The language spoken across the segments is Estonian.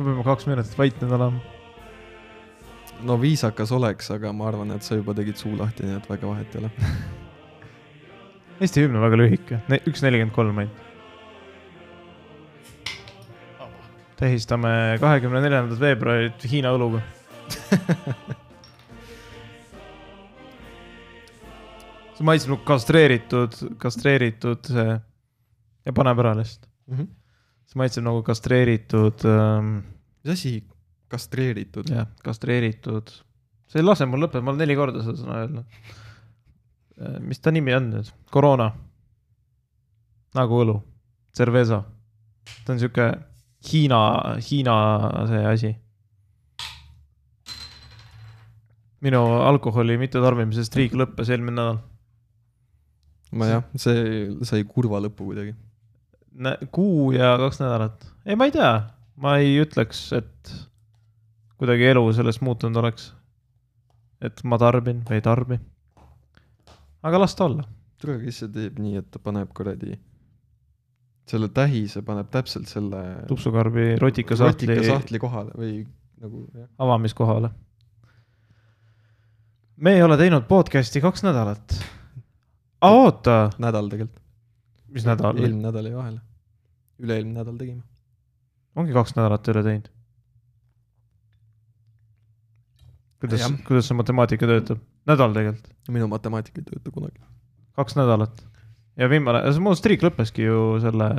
kas me peame kaks minutit vait nüüd olema? no viisakas oleks, aga ma arvan, et sa juba tegid suu lahti, nii et väga vahet ei ole. Eesti hümn on väga lühike, üks nelikümmend kolm ainult. tähistame kahekümne neljandat veebruarit Hiina õluga. see maitseb nagu kastreeritud, kastreeritud see ja paneb ära lihtsalt. See maitseb nagu kastreeritud ähm,, mis asi, kastreeritud? jah, kastreeritud. see ei lase mul lõpetada, ma olen neli korda seda sõna öelnud. mis ta nimi on nüüd? koroona. nagu õlu, cerveza. ta on sihuke Hiina, Hiina see asi. minu alkoholi mittetarbimise striik lõppes eelmine nädal. ma jah, see sai kurva lõpu kuidagi. Kuu ja kaks nädalat. ei, ma ei tea, ma ei ütleks, et kuidagi elu sellest muutunud oleks. et ma tarbin või ei tarbi. aga las ta olla. tule, kes see teeb nii, et ta paneb kuradi, selle tähise paneb täpselt selle tupsukarbi rotikasahtli rotikasahtli kohale või nagu avamiskohale. me ei ole teinud podcast'i kaks nädalat. aa, oota, nädal tegelikult, mis nädal? eelmine nädal jäi vahele. Üle-eelmine nädal tegime. ongi kaks nädalat ei ole teinud. kuidas kuidas see matemaatika töötab? nädal tegelikult, minu matemaatika ei tööta kunagi. kaks nädalat. ja viimane, see mu striik lõppeski ju selle,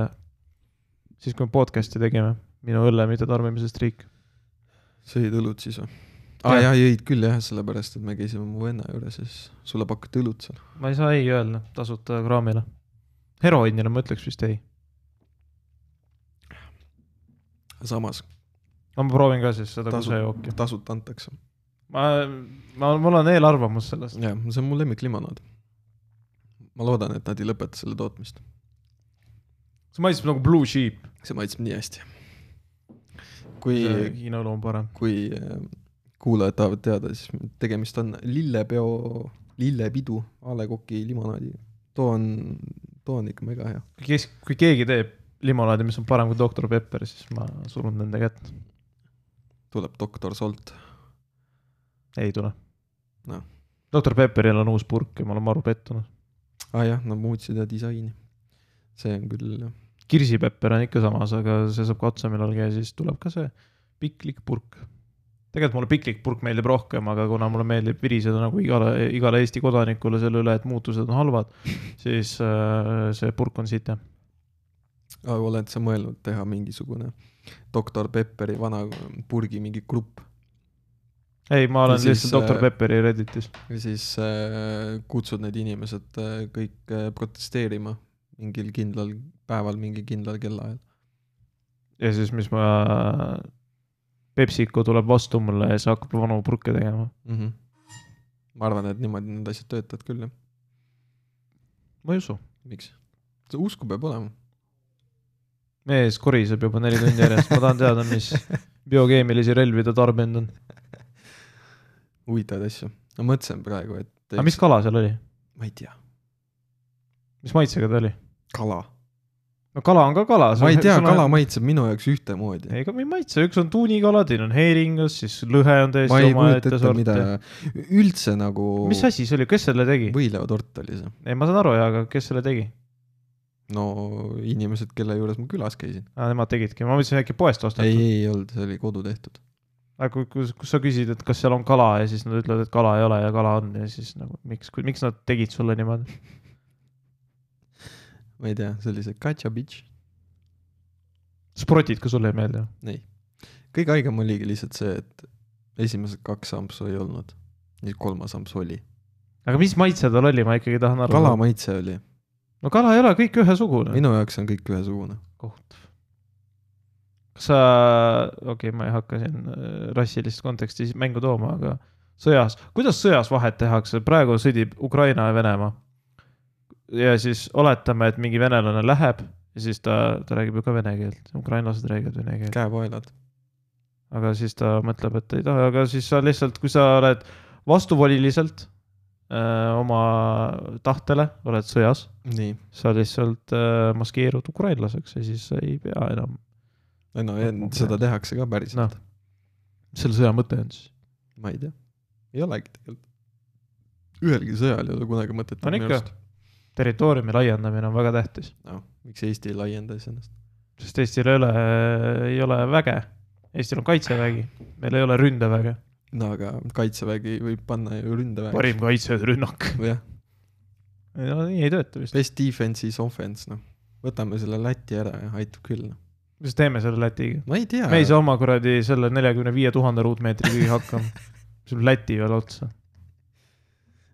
siis kui me podcast'i tegime, minu õlle mittetarbimise striik. sõid õlut siis või? aa Jah. jaa, jõid küll jah, sellepärast et me käisime mu venna juures ja siis sulle pakuti õlut seal. ma ei saa ei öelda tasuta kraamile. heroiinile ma ütleks vist ei. Samas aga ma proovin ka siis seda kusejooki. tasuta antakse. ma, ma, mul on eelarvamus sellest. jah, see on mu lemmiklimonaad. ma loodan, et nad ei lõpeta selle tootmist. see maitseb nagu Blue Sheep. see maitseb nii hästi. kui, Hiina õlu on parem. kui äh, kuulajad tahavad teada, siis tegemist on lillepeo, lillepidu A Le Coq'i limonaadi. too on, too on ikka mega hea. kes, kui keegi teeb limonaadi, mis on parem kui Doktor Pepper, siis ma surun nende kätt. tuleb doktor Solt. ei tule Noh.. Doktor Pepperil on uus purk ja ma olen maru pettunud. aa ah, jah, nad muutsid ja disaini. see on küll, kirsipepper on ikka samas, aga see saab ka otsa millalgi ja siis tuleb ka see piklik purk. tegelikult mulle piklik purk meeldib rohkem, aga kuna mulle meeldib viriseda nagu igale, igale Eesti kodanikule selle üle, et muutused on halvad, siis äh, see purk on sitem. Oled sa mõelnud teha mingisugune doktor Pepperi vana purgi mingi grupp ei, ma olen Ja siis, lihtsalt Doktor äh, Pepperi Redditis. ja siis äh, kutsud need inimesed äh, kõik äh, protesteerima mingil kindlal päeval, mingi kindlal kellaajal. ja siis, mis ma, PepsiCo tuleb vastu mulle ja siis hakkab vanu purke tegema. mm. -hmm. ma arvan, et niimoodi need asjad töötavad küll jah. ma ei usu. miks? usku peab olema. Mees koriseb juba neli tundi järjest, ma tahan teada, mis biokeemilisi relvi ta tarbinud on. huvitavaid asju. ma mõtlesin praegu, et. aga mis kala seal oli? ma ei tea. mis maitsega ta oli? kala. no kala on ka kala. ma ei tea, kala. maitseb minu jaoks ühtemoodi. ei, aga ei maitse, üks on tuunikala, teine on heeringas, siis lõhe on ma täiesti omaette sorti.. üldse nagu. mis asi see oli, kes selle tegi? võileivatort oli see. ei, ma saan aru jaa, aga kes selle tegi? No inimesed, kelle juures ma külas käisin. aa, nemad tegidki, ma mõtlesin äkki poest ei, ostetud. ei olnud, see oli kodu tehtud. aga kui, kus, kus sa küsid, et kas seal on kala ja siis nad ütlevad, et kala ei ole ja kala on ja siis nagu miks, miks nad tegid sulle niimoodi? ma ei tea, see oli see Katja Bitch. sprotid ka sulle ei meeldi? ei. kõige haigem oligi lihtsalt see, et esimesed kaks ampsu ei olnud. nüüd kolmas amps oli. aga mis maitse tal oli, ma ikkagi tahan aru kala. maitse oli. No kala ei ole kõik ühesugune. minu jaoks on kõik ühesugune. kohutav. kas sa, okei okay,, ma ei hakka siin äh, rassilist konteksti mängu tooma, aga sõjas, kuidas sõjas vahet tehakse, praegu sõdib Ukraina ja Venemaa. ja siis oletame, et mingi venelane läheb ja siis ta, ta räägib ju ka vene keelt, ukrainlased räägivad vene keelt, käepaelad. aga siis ta mõtleb, et ei taha, aga siis sa lihtsalt, kui sa oled vastuvoliliselt oma tahtele, oled sõjas sa lihtsalt äh, maskeerud ukrainlaseks ja siis ei pea enam no ja seda tehakse ka päriselt Noh. mis selle sõja mõte on siis? ma ei tea, ei olegi tegelikult. ühelgi sõjal ei ole kunagi mõtet. On ikka. territooriumi laiendamine on väga tähtis, noh, miks Eesti ei laienda siis ennast? sest Eestil ei ole, ei ole väge. Eestil on kaitsevägi, meil ei ole ründeväge. No aga kaitsevägi võib panna ju ründeväe. parim kaitserünnak. jah, no nii ei tööta vist. best defense is offense, noh. võtame selle Läti ära ja aitab küll, noh. mis teeme selle Lätiga? ma ei tea. me ei saa oma kuradi selle neljakümne viie tuhande ruutmeetriga hakkama. sul Läti veel otsa.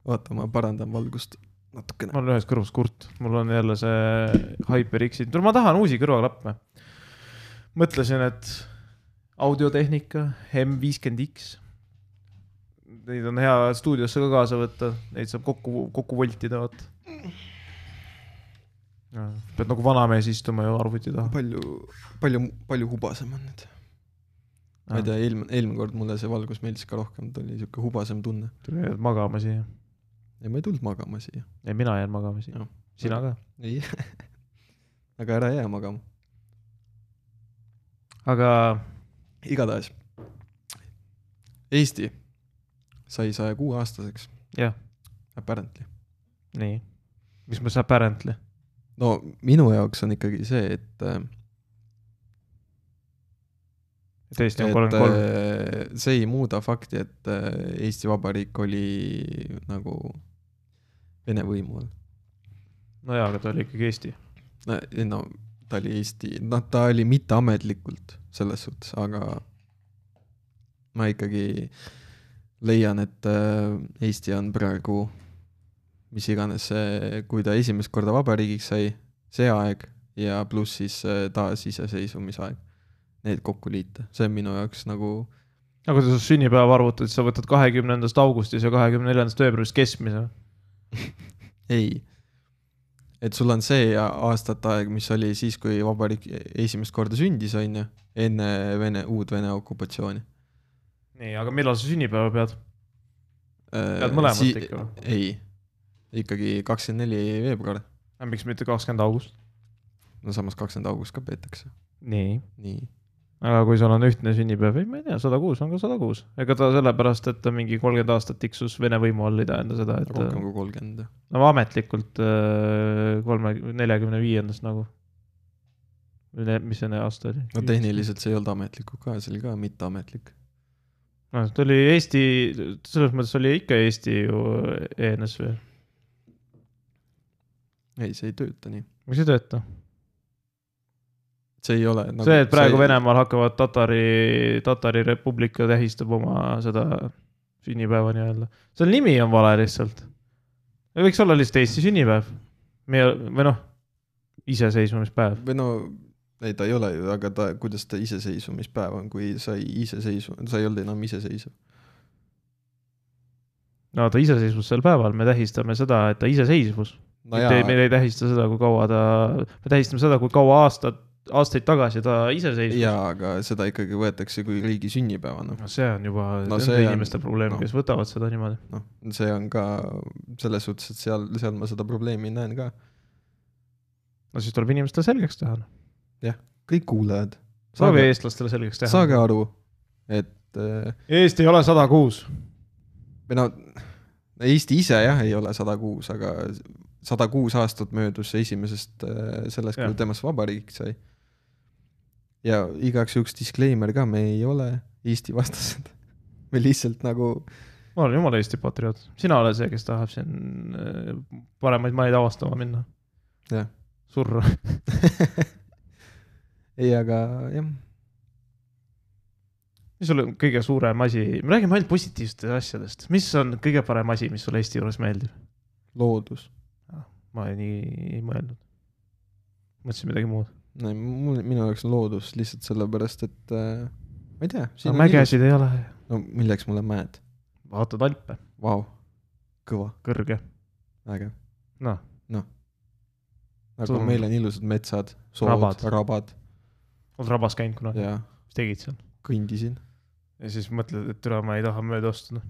oota, ma parandan valgust natukene. mul on ühes kõrvas kurt, mul on jälle see HyperX-i, ma tahan uusi kõrvaklappe. mõtlesin, et audiotehnika M50X. Neid on hea stuudiosse ka kaasa võtta, neid saab kokku, kokku voltida, vaata. pead nagu vanamees istuma ju arvuti taha. palju, palju, palju hubasem on nüüd. ma ei tea, eelmine, eelmine kord mulle see valgus meeldis ka rohkem, ta oli siuke hubasem tunne. tule jääd magama siia. ja ma ei tulnud magama siia. ei, mina jään magama siia Jah.. sina ka. ei. aga ära jää magama. aga igatahes. Eesti sai saja kuue aastaseks, jah, apparently. nii. mis mõttes apparently? no minu jaoks on ikkagi see, et äh, et Eesti on kolmkümmend kolm. äh, see ei muuda fakti, et äh, Eesti Vabariik oli nagu Vene võimu all. no jaa, aga ta oli ikkagi Eesti. no ta oli Eesti, noh, ta oli mitteametlikult selles suhtes, aga ma ikkagi leian, et äh, Eesti on praegu, mis iganes see, kui ta esimest korda vabariigiks sai, see aeg ja pluss siis äh, taasiseseisvumisaeg, need kokku liita, see on minu jaoks nagu aga kui sa sünnipäeva arvutad, siis sa võtad kahekümnendast augustist ja kahekümne neljandast veebruarist keskmise. ei. et sul on see aastate aeg, mis oli siis, kui vabariik esimest korda sündis, on ju, enne Vene, uut Vene okupatsiooni. nii, aga millal sa sünnipäeva pead? Pead mõlemat ikka või? Äh, ei, ikkagi kakskümmend neli veebruar, miks mitte kakskümmend august? no samas kakskümmend august ka peetakse, nii, nii. aga kui sul on ühtne sünnipäev, ei ma ei tea, sada kuus on ka sada kuus. ega ta sellepärast, et ta mingi kolmkümmend aastat tiksus Vene võimu all, ei tähenda seda, et rohkem kui kolmkümmend. no ametlikult äh, kolme, neljakümne viiendast nagu. mis see aasta oli? no tehniliselt see ei olnud ametlikku ka, see oli ka mitteametlik. No ta oli Eesti, selles mõttes oli ikka Eesti ju ENSV, ei, see ei tööta nii. miks ei tööta? see ei ole nagu see, et praegu see... Venemaal hakkavad Tatari, Tatari Republika tähistab oma seda sünnipäeva nii-öelda, selle nimi on vale lihtsalt. võiks olla lihtsalt Eesti sünnipäev. meie, või noh, iseseisvumispäev. või no ei, ta ei ole ju, aga ta, kuidas ta iseseisvumispäev on, kui sa ei iseseisvu, sa ei olnud enam iseseisev. no ta iseseisvus sel päeval, me tähistame seda, et ta iseseisvus no mitte jaa, me ei tähista seda, kui kaua ta, me tähistame seda, kui kaua aastad, aastaid tagasi ta iseseisvus. jaa, aga seda ikkagi võetakse kui riigi sünnipäevana. no see on juba No nende on- inimeste probleem noh. no., kes võtavad seda niimoodi. noh, see on ka selles suhtes, et seal, seal ma seda probleemi näen ka. no siis tuleb inimestele selgeks teha. Kõik kuulajad, saage eestlastele selgeks teha. saage aru, et äh, Eesti ei ole sada kuus. või no Eesti ise jah, ei ole sada kuus, aga sada kuus aastat möödus esimesest äh, sellest, Jah. kui temast vabariik sai. ja igaks juhuks disclaimer ka, me ei ole Eesti vastased. me lihtsalt nagu, ma olen jumala Eesti patrioot, sina oled see, kes tahab siin äh, paremaid maid avastama minna, jah, surra. ei, aga jah, mis sul on kõige suurem asi, me räägime ainult positiivsetest asjadest, mis on kõige parem asi, mis sulle Eesti juures meeldib? loodus. ma nii ei mõelnud. mõtlesin midagi muud. mul, minu jaoks on loodus lihtsalt sellepärast, et äh, ma ei tea, aga mägesid ei ole. no milleks mulle mäed, vaatad Alpe, vau, kõva, kõrge, vägev. noh, aga Sul- meil on ilusad metsad, sood, Rabad. rabad oled rabas käinud kunagi, ja mis tegid seal? kõndisin. ja siis mõtled, et türa, ma ei taha mööda astuda.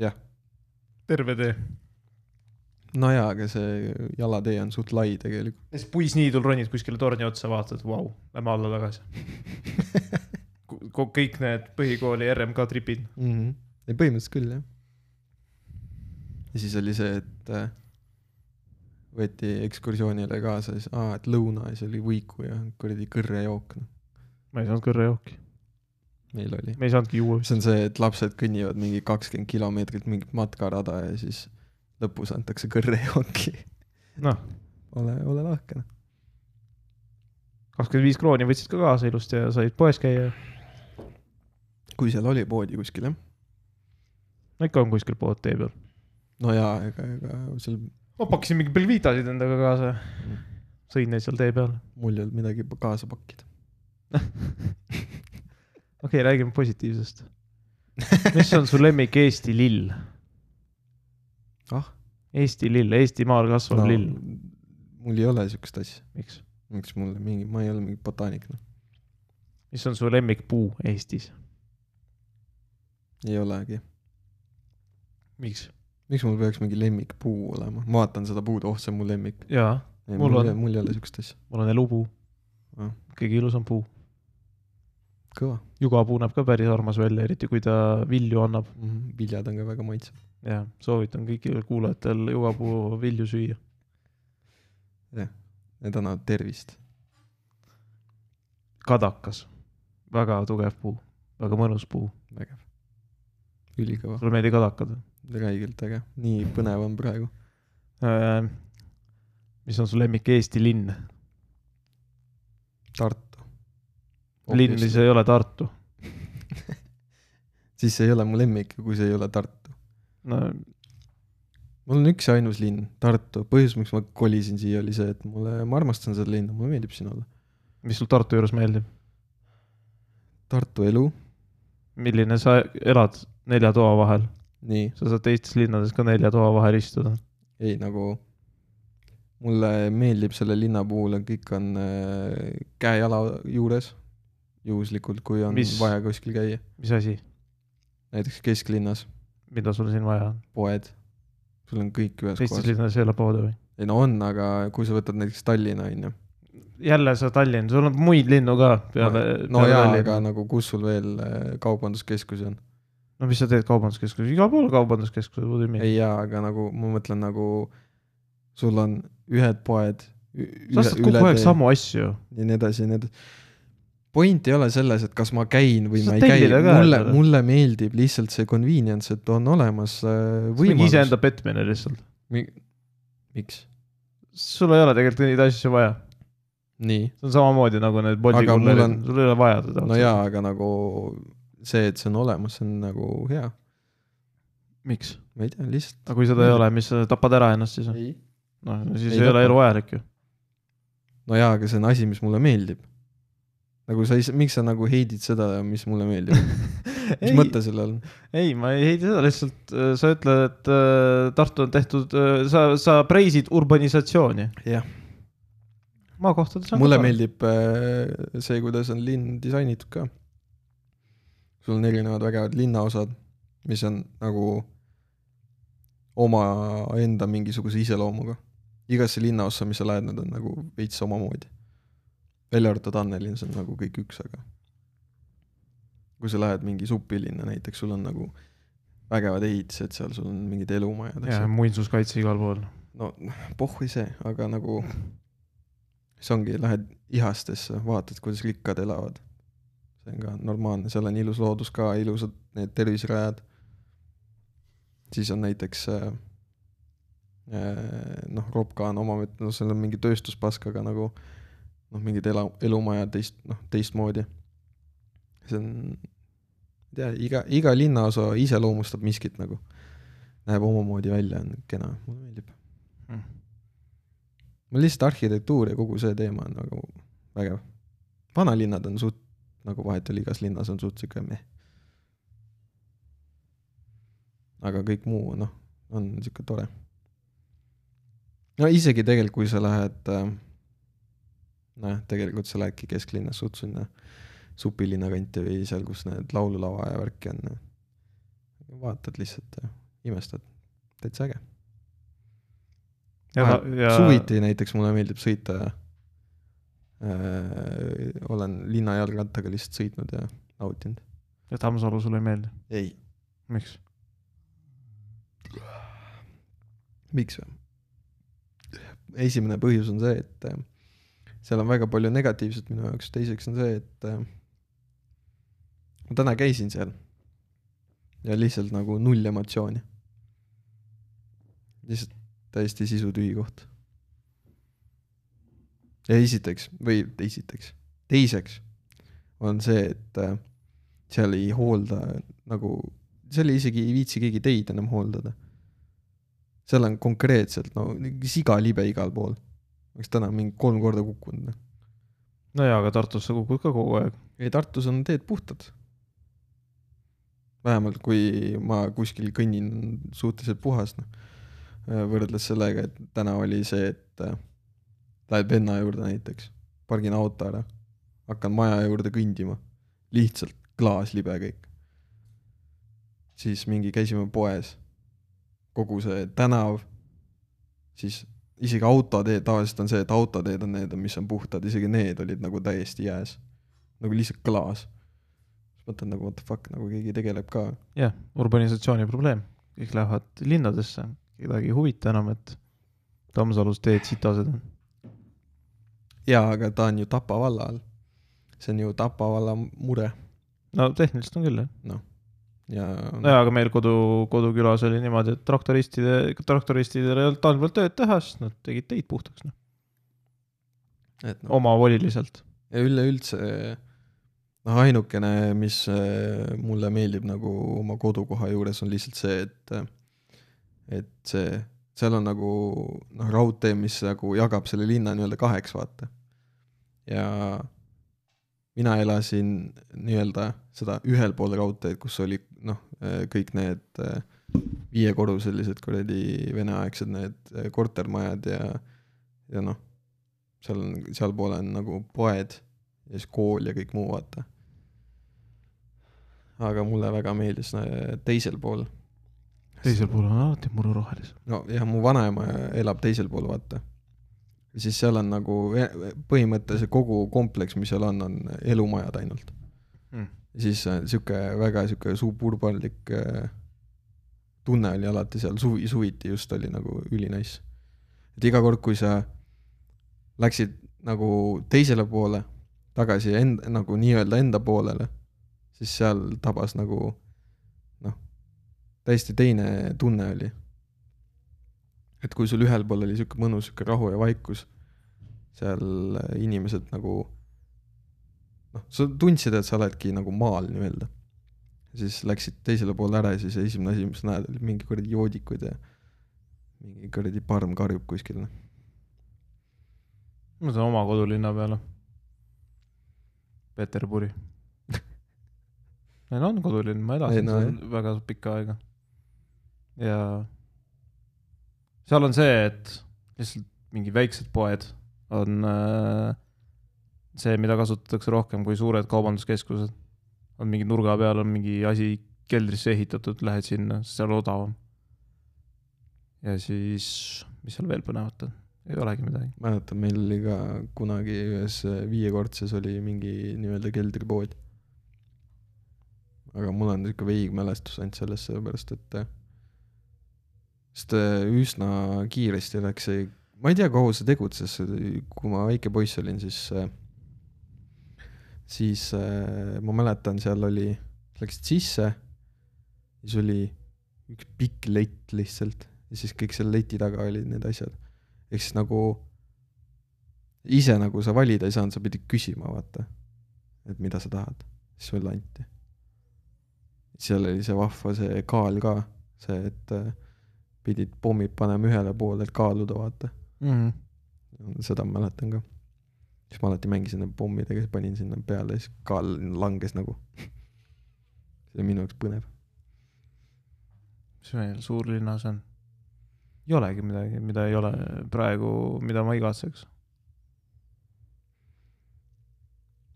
Jah. terve tee. no jaa, aga see jalatee on suht lai tegelikult. ja siis puisniidul ronid kuskile torni otsa, vaatad, vau, lähme alla tagasi. kõik need põhikooli RMK tripid. mm. -hmm. ei, põhimõtteliselt küll jah. ja siis oli see, et äh, võeti ekskursioonile kaasa, siis aa, et lõuna ja siis oli võiku ja kuradi kõrrejook, noh, ma ei saanud kõrrejooki, meil oli. me ei saanudki juua see on see, et lapsed kõnnivad mingi kakskümmend kilomeetrit mingit matkarada ja siis lõpus antakse kõrrejooki. noh, ole, ole lahke, noh. kakskümmend viis krooni võtsid ka kaasa ilusti ja said poes käia. kui seal oli poodi kuskil jah. no ikka on kuskil pood tee peal. no jaa, ega, ega seal ma pakkisin mingi Belvitasid endaga kaasa, sõin neid seal tee peal. mul ei olnud midagi kaasa pakkida. Okei räägime positiivsest. mis on su lemmik Eesti lill? ah, Eesti lill, Eestimaal kasvav no. lill. mul ei ole siukest asja. miks? miks mulle mingi, ma ei ole mingi botaanik, noh. mis on su lemmikpuu Eestis? ei olegi. miks? miks mul peaks mingi lemmikpuu olema? ma vaatan seda puud, oh, see on mu lemmik. jaa, Mul mul, on. mul, mul ei ole siukest asja. mul on elupuu Ah.. kõige ilusam puu. Kõva jugapuu näeb ka päris armas välja, eriti kui ta vilju annab. mm. -hmm. viljad on ka väga maitsevad. ja soovitan kõigil kuulajatel jugapuu vilju süüa. Need annavad tervist. kadakas, väga tugev puu, väga mõnus puu. vägev. ülikõva, sulle meeldib kadakad? räigelt äge, nii põnev on praegu. Äh, mis on su lemmik Eesti linn? Tartu. linn, mis ei ole Tartu. siis see ei ole mu lemmik, kui see ei ole Tartu. no mul on üks ja ainus linn, Tartu. põhjus, miks ma kolisin siia, oli see, et mulle, ma armastan seda linna, mulle meeldib siin olla. mis sul Tartu juures meeldib? Tartu elu, milline sa elad nelja toa vahel? nii, sa saad teistes linnades ka nelja toa vahel istuda. ei nagu, mulle meeldib selle linna puhul, kõik on äh, käe-jala juures, juhuslikult, kui on Mis- vaja kuskil käia. mis asi, näiteks kesklinnas, mida sul siin vaja on? poed, sul on kõik ühes teistes kohas. linnades ei ole poode või? ei no on, aga kui sa võtad näiteks Tallinna, on ju. jälle sa Tallinn, sul on muid linnu ka peale. no jaa, aga nagu kus sul veel äh, kaubanduskeskusi on? no mis sa teed kaubanduskeskuses, igal pool kaubanduskeskused, what do you mean? ei jaa, aga nagu ma mõtlen nagu sul on ühed poed. sa ostad kogu aeg samu asju. ja nii edasi ja nii edasi. Point ei ole selles, et kas ma käin või Sa ma ei käi, mulle, mulle meeldib lihtsalt see convenience, et on olemas äh, võimalus. iseenda petmine lihtsalt. miks? sul ei ole tegelikult neid asju vaja. see on samamoodi nagu need mul kullerid on-, sul ei ole vaja teda. no jaa, aga nagu see, et see on olemas, see on nagu hea. miks? ma ei tea, lihtsalt. aga kui seda ei ole, mis sa tapad ära ennast siis? ei. noh, siis Ei ei, ei ole tapa. elu vajalik ju. no jaa, aga see on asi, mis mulle meeldib. Nagu sa ei, miks sa nagu heidid seda, mis mulle meeldib? mis ei, mõte sellel on? ei, ma ei heida seda, lihtsalt äh, sa ütled, et äh, Tartu on tehtud, sa, sa preisid urbanisatsiooni. jah, maakohtades on mulle ka meeldib äh, see, kuidas on linn disainitud ka. sul on erinevad vägevad linnaosad, mis on nagu omaenda mingisuguse iseloomuga. igasse linnaossa, mis sa lähed, nad on nagu veits omamoodi. Välja arvatud Annelinn, see on nagu kõik üks, aga kui sa lähed mingi supilinna näiteks, sul on nagu vägevad ehitised seal, sul on mingid elumajad, ja muinsuskaitse igal pool. no pohhui see, aga nagu see ongi, lähed ihastesse, vaatad, kuidas rikkad elavad. see on ka normaalne, seal on ilus loodus ka, ilusad need terviserajad. siis on näiteks äh, äh, noh, Ropka on oma, no seal on mingi tööstuspask, aga nagu noh, mingid ela, elumajad teist, noh, teistmoodi. see on, ei tea, iga, iga linnaosa iseloomustab miskit nagu. näeb omamoodi välja, on kena, mulle meeldib Mm. mul lihtsalt arhitektuur ja kogu see teema on nagu vägev. vanalinnad on suht nagu vahetevahel igas linnas on suht siuke meh. aga kõik muu noh, on siuke tore. no isegi tegelikult, kui sa lähed äh,, nojah, tegelikult sa lähedki kesklinnas suht sinna supilinna kanti või seal, kus need laululava ja värki on. vaatad lihtsalt ja imestad, täitsa äge. ja, ja suviti näiteks mulle meeldib sõita äh,. olen linnajalgrattaga lihtsalt sõitnud ja nautinud. ja Tammsalu sulle ei meeldi, ei, miks? miks või? esimene põhjus on see, et äh, seal on väga palju negatiivset minu jaoks, teiseks on see, et äh, ma täna käisin seal ja lihtsalt nagu null emotsiooni. lihtsalt täiesti sisutühi koht. ja esiteks või esiteks, teiseks on see, et äh, seal ei hoolda nagu, seal isegi ei viitsi keegi teid enam hooldada seal on konkreetselt no sigalibe igal pool. Oleks täna mingi kolm korda kukkunud. noh. no jaa, aga Tartus sa kukud ka kogu aeg. ei, Tartus on teed puhtad. vähemalt kui ma kuskil kõnnin suhteliselt puhas, noh. võrreldes sellega, et täna oli see, et äh, lähed venna juurde näiteks, pargin auto ära, hakkan maja juurde kõndima, lihtsalt klaaslibe kõik. siis mingi käisime poes, kogu see tänav, siis isegi autoteed, tavaliselt on see, et autoteed on need, mis on puhtad, isegi need olid nagu täiesti jääs. nagu lihtsalt klaas. mõtled nagu what the fuck, nagu keegi tegeleb ka. jah, urbanisatsiooni probleem, kõik lähevad linnadesse, kedagi ei huvita enam, et Tammsalus teed sitased on. jaa, aga ta on ju Tapa valla all. see on ju Tapa valla mure no tehniliselt on küll jah. Ja nojah, aga meil kodu, kodukülas oli niimoodi, et traktoristide, traktoristidel ei olnud talvel tööd teha, siis nad tegid teid puhtaks, noh, et noh, omavoliliselt. ja üleüldse noh, ainukene, mis äh, mulle meeldib nagu oma kodukoha juures on lihtsalt see, et et see, seal on nagu noh, raudtee, mis nagu jagab selle linna nii-öelda kaheks, vaata. ja mina elasin nii-öelda seda ühel pool raudteed, kus oli noh, kõik need äh, viiekorruselised kuradi veneaegsed need äh, kortermajad ja, ja noh, seal on, sealpool on nagu poed ja siis kool ja kõik muu, vaata. aga mulle väga meeldis äh, teisel pool. teisel pool on alati muru rohelisem. no jah, mu vanaema elab teisel pool, vaata. Siis seal on nagu ve- põhimõtteliselt kogu kompleks, mis seal on, on elumajad ainult. Mm. siis äh, sihuke väga sihuke suburbanlik äh, tunne oli alati seal suvi, suviti just oli nagu ülinais. et iga kord, kui sa läksid nagu teisele poole tagasi end-, nagu nii-öelda enda poolele, siis seal tabas nagu noh, täiesti teine tunne oli. Et kui sul ühel pool oli sihuke mõnus sihuke rahu ja vaikus, seal inimesed nagu noh, sa tundsid, et sa oledki nagu maal nii-öelda. siis läksid teisele poole ära ja siis esimene asi, mis sa näed, olid mingi kuradi joodikud ja mingi kuradi parm karjub kuskil. noh. ma mõtlen oma kodulinna peale. Peterburi. meil on kodulinn, ma Ei, elasin no seal jah. väga pikka aega. ja seal on see, et lihtsalt mingi väiksed poed on äh, see, mida kasutatakse rohkem kui suured kaubanduskeskused. on mingi nurga peal on mingi asi keldrisse ehitatud, lähed sinna, seal odavam. ja siis, mis seal veel põnevat on? ei olegi midagi. mäletan, meil oli ka kunagi ühes äh, viiekordses oli mingi nii-öelda keldripood. aga mul on niisugune veig mälestus ainult sellest, sellepärast et äh, sest äh, üsna kiiresti läks see, ma ei tea, kaua see tegutses, kui ma väike poiss olin, siis äh, siis äh, ma mäletan, seal oli, läksid sisse, siis oli üks pikk lett lihtsalt ja siis kõik selle leti taga olid need asjad. ehk siis nagu ise nagu sa valida ei saanud, sa pidid küsima, vaata, et mida sa tahad, siis sulle anti. seal oli see vahva see kaal ka, see, et äh, pidid pommid panema ühele poole, et kaaluda, vaata. mm. seda ma mäletan ka. siis ma alati mängisin nende pommidega, siis panin sinna peale, siis kaal langes nagu. see oli minu jaoks põnev. mis meil suurlinnas on? ei olegi midagi, mida ei ole praegu, mida ma igatseks.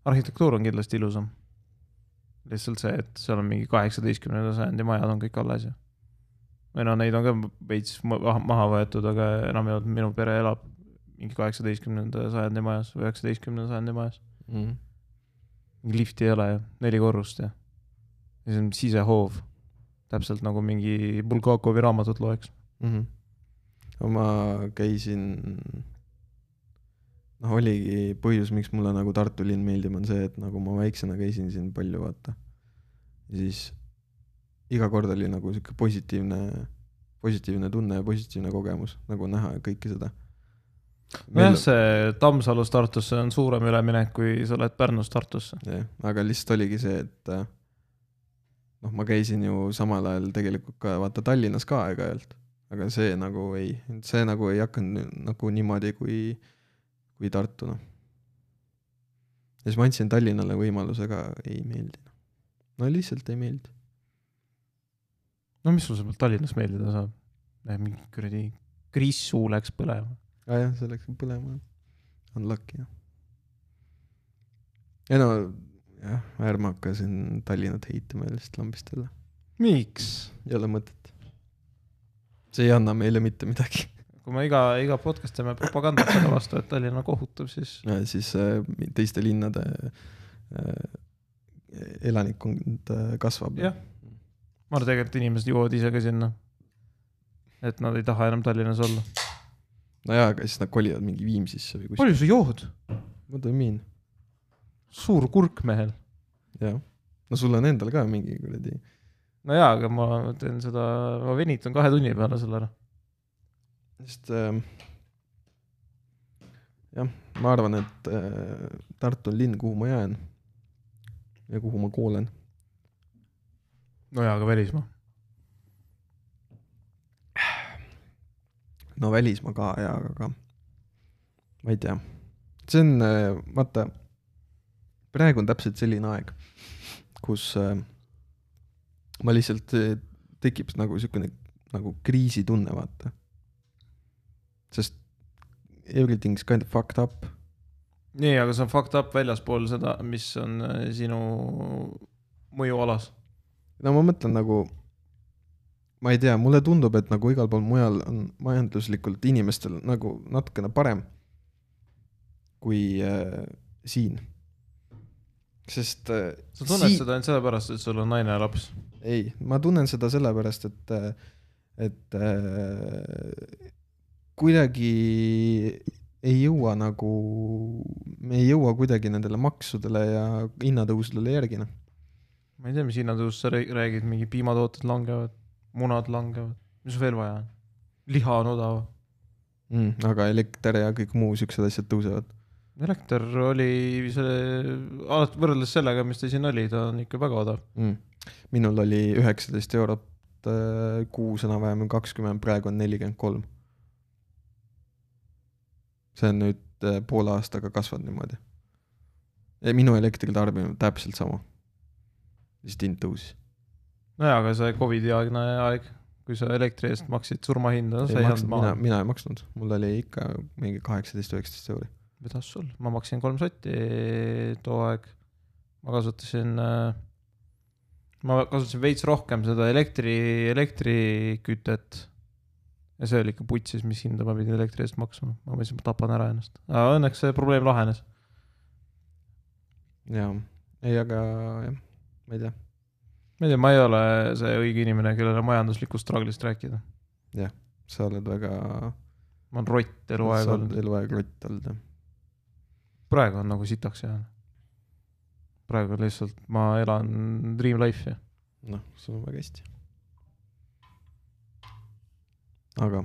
arhitektuur on kindlasti ilusam. lihtsalt see, et seal on mingi kaheksateistkümnenda sajandi majad on kõik alles ja. Või no neid on ka veits ma- maha võetud, aga enamjaolt minu pere elab mingi kaheksateistkümnenda sajandi majas üheksateistkümnenda sajandi majas. mm.. lifti ei ole ju, neli korrust ja. ja see on sisehoov. täpselt nagu mingi Bulgakovi raamatut loeks. mm. -hmm. ma käisin, noh, oligi põhjus, miks mulle nagu Tartu linn meeldib, on see, et nagu ma väiksena käisin siin palju, vaata. ja siis iga kord oli nagu sihuke positiivne, positiivne tunne ja positiivne kogemus nagu näha kõike seda. nojah, see Tammsalust Tartusse on suurem üleminek, kui sa oled Pärnust Tartusse. jah, aga lihtsalt oligi see, et äh, noh, ma käisin ju samal ajal tegelikult ka vaata Tallinnas ka aeg-ajalt, aga see nagu ei, see nagu ei hakanud nagu niimoodi kui, kui Tartu noh. ja siis ma andsin Tallinnale võimaluse ka, ei meeldinud. no lihtsalt ei meeldi. No mis sul seal Tallinnas meeldida saab? mingi kuradi krissu läks põlema. aa jah, see läks põlema. Unlucky jah. ei no jah, ärme hakka siin Tallinnat heitima ja lihtsalt lambist jälle, miks? ei ole mõtet. see ei anna meile mitte midagi. kui me iga, iga podcast teeme propagandat selle vastu, et Tallinna kohutab, siis siis äh, teiste linnade äh, elanikkond äh, kasvab. jah, ma arvan, tegelikult inimesed jõuavad ise ka sinna. et nad ei taha enam Tallinnas olla. nojaa, aga siis nad kolivad mingi Viimsisse või kuskile. palju sa jood? What do you mean? suur kurk mehel. jah. no sul on endal ka mingi kuradi, no jaa, aga ma teen seda, ma venitan kahe tunni peale selle ära. sest äh, jah, ma arvan, et äh, Tartu on linn, kuhu ma jään ja kuhu ma koolen. No jaa, aga välismaa. no välismaa ka jaa, aga ma ei tea, see on äh, vaata, praegu on täpselt selline aeg, kus äh, ma lihtsalt äh, tekib nagu siukene nagu kriisitunne, vaata. sest everything's kind of fucked up. nii, aga see on fucked up väljaspool seda, mis on sinu mõjualas. No ma mõtlen nagu, ma ei tea, mulle tundub, et nagu igal pool mujal on majanduslikult inimestel nagu natukene parem kui äh, siin. sest äh, sa tunned sii- seda ainult sellepärast, et sul on naine ja laps. ei, ma tunnen seda sellepärast, et, et äh, kuidagi ei jõua nagu, me ei jõua kuidagi nendele maksudele ja hinnatõusudele järgi, noh. Ma ei tea, mis hinnatõusust sa rää- räägid, mingi piimatooted langevad, munad langevad, mis veel vaja on? liha on odav. Mm, aga elekter ja kõik muu siuksed asjad tõusevad. elekter oli selle, alati võrreldes sellega, mis ta siin oli, ta on ikka väga odav. mm.. minul oli üheksateist eurot äh, kuus enam-vähem kakskümmend, praegu on nelikümmend kolm. see on nüüd äh, poole aastaga kasvanud niimoodi. minu elektritarbimine on täpselt sama. Lihtsalt hind tõusis. nojaa, aga see Covidi aegne aeg, kui sa elektri eest maksid surmahinda, sa ei mina andnud, maha. mina ei maksnud, mul oli ikka mingi kaheksateist, üheksateist euri. kuidas sul, ma maksin kolm sotti too aeg. ma kasutasin, ma kasutasin veits rohkem seda elektri, elektrikütet. ja see oli ikka putsis, mis hinda ma pidin elektri eest maksma, ma mõtlesin, ma tapan ära ennast, aga õnneks see probleem lahenes. jaa, ei, aga jah, ma ei tea, ma ei tea, ma ei ole see õige inimene, kellele majanduslikust struggle'ist rääkida. sa oled väga, ma olen rott eluaeg olnud, eluaeg rott olnud jah. praegu on nagu sitaks jäänud. praegu lihtsalt ma elan dream life'i. noh, sul on väga hästi. aga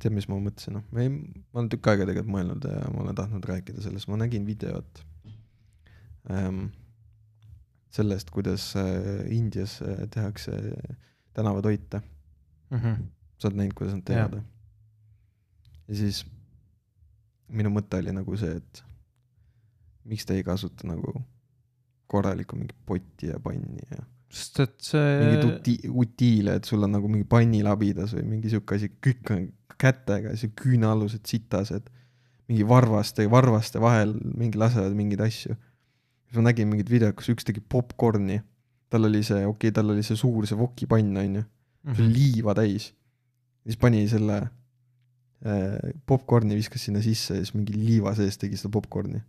tead, mis ma mõtlesin, noh, ma ei, ma olen tükk aega tegelikult mõelnud ja ma olen tahtnud rääkida sellest, ma nägin videot ähm, sellest, kuidas äh, Indias äh, tehakse tänavatoite. sa oled näinud, kuidas nad teevad või? ja siis minu mõte oli nagu see, et miks te ei kasuta nagu korralikku mingit potti ja panni ja sest et see mingit uti-, utiile, et sul on nagu mingi pannilabidas või mingi sihuke asi, kõik on kätega, see küünealused sitased, mingi varvaste, varvaste vahel mingi lasevad mingeid asju. Siis ma nägin mingit videot, kus üks tegi popkorni, tal oli see, okei okay,, tal oli see suur, see vokipann onju, see oli liiva täis. siis pani selle äh, popkorni viskas sinna sisse ja siis mingi liiva sees tegi seda popkorni.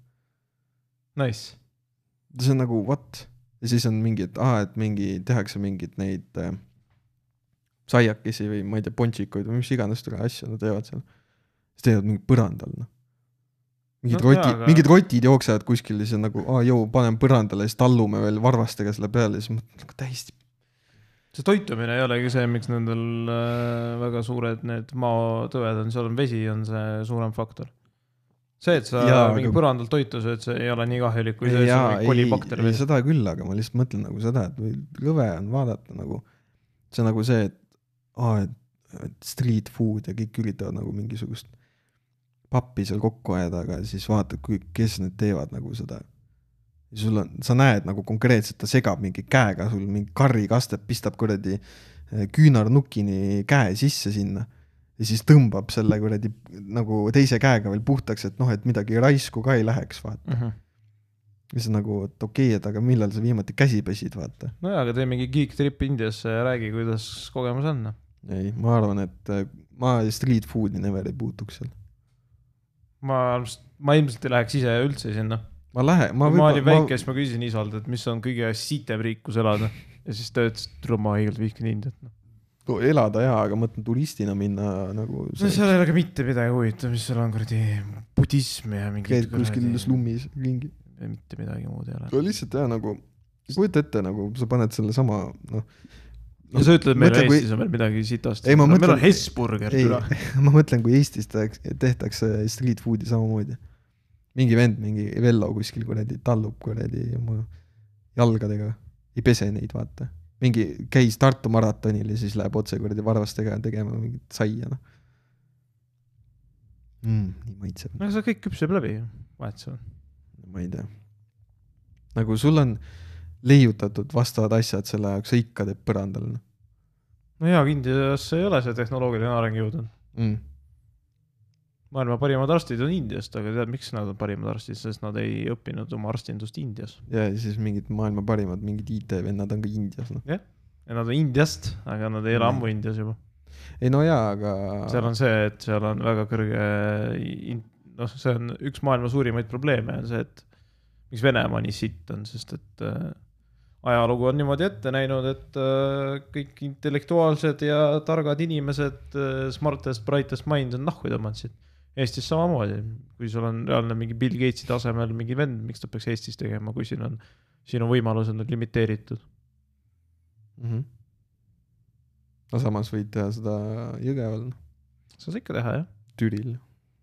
Nice. see on nagu what? ja siis on mingi, et aa, et mingi tehakse mingeid neid äh, saiakesi või ma ei tea, pontsikuid või mis iganes asju nad teevad seal. siis teevad mingi põrandal noh. Mingid No rotid aga-, mingid rotid jooksevad kuskil ja siis on nagu aa jõu, paneme põrandale, siis tallume veel varvastega selle peale, siis mõtled nagu täiesti see toitumine ei olegi see, miks nendel äh, väga suured need maotõved on, seal on vesi, on see suurem faktor. see, et sa Jaa, Jaa, aga- mingi põrandal toitu sööd, see ei ole nii kahjulik, kui see, sul ei, seda küll, aga ma lihtsalt mõtlen nagu seda, et rõve on vaadata nagu, see on nagu see, et aa, et street food ja kõik üritavad nagu mingisugust pappi seal kokku ajada, aga siis vaatad, kui, kes need teevad nagu seda. sul on, sa näed nagu konkreetselt, ta segab mingi käega sul mingi karrikastet, pistab kuradi eh, küünarnukini käe sisse sinna ja siis tõmbab selle kuradi nagu teise käega veel puhtaks, et noh, et midagi raisku ka ei läheks, vaata. mm? -hmm. ja siis nagu, et okei okay,, et aga millal sa viimati käsi pesid, vaata. nojaa, aga tee mingi geek trip Indiasse ja räägi, kuidas kogemus on. noh. ei, ma arvan, et äh, ma street food'i never ei puutuks seal. ma, ma ilmselt ei läheks ise üldse sinna. ma lähen, ma kui ma olin väike, siis ma küsisin isalt, et mis on kõige sitem riik, kus elada. ja siis ta ütles, et ma hiigelt vihkan Indiat. noh. ma elada jaa, aga ma mõtlen turistina minna nagu no seal ei ole ka mitte midagi huvitav, mis seal on kuradi budism ja mingi. käid kuskil slummis ringi. mitte midagi muud ei ole. no lihtsalt jah, nagu kujuta ette, nagu sa paned selle sama, noh. Ja sa ütled, et meil mõtle, kui- Eestis on veel midagi sitast. Ei, ma meil mõtlen- on Hesburger, türa., ma mõtlen, kui Eestis tehtakse street food'i samamoodi. mingi vend, mingi Vello kuskil kuradi tallub kuradi oma jalgadega, ei pese neid, vaata. mingi käis Tartu maratonil ja siis läheb otse kuradi varvastega tegema mingit saia, noh mm,. nii maitseb, no see kõik küpseb läbi, vahet seal. ma ei tea. nagu sul on leiutatud vastavad asjad selle jaoks, sa ikka teed põrandal, noh no jaa, aga Indias ei ole see tehnoloogiline areng jõudnud. mm.. maailma parimad arstid on Indiast, aga tead, miks nad on parimad arstid, sest nad ei õppinud oma arstindust Indias. ja siis mingid maailma parimad, mingid IT-vennad on ka Indias, noh. ja nad on Indiast, aga nad ei ela Mm. ammu Indias juba. ei no jaa, aga seal on see, et seal on väga kõrge, noh, see on üks maailma suurimaid probleeme on see, et miks Venemaa nii sitt on, sest et äh, ajalugu on niimoodi ette näinud, et äh, kõik intellektuaalsed ja targad inimesed äh,, smartest, brightest mind on nahku tõmmanud siit. Eestis samamoodi, kui sul on reaalne mingi Bill Gatesi tasemel mingi vend, miks ta peaks Eestis tegema, kui siin on, sinu võimalused on limiteeritud. mm. -hmm. no samas võid teha seda Jõgeval, saad ikka teha, jah. Türil.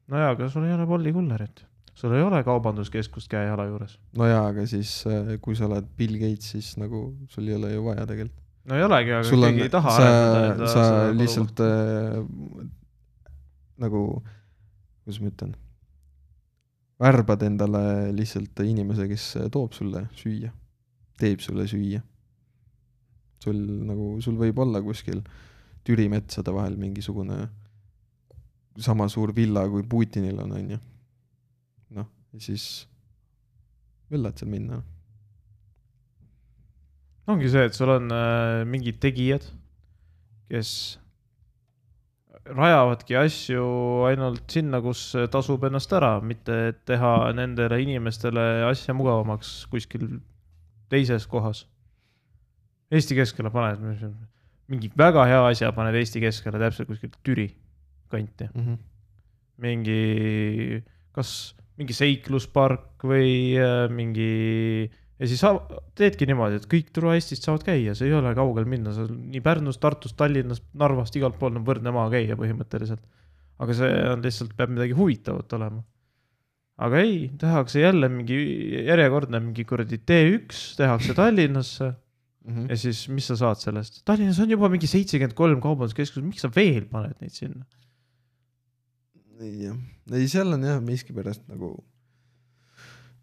no jaa, aga sul ei ole Bolli kullerit. Sul ei ole kaubanduskeskust käe-jala juures. no jaa, aga siis äh, kui sa oled Bill Gates, siis nagu sul ei ole ju vaja tegelikult. no ei olegi, aga sul on keegi ei, taha sa, arendada sa lihtsalt äh, nagu, kuidas ma ütlen, värbad endale lihtsalt inimese, kes toob sulle süüa, teeb sulle süüa. sul nagu, sul võib olla kuskil Türi metsade vahel mingisugune sama suur villa, kui Putinil on, onju. Ja siis möllad seal minna. ongi see, et sul on äh, mingid tegijad, kes rajavadki asju ainult sinna, kus tasub ennast ära, mitte teha nendele inimestele asja mugavamaks kuskil teises kohas. Eesti keskele paned mingi väga hea asja, paned Eesti keskele täpselt kuskil Türi kanti. mingi, kas mingi seikluspark või äh, mingi ja siis teedki niimoodi, et kõik tule Eestist saavad käia, see ei ole kaugel minna, sa nii Pärnust, Tartust, Tallinnast, Narvast, igalt poolt on võrdne maa käia põhimõtteliselt. aga see on lihtsalt, peab midagi huvitavat olema. aga ei, tehakse jälle mingi järjekordne mingi kuradi T1 tehakse Tallinnasse ja siis, mis sa saad sellest? Tallinnas on juba mingi seitsekümmend kolm kaubanduskeskust, miks sa veel paned neid sinna? Ei jah, ei seal on jah miskipärast nagu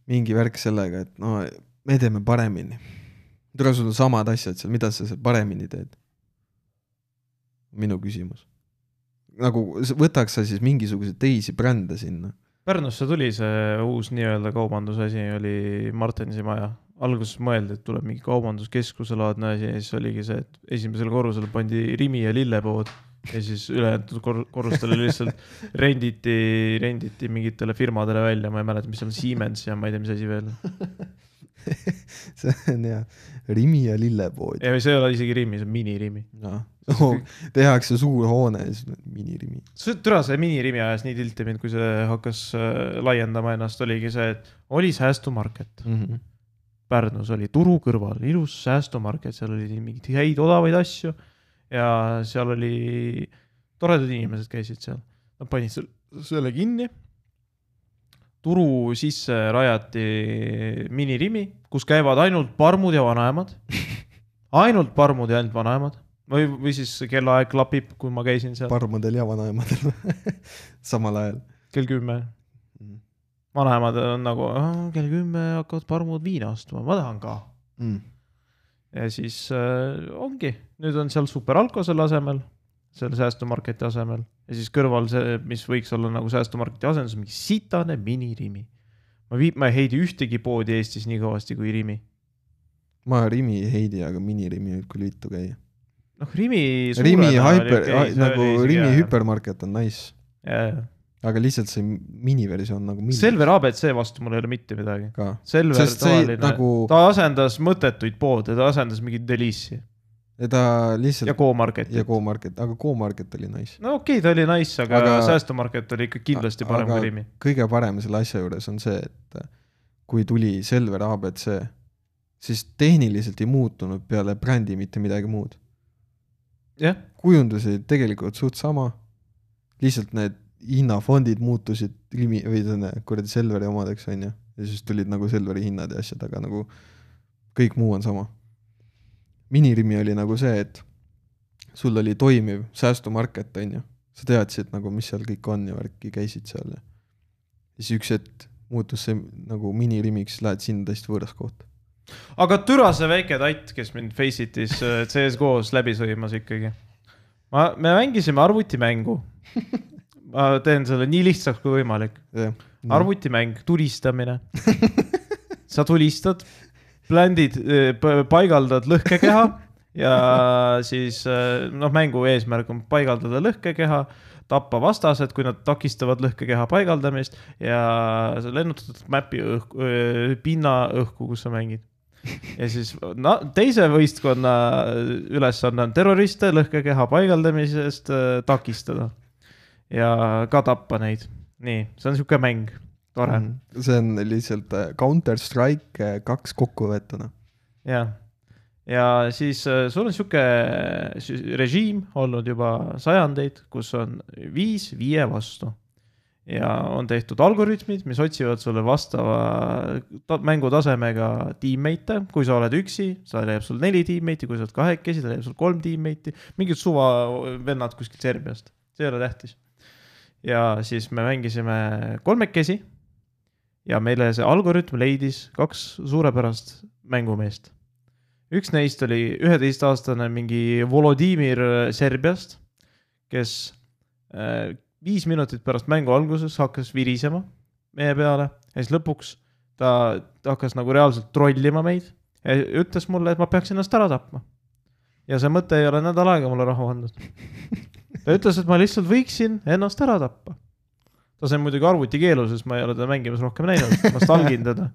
mingi värk sellega, et no me teeme paremini. tule, sul on samad asjad seal, mida sa seal paremini teed? minu küsimus. nagu võtaks sa siis mingisuguseid teisi brände sinna? Pärnusse tuli see uus nii-öelda kaubandusasi, oli Martensi maja, alguses mõeldi, et tuleb mingi kaubanduskeskuse laadne asi ja siis oligi see, et esimesele korrusele pandi Rimi ja lillepood ja siis ülejäänud kor- korrustele lihtsalt renditi, renditi mingitele firmadele välja, ma ei mäleta, mis seal Siemens ja ma ei tea, mis asi veel. see on hea, Rimi ja lillepood. ei, see ei ole isegi Rimi, see on minirimi. noh, tehakse suur hoone ja siis minirimi. see, türa see minirimi ajas nii tilti mind, kui see hakkas äh, laiendama ennast, oligi see, et oli säästumarket. Mhm. Pärnus oli turu kõrval ilus säästumarket, seal oli mingeid häid odavaid asju ja seal oli, toredad inimesed käisid seal. Nad panid sel- selle kinni. turu sisse rajati minirimi, kus käivad ainult parmud ja vanaemad. ainult parmud ja ainult vanaemad või, või siis kellaaeg klapib, kui ma käisin seal parmudel ja vanaemadel samal ajal. kell kümme. vanaemad on nagu kell kümme hakkavad parmud viina ostma, ma tahan ka Mm. ja siis äh, ongi, nüüd on seal superalko selle asemel, selle säästumarketi asemel ja siis kõrval see, mis võiks olla nagu säästumarketi asendus, mingi sitane minirimi. ma vii-, ma ei heidi ühtegi poodi Eestis nii kõvasti kui Rimi. ma Rimi ei heidi, aga minirimi võib küll vittu käia. noh, Rimi. Rimi hyper, nagu Rimi. hüpermarket on nice, aga lihtsalt see miniversioon nagu mini Selver abc vastu mul ei ole mitte midagi. Selver sest tavaline nagu, ta asendas mõttetuid poode, ta asendas mingit Delice'i ta ja lihtsalt Go-Marketit ja. Go-Market, aga Go-Market oli nice. no okei okay,, ta oli nice, aga, aga... Säästumarket oli ikka kindlasti parem kui Rimi. kõige parem selle asja juures on see, et kui tuli Selver abc, siis tehniliselt ei muutunud peale brändi mitte midagi muud. jah, kujundus oli tegelikult suht sama, lihtsalt need hinnafondid muutusid Rimi või selle kuradi Selveri omadeks, onju. ja siis tulid nagu Selveri hinnad ja asjad, aga nagu kõik muu on sama. Minirimi oli nagu see, et sul oli toimiv säästumarket, onju. sa teadsid nagu, mis seal kõik on ja värki, käisid seal ja siis üks hetk muutus see nagu minirimiks, lähed sinna täiesti võõras koht. aga türa see väike tatt, kes mind Faceitis äh, CS-GO-s läbi sõimas ikkagi. ma, me mängisime arvutimängu. ma teen selle nii lihtsaks kui võimalik. arvutimäng, tulistamine. sa tulistad, bländid, paigaldad lõhkekeha ja siis äh, noh, mängu eesmärk on paigaldada lõhkekeha, tappa vastased, kui nad takistavad lõhkekeha paigaldamist ja sa lennutad mäpi õhku, pinna õhku, kus sa mängid. ja siis no, teise võistkonna ülesanne on terroriste lõhkekeha paigaldamisest takistada ja ka tappa neid. nii, see on sihuke mäng, tore mm.. see on lihtsalt äh, Counter Strike äh, kaks kokku võetuna. jah, ja siis äh, sul on sihuke režiim olnud juba sajandeid, kus on viis viie vastu. ja on tehtud algoritmid, mis otsivad sulle vastava ta mängutasemega tiimmeite, kui sa oled üksi, sa leiab sul neli tiimmeiti, kui sa oled kahekesi, ta leiab sul kolm tiimmeiti, mingid suva vennad kuskilt Serbiast, see ei ole tähtis. ja siis me mängisime kolmekesi ja meile see algoritm leidis kaks suurepärast mängumeest üks neist oli üheteistaastane mingi Volodimir Serbiast, kes äh, viis minutit pärast mängu alguses hakkas virisema meie peale ja siis lõpuks ta, ta hakkas nagu reaalselt trollima meid ja ütles mulle, et ma peaks ennast ära tapma. ja see mõte ei ole nädal aega mulle rahu andnud. ta ütles, et ma lihtsalt võiksin ennast ära tappa. Ta sai muidugi arvutikeelu, sest ma ei ole teda mängimas rohkem näinud, ma stalgin teda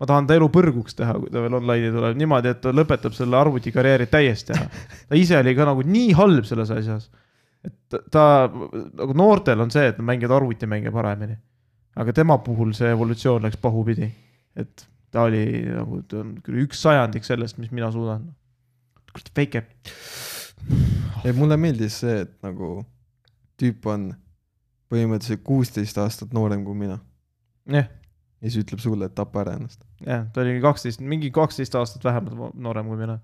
ma tahan ta elu põrguks teha, kui ta veel online'i tuleb niimoodi, et ta lõpetab selle arvutikarjääri täiesti ära. ta ise oli ka nagu nii halb selles asjas. et ta, nagu noortel on see, et nad mängivad arvutimänge paremini. aga tema puhul see evolutsioon läks pahupidi. et ta oli nagu, ta on küll üks sajandik sellest, mis mina suudan. kurat, väike. ei, mulle meeldis see, et nagu tüüp on põhimõtteliselt kuusteist aastat noorem kui mina jah, ja siis ütleb sulle, et tapa ära ennast. jah, ta oli kaksteist, mingi kaksteist aastat vähemalt noorem kui mina.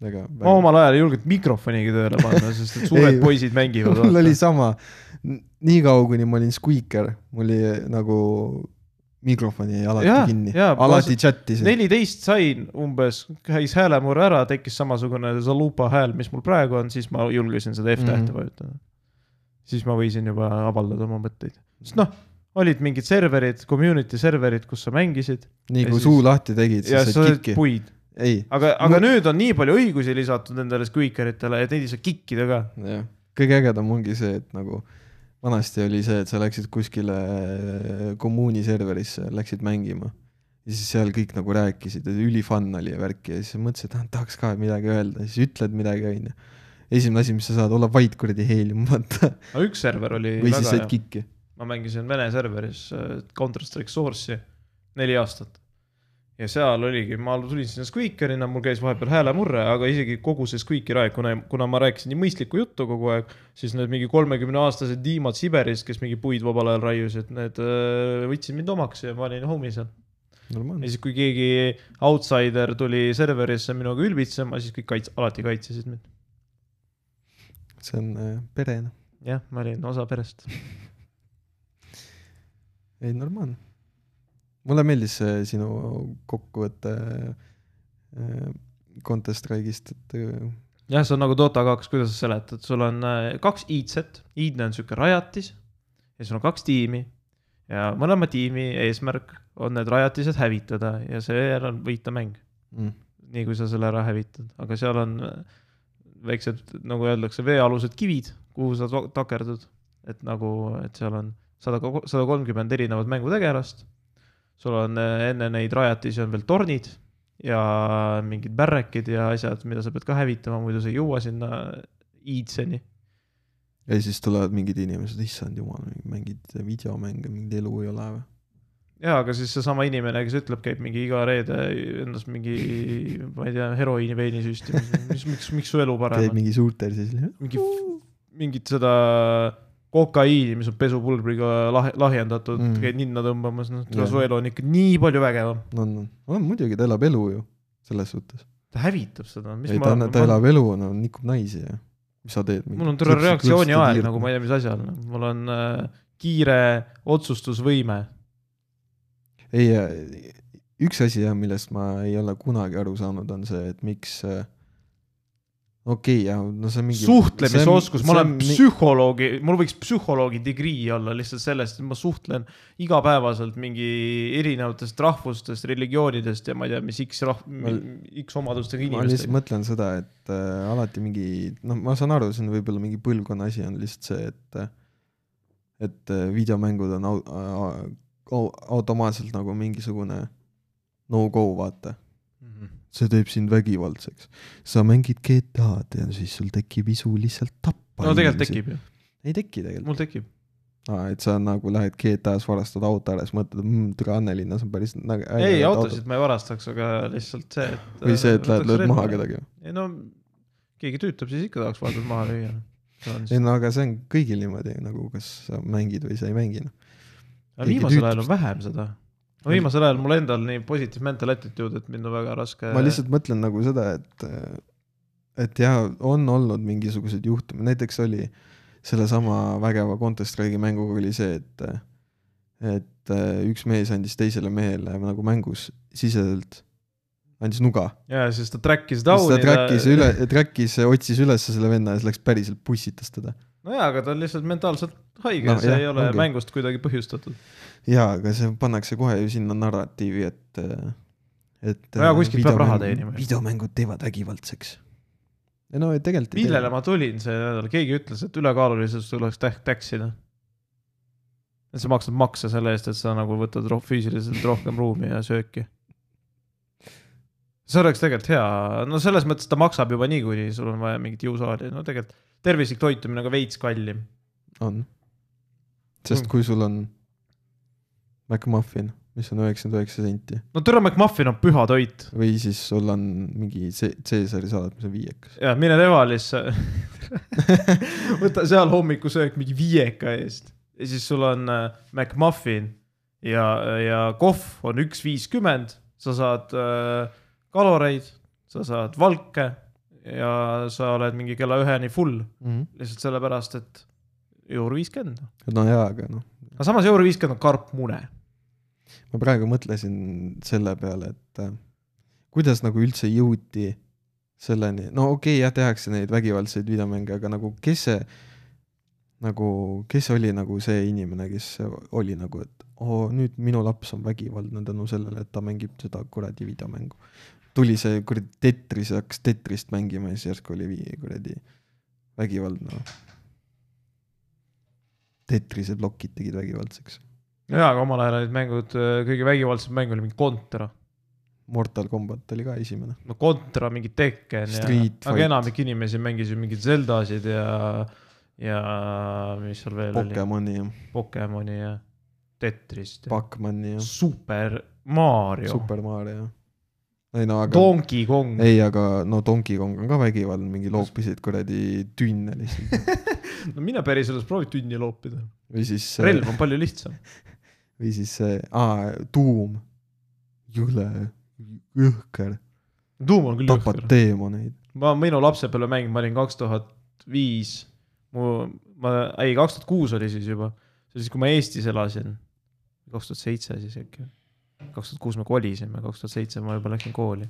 väga, ma omal ajal ei julgenud mikrofonigi tööle panna, sest et suured Ei, poisid mängivad. mul oli sama, niikaua kuni ma olin squeaker, mul oli nagu mikrofoni alati Jaa, kinni, alati chat'isin. neliteist sain umbes, käis häälemurre ära, tekkis samasugune Zalupa hääl, mis mul praegu on, siis ma julgesin seda F-tähte Mhm. vajutada. Siis ma võisin juba avaldada oma mõtteid, sest noh, olid mingid serverid, community serverid, kus sa mängisid nii kui siis- suu lahti tegid, siis sa said kikki. puid. ei, aga, aga Mul- nüüd on nii palju õigusi lisatud nendele squeakeritele, et neid ei saa kikkida ka. jah, kõige ägedam ongi see, et nagu vanasti oli see, et sa läksid kuskile äh, kommuuni serverisse, läksid mängima ja siis seal kõik nagu rääkisid, et ülifun oli ja värki ja siis mõtlesid, et ah, tahaks ka midagi öelda, siis ütled midagi, onju. Esimene asi, mis sa saad, olla vait kuradi heelium, vaata. aga üks server oli või siis said kikki. ma mängisin Vene serveris äh, Counter Strike Source'i neli aastat. ja seal oligi, ma tulin sinna squeaker'ina, mul käis vahepeal häälemurre, aga isegi kogu see squeaker'i aeg, kuna, kuna ma rääkisin nii mõistlikku juttu kogu aeg, siis need mingi kolmekümne aastased tiimad Siberist, kes mingi puid vabal ajal raiusid, need äh, võtsid mind omaks ja ma olin homie seal. ja normaalne. siis, kui keegi outsider tuli serverisse minuga ülbitsema, siis kõik kaits-, alati kaitsesid mind. See on äh, pere, noh. jah, ma olin osa perest. ei, normaalne. mulle meeldis see sinu kokkuvõte äh, Counter Strike'ist, et äh, jah, see on nagu Dota kaks, kuidas sa seletad, sul on äh, kaks iidset, iidne on sihuke rajatis ja sul on kaks tiimi ja mõlema tiimi eesmärk on need rajatised hävitada ja seejärel on võita mäng, mm, nii kui sa selle ära hävitad, aga seal on äh, väiksed, nagu öeldakse, veealused kivid, kuhu sa takerdud, et nagu, et seal on sada, sada kolmkümmend erinevat mängutegelast. sul on äh, enne neid rajatisi on veel tornid ja mingid bärrekid ja asjad, mida sa pead ka hävitama, muidu sa ei jõua sinna iidseni. ja siis tulevad mingid inimesed, issand jumal, mängid videomänge, mingit elu ei ole või? ja, aga siis seesama inimene, kes ütleb, käib mingi iga reede endas mingi, ma ei tea, heroiini veini süstimas, mis, miks, miks su elu parem on? mingi suurtel siis, mingi, mingit seda kokaiini, mis on pesupulbriga lahe, lahjendatud Mm. käid ninna tõmbamas, noh, su elu on ikka nii palju vägevam. on, on, on muidugi, ta elab elu ju, selles suhtes. ta hävitab seda, mis ei, ma ta, ta elab elu, no nikub naisi ja mis sa teed? mul on terve reaktsiooniaeg nagu ma ei tea, mis asjal, mul on äh, kiire otsustusvõime. ei, üks asi jah, millest ma ei ole kunagi aru saanud, on see, et miks äh, okei okay,, jah, no see on mingi suhtlemisoskus, ma olen psühholoogi, mul võiks psühholoogi degree olla lihtsalt sellest, et ma suhtlen igapäevaselt mingi erinevatest rahvustest, religioonidest ja ma ei tea, mis X rah- Ma-, X omadustega ma lihtsalt inimestega. mõtlen seda, et äh, alati mingi, noh, ma saan aru, see on võib-olla mingi põlvkonna asi on lihtsalt see, et äh, et äh, videomängud on au, au, automaatselt nagu mingisugune no-go, vaata. see teeb sind vägivaldseks. sa mängid GTA-d ja siis sul tekib isu lihtsalt tappa no tegelikult. tekib ju, ei teki tegelikult. mul tekib. aa, et sa nagu lähed GTA-s, varastad auto ära, siis mõtled mmm,, türa Annelinnas on päris nagu ei, autosid ma ei varastaks, aga lihtsalt see, et. või see, et lähed, lööd maha. kedagi. ei no keegi tüütab, siis ikka tahaks vahepeal maha lüüa. ei no aga see on kõigil niimoodi nagu, kas sa mängid või sa ei mängi, noh. Aga viimasel ajal on vähem seda. no viimasel ajal mul endal nii positiivne mental attitude, et mind on väga raske. ma lihtsalt mõtlen nagu seda, et, et jaa, on olnud mingisugused juhtumid, näiteks oli sellesama vägeva Counter Strike'i mänguga oli see, et, et äh, üks mees andis teisele mehele nagu mängus siseselt, andis nuga. ja siis ta track'is siis ta down'i. track'is üle, track'is, otsis üles selle venna ja siis läks päriselt pussitas teda. nojaa, aga ta on lihtsalt mentaalselt haige No see jah, ei ole ongi. mängust kuidagi põhjustatud. jaa, aga see pannakse kohe ju sinna narratiivi, et, et. No jaa, kuskilt peab raha teenima. videomängud teevad vägivaldseks. no tegelikult. millele ma tulin see nädal, keegi ütles, et ülekaalulisus tuleks täh-, taxida. et sa maksad makse selle eest, et sa nagu võtad roh-, füüsiliselt rohkem ruumi ja sööki. See oleks tegelikult hea, no selles mõttes ta maksab juba niikuinii, sul on vaja mingit jõusaali, no tegelikult tervislik toitumine on ka veits kallim. on. sest Mm. kui sul on McMuffin, mis on üheksakümmend üheksa senti no Türa McMuffin on püha toit või siis sul on mingi Caesari salat, mis on viiekas. ja mine Levalisse võta seal hommikusöök mingi viieka eest ja siis sul on äh, McMuffin ja, ja kohv on üks viiskümmend, sa saad äh, kaloreid, sa saad valke ja sa oled mingi kella üheni full lihtsalt sellepärast, et euro viiskümmend. no jaa, aga noh, aga samas euro viiskümmend on karpmune. ma praegu mõtlesin selle peale, et äh, kuidas nagu üldse jõuti selleni, no okei okay, jah, tehakse neid vägivaldseid videomänge, aga nagu kes see, nagu, kes oli nagu see inimene, kes oli nagu, et oo, nüüd minu laps on vägivaldne tänu sellele, et ta mängib seda kuradi videomängu. Tuli see kuradi Tetris, hakkas Tetrist mängima ja siis järsku oli vii- kuradi vägivaldne no.. Tetrise plokid tegid vägivaldseks. jaa, aga omal ajal olid mängud, kõige vägivaldsem mäng oli mingi Contra. Mortal Combat oli ka esimene. no Contra, mingi Tekken ja Street, aga Fight. enamik inimesi mängis ju mingeid Zeldasid ja, ja mis seal veel oli, Pokemoni ja Pokemoni ja Tetrist ja Pac-Mani ja Super Mario, Super Mario. Ei no aga, Donkey Kong. ei aga no Donkey Kong on ka vägivaldne, mingi loopisid kuradi tünne lihtsalt. no mine päriselus proovi tünni loopida, või siis, relv on palju lihtsam. või siis see, aa, tuum. jõle, jõhker, tuum on küll tapad jõhker. teemoneid. ma minu lapsepõlvemäng, ma olin kaks tuhat viis, mu, ma, ei kaks tuhat kuus oli siis juba, siis, kui ma Eestis elasin. kaks tuhat seitse siis äkki. Kaks tuhat kuus me kolisime, kaks tuhat seitse ma juba läksin kooli.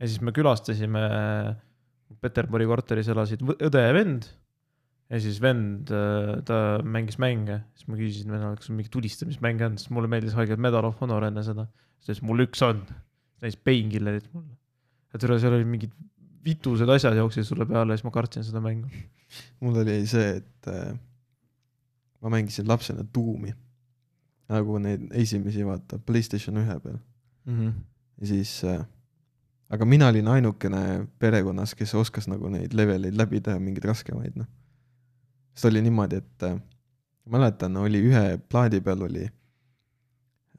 ja siis me külastasime, Peterburi korteris elasid õde ja vend. ja siis vend, ta mängis mänge, siis ma küsisin vennalt, kas on mingi tulistamismäng on, sest mulle meeldis haigelt Medal of Honor enne seda. siis ta ütles, mul üks on, näis Painkillerit mulle. et üle seal olid mingid vitused asjad jooksid sulle peale ja siis ma kartsin seda mängu. mul oli see, et äh, ma mängisin lapsena tuumi. Nagu neid esimesi, vaata, Playstation ühe peal. ja siis äh,, aga mina olin ainukene perekonnas, kes oskas nagu neid leveleid läbi teha, mingeid raskemaid, noh. sest oli niimoodi, et äh, mäletan, oli ühe plaadi peal oli,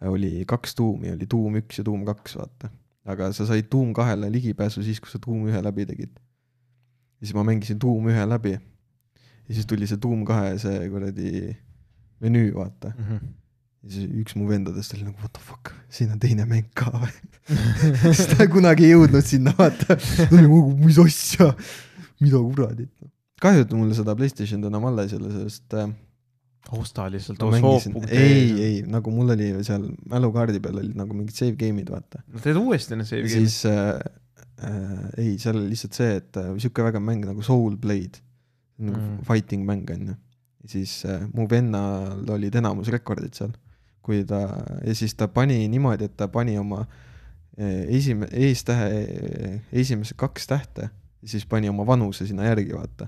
oli kaks tuumi, oli tuum üks ja tuum kaks, vaata. aga sa said tuum kahele ligipääsu siis, kui sa tuum ühe läbi tegid. ja siis ma mängisin tuum ühe läbi. ja siis tuli see tuum kahe see kuradi menüü, vaata. Ja siis üks mu vendadest oli nagu what the fuck, siin on teine mäng ka või? sest ta kunagi ei jõudnud sinna, vaata. mis asja, mida kuradit. kahju, et mul seda Playstationit enam alles ei ole, sest äh, osta lihtsalt, ei, ei, nagu mul oli seal mälukaardi peal olid nagu mingid save game'id, vaata. no teed uuesti need save game'id. siis äh, äh, ei, seal oli lihtsalt see, et äh, sihuke väga mäng nagu Soul Blade, nagu Mm. fighting mäng on ju. ja siis äh, mu vennal olid enamus rekordid seal, kui ta ja siis ta pani niimoodi, et ta pani oma äh, esime-, eestähe, esimesed kaks tähte ja siis pani oma vanuse sinna järgi, vaata.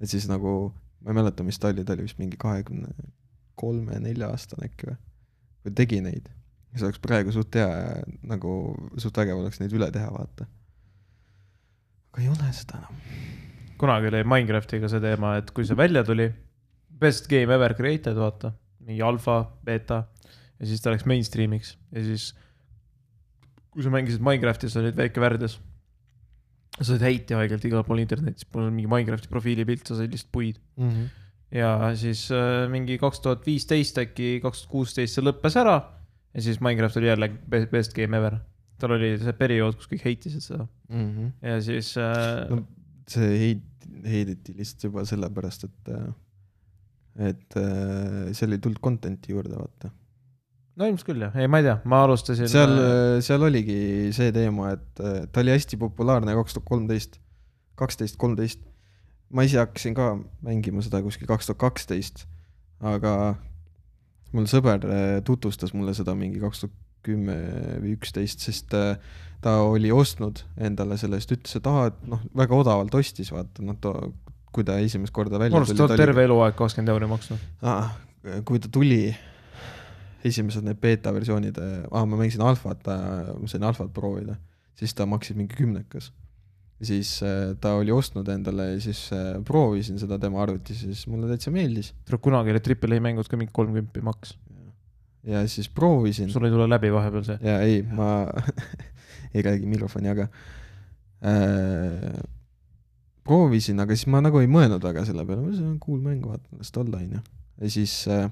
et siis nagu, ma ei mäleta, mis ta oli, ta oli vist mingi kahekümne kolme, nelja aastane äkki või, või tegi neid see oleks praegu suht hea, nagu suht vägev oleks neid üle teha, vaata. aga ei ole seda enam. kunagi oli Minecraftiga see teema, et kui see välja tuli, best game ever created, vaata, mingi alfa, beeta ja siis ta läks mainstream'iks ja siis kui sa mängisid Minecrafti, sa olid väike värdes. sa said heiti haigelt igal pool internetis, mul on mingi Minecrafti profiilipilt, sa said lihtsalt puid. ja siis äh, mingi kaks tuhat viisteist äkki, kaks tuhat kuusteist see lõppes ära ja siis Minecraft oli jälle be- best game ever. tal oli see periood, kus kõik heitisid seda ja siis äh, no see heit-, heideti lihtsalt juba sellepärast, et, et äh, seal ei tulnud content'i juurde, vaata. no ilmselt küll jah, ei ma ei tea, ma alustasin. seal, seal oligi see teema, et äh, ta oli hästi populaarne kaks tuhat kolmteist, kaksteist, kolmteist. ma ise hakkasin ka mängima seda kuskil kaks tuhat kaksteist, aga mul sõber äh, tutvustas mulle seda mingi kaks tuhat kümme või üksteist, sest äh, ta oli ostnud endale selle, siis ta ütles, et aa, et noh, väga odavalt ostis, vaata, noh, ta, kui ta esimest korda välja ma arvan, et sa oled terve eluaeg kakskümmend euri maksnud. ah,. kui ta tuli, esimesed need beeta versioonid, ah, ma mängisin alfat, ma sain alfat proovida, siis ta maksis mingi kümnekas. siis äh, ta oli ostnud endale ja siis äh, proovisin seda tema arvutis ja siis mulle täitsa meeldis. kunagi olid Triple A mängud ka mingi kolmkümmend maks. ja siis proovisin sul ei tule läbi vahepeal see. ja ei, ma ei räägi mikrofoni, aga äh, proovisin, aga siis ma nagu ei mõelnud väga selle peale, see on cool mäng, vaata, las ta olla, onju. ja siis äh,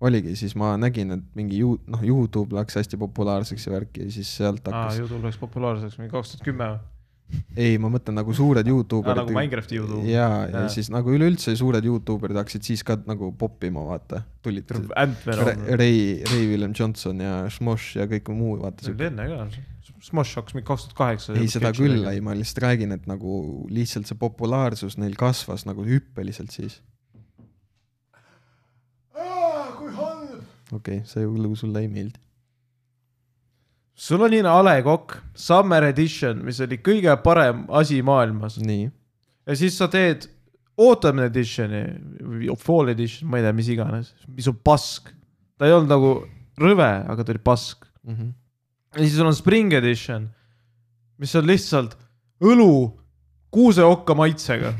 oligi, siis ma nägin, et mingi ju-, noh, Youtube läks hästi populaarseks ja värki ja siis sealt hakkas, Youtube läks populaarseks mingi kaks tuhat kümme või? ei, ma mõtlen nagu suured Youtuberid nagu Minecrafti Youtube. ja, ja Jaa. siis nagu üleüldse suured Youtuberid hakkasid siis ka nagu poppima, vaata, tulid. Ray, Ray William Johnson ja Smosh ja kõik muu, vaata see oli enne ka. Smosh hakkas mingi kaks tuhat kaheksa. ei, seda küll ei, ma lihtsalt räägin, et nagu lihtsalt see populaarsus neil kasvas nagu hüppeliselt siis. kui halb. okei okay,, see lugu sulle ei meeldi. sul on siin A Le Coq Summer Edition, mis oli kõige parem asi maailmas. nii. ja siis sa teed Autumn Edition'i, Fall Edition, ma ei tea, mis iganes, mis on pask. ta ei olnud nagu rõve, aga ta oli pask mm. -hmm ja siis sul on Spring Edition, mis on lihtsalt õlu kuuseokka maitsega.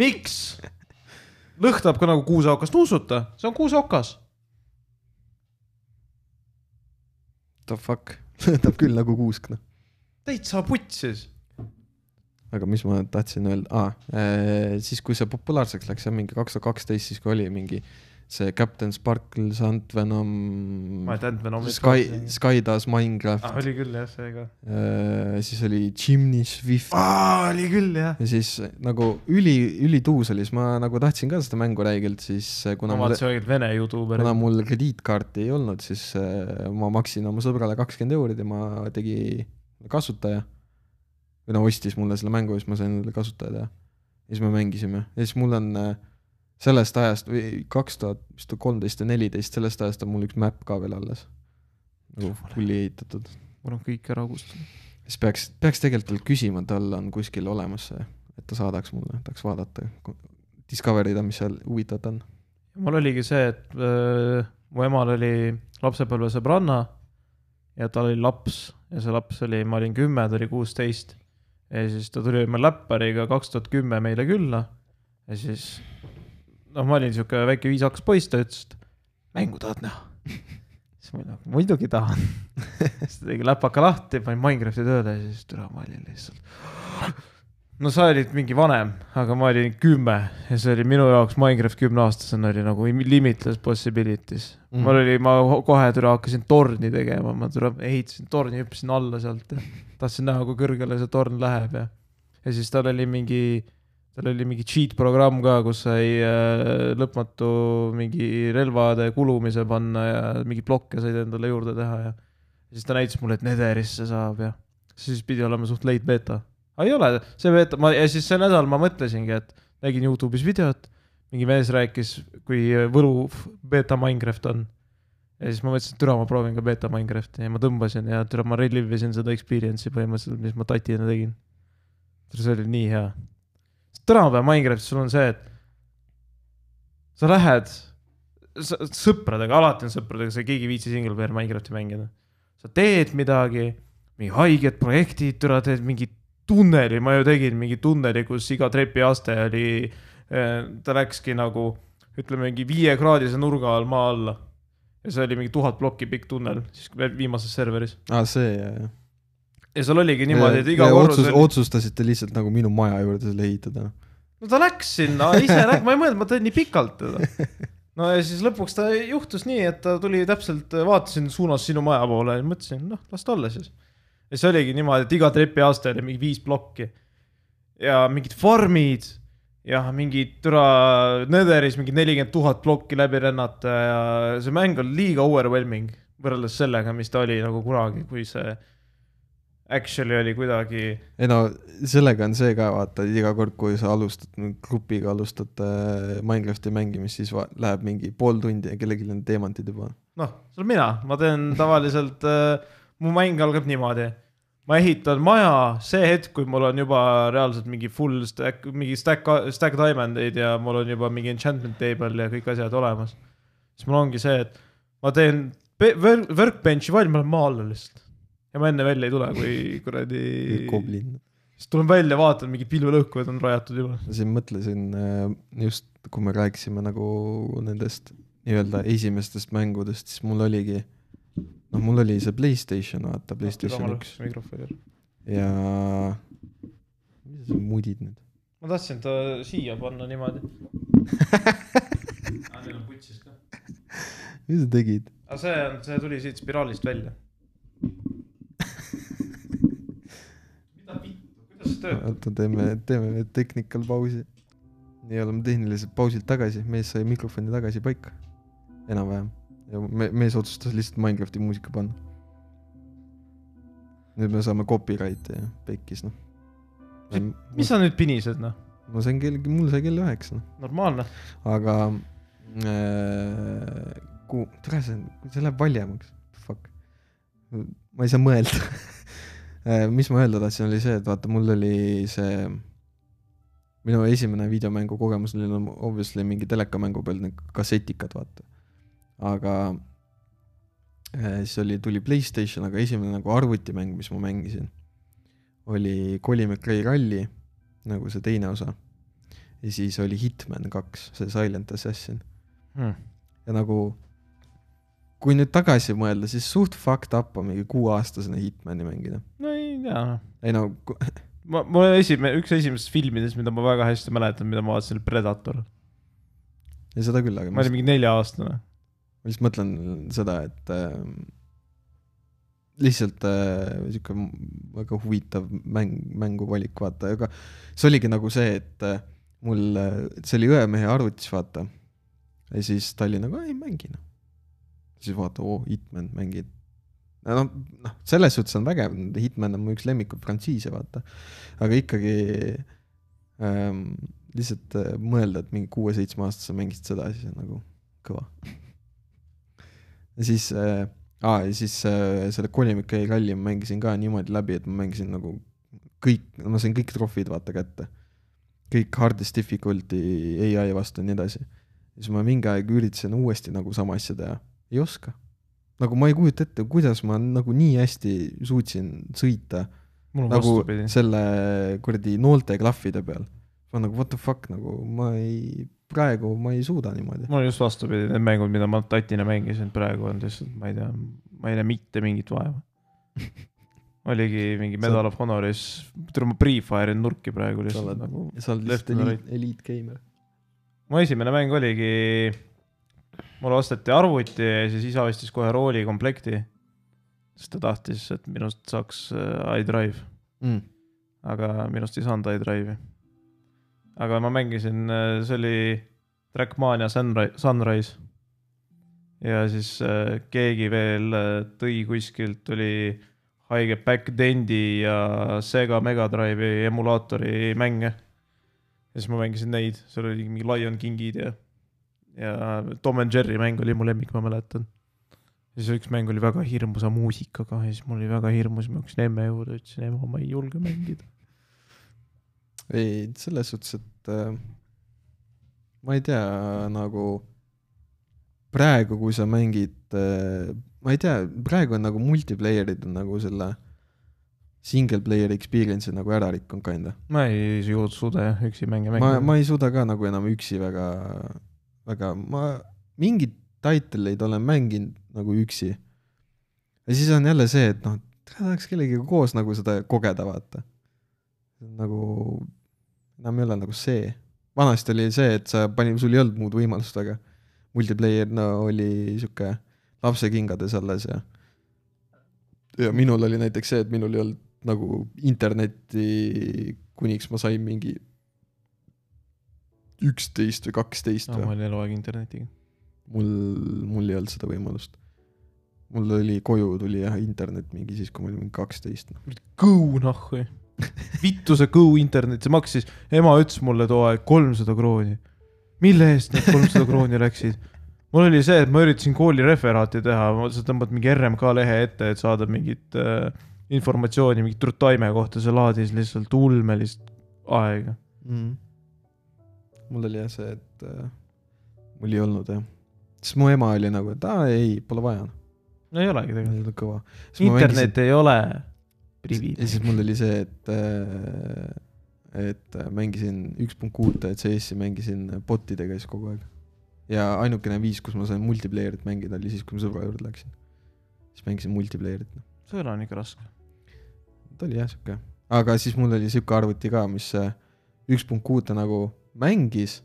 miks? lõhnab ka nagu kuuseokast, nuusuta, see on kuuseokas. The fuck, lõhnab küll nagu kuusk, noh. täitsa putsis. aga mis ma tahtsin öelda ah,, siis kui see populaarseks läks, see on mingi kaks tuhat kaksteist, siis kui oli mingi see Captain Sparkle, Sant Venom ma ei, teadnud Venomi. Sky, Skydas, Minecraft ah,. oli küll jah, see ka. siis oli Chimney Swift aa, oli küll jah. ja siis nagu üli, ülituus oli, siis ma nagu tahtsin ka seda mängu räigelt, siis äh, kuna ma mul, vaatasin õiget vene Youtube'i. kuna mul krediitkaarti ei olnud, siis äh, ma maksin oma sõbrale kakskümmend eurot ja ma tegi kasutaja. või no ostis mulle selle mängu ja siis ma sain endale kasutaja teha. ja siis me mängisime ja siis mul on äh, sellest ajast või kaks tuhat, vist kolmteist või neliteist, sellest ajast on mul üks map ka veel alles. nagu fully ehitatud. mul on kõik ära kustunud. siis peaks, peaks tegelikult veel küsima, tal on kuskil olemas see, et ta saadaks mulle, tahaks vaadata, discover ida, mis seal huvitavat on. mul oligi see, et öö, mu emal oli lapsepõlvesõbranna ja tal oli laps ja see laps oli, ma olin kümme, ta oli kuusteist. ja siis ta tuli oma läppariga kaks tuhat kümme meile külla ja siis noh, ma olin siuke väike viisakas poiss, ta ütles, et mängu tahad näha? siis ma nagu muidugi tahan. siis ta tegi läpaka lahti, panin Minecrafti tööle ja siis tule, ma olin lihtsalt. no sa olid mingi vanem, aga ma olin kümme ja see oli minu jaoks Minecraft kümneaastasena oli nagu limitless possibilities mm.. mul oli, ma kohe tule hakkasin torni tegema, ma tule ehitasin torni, hüppasin alla sealt ja tahtsin näha, kui kõrgele see torn läheb ja. ja siis tal oli mingi, tal oli mingi cheat programm ka, kus sai äh, lõpmatu mingi relvade kulumise panna ja mingeid blokke said endale juurde teha ja. siis ta näitas mulle, et Netherisse saab ja siis pidi olema suht late beta. aga ei ole, see beta, ma ja siis see nädal ma mõtlesingi, et nägin Youtube'is videot, mingi mees rääkis, kui võlu beta Minecraft on. ja siis ma mõtlesin, et türa, ma proovin ka beta Minecrafti ja ma tõmbasin ja türa, ma relive isin seda experience'i põhimõtteliselt, mis ma tatina tegin. see oli nii hea. Tänapäeval Minecraftis sul on see, et sa lähed sõpradega, alati on sõpradega, sa keegi ei viitsi single player Minecrafti mängida. sa teed midagi, mingi haiged projektid, türa teed mingi tunneli, ma ju tegin mingi tunneli, kus iga trepiaste oli, ta läkski nagu ütleme mingi viiekraadise nurga all maa alla. ja see oli mingi tuhat plokki pikk tunnel, siis viimases serveris. aa, see, jah, jah. Ja seal oligi niimoodi, et iga korrus otsus, oli.... otsustasite lihtsalt nagu minu maja juurde selle ehitada. no ta läks sinna, ise läks, ma ei mõelnud, ma teen nii pikalt teda. no ja siis lõpuks ta juhtus nii, et ta tuli täpselt, vaatasin suunas sinu maja poole ja mõtlesin, noh, las ta olla siis. ja see oligi niimoodi, et iga trepiaste oli mingi viis plokki. ja mingid farmid ja mingid türa Netheris mingi nelikümmend tuhat plokki läbi rännata ja see mäng on liiga overwhelming võrreldes sellega, mis ta oli nagu kunagi, kui see actually oli kuidagi ei no sellega on see ka vaata, iga kord, kui sa alustad, grupiga alustad äh, Minecrafti mängimist, siis va- läheb mingi pool tundi ja kellelgi on teemantid juba. noh, see olen mina, ma teen tavaliselt äh,, mu mäng algab niimoodi. ma ehitan maja see hetk, kui mul on juba reaalselt mingi full stack, mingi stack, stack diamond eid ja mul on juba mingi enchantment table ja kõik asjad olemas. siis mul ongi see, et ma teen workbench'i valmis, ma lähen maa alla lihtsalt. Ja ma enne välja ei tule, kui kuradi, Goblin. siis tulen välja, vaatan, mingid pilvelõhkujad on rajatud juba. siin mõtlesin äh, just, kui me rääkisime nagu nendest nii-öelda esimestest mängudest, siis mul oligi, noh, mul oli see Playstation, vaata, Playstation üks mikrofoni. ja mis sa mudid nüüd? ma tahtsin ta siia panna niimoodi. Neil on putsis ka. mis sa tegid? aga see on, see tuli siit spiraalist välja. See töötab? oota, teeme, teeme technical pausi. nii oleme tehniliselt pausilt tagasi, mees sai mikrofoni tagasi paika, enam-vähem. ja me, mees otsustas lihtsalt Minecrafti muusika panna. nüüd me saame copyrighti ja pekkis noh. mis sa nüüd pinised, noh? ma sain kell, mul sai kell üheksa noh, normaalne. aga äh, kuu, tere, see see läheb valjemaks, fuck. ma ei saa mõelda. mis ma öelda tahtsin, oli see, et vaata, mul oli see, minu esimene videomängu kogemus oli no obviously mingi telekamängu peal need kassetikad, vaata. aga äh, siis oli, tuli Playstation, aga esimene nagu arvutimäng, mis ma mängisin, oli Colin McRae Rally, nagu see teine osa. ja siis oli Hitman kaks, see Silent Assassin Hmm. ja nagu kui nüüd tagasi mõelda, siis suht fucked up on mingi kuueaastasena Hitmani mängida. no ei tea, ei no, ma, mul esimene, üks esimesest filmidest, mida ma väga hästi mäletan, mida ma vaatasin, oli Predator. ja seda küll, aga ma ma olin mingi nelja-aastane. ma lihtsalt mõtlen seda, et äh, lihtsalt äh, sihuke väga huvitav mäng, mänguvalik, vaata, aga see oligi nagu see, et äh, mul, see oli õemehe arvutis, vaata. ja siis ta oli nagu, ei mängi noh. siis vaata, oo, Hitman mängid. noh, noh, selles suhtes on vägev, Hitman on mu üks lemmikuid frantsiise, vaata. aga ikkagi ähm, lihtsalt äh, mõelda, et mingi kuue-seitsmeaastase mängisid seda, siis on nagu kõva ja siis äh,, aa ja siis äh, selle McRae ralli ma mängisin ka niimoodi läbi, et ma mängisin nagu kõik, ma sain kõik trofid vaata kätte. kõik hardest difficulty ai vastu ja nii edasi. siis ma mingi aeg üritasin uuesti nagu sama asja teha, ei oska. Nagu ma ei kujuta ette, kuidas ma nagu nii hästi suutsin sõita nagu vastupidi. selle kuradi noolteklahvide peal. ma nagu what the fuck nagu ma ei, praegu ma ei suuda niimoodi. mul on just vastupidi, need mängud, mida ma tatina mängisin praegu on lihtsalt, ma ei tea, ma ei näe mitte mingit vaeva. oligi mingi Medal of Honoris, tule ma Pre-Fire'in nurki praegu sa lihtsalt nagu. sa oled lihtsalt eliit, eliitgeimer. mu esimene mäng oligi, mulle osteti arvuti ja siis isa ostis kohe rooli komplekti. sest ta tahtis, et minust saaks äh, iDrive, mm.. aga minust ei saanud iDrive'i. aga ma mängisin, see oli Trackmania Sunrise, Sunrise. ja siis äh, keegi veel äh, tõi kuskilt, tuli haige Backdendi ja Sega Mega Drive'i emulaatori mänge. ja siis ma mängisin neid, seal oli mingi Lion Kingid ja, ja Tom and Jerry mäng oli mu lemmik, ma mäletan. siis üks mäng oli väga hirmusa muusikaga ja siis mul oli väga hirmus, ma läksin emme juurde, ütlesin ema, ma ei julge mängida. ei, selles suhtes, et äh, ma ei tea, nagu praegu, kui sa mängid äh,, ma ei tea, praegu on nagu multiplayer'id on nagu selle single player experience'i nagu ära rikkunud kinda. ma ei suuda jah üksi mänge ma, mängida. ma ei suuda ka nagu enam üksi väga, väga, ma mingeid titleid olen mänginud nagu üksi. ja siis on jälle see, et noh, tahaks kellegagi koos nagu seda kogeda, vaata. nagu, enam ei ole nagu see. vanasti oli see, et sa pani, sul ei olnud muud võimalust väga. multiplayer, no oli sihuke lapsekingades alles ja ja minul oli näiteks see, et minul ei olnud nagu internetti, kuniks ma sain mingi üksteist või kaksteist no,. ma olin eluaeg internetiga. mul, mul ei olnud seda võimalust. mul oli koju tuli jah internet mingi siis, kui ma olin mingi kaksteist. noh. kõu nahku. vittu see kõu internet, see maksis, ema ütles mulle too aeg kolmsada krooni. mille eest need kolmsada krooni läksid? mul oli see, et ma üritasin kooli referaati teha, sa tõmbad mingi RMK lehe ette, et saada mingit äh, informatsiooni mingi trutaime kohta, see laadis lihtsalt ulmelist aega. mm.. Mul oli jah see, et äh, mul ei olnud jah. siis mu ema oli nagu, et aa ei, pole vaja. no ei olegi tegelikult. kõva. internet ei ole ja privileeg. siis mul oli see, et äh, et äh, mängisin üks punkt kuute, et CS-i mängisin botidega siis kogu aeg. ja ainukene viis, kus ma sain multiplayer'it mängida, oli siis, kui ma sõbra juurde läksin. siis mängisin multiplayer'it, noh. sõel on ikka raske. ta oli jah sihuke, aga siis mul oli sihuke arvuti ka, mis äh, üks punkt kuute nagu mängis,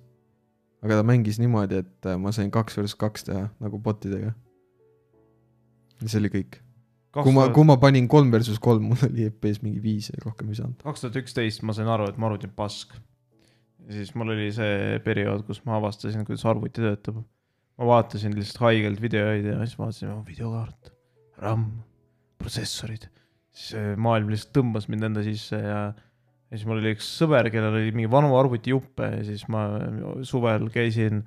aga ta mängis niimoodi, et äh, ma sain kaks versus kaks teha nagu botidega. ja see oli kõik. kui ma, kui ma panin kolm versus kolm, mul oli FPS mingi viis ja rohkem ei saanud. kaks tuhat üksteist ma sain aru, et mu arvuti on pask. ja siis mul oli see periood, kus ma avastasin, kuidas arvuti töötab. ma vaatasin lihtsalt haigelt videoid ja siis vaatasin, videokaart, RAM, protsessorid. siis äh, maailm lihtsalt tõmbas mind enda sisse ja, ja siis mul oli üks sõber, kellel oli mingi vanu arvutijuppe ja siis ma suvel käisin,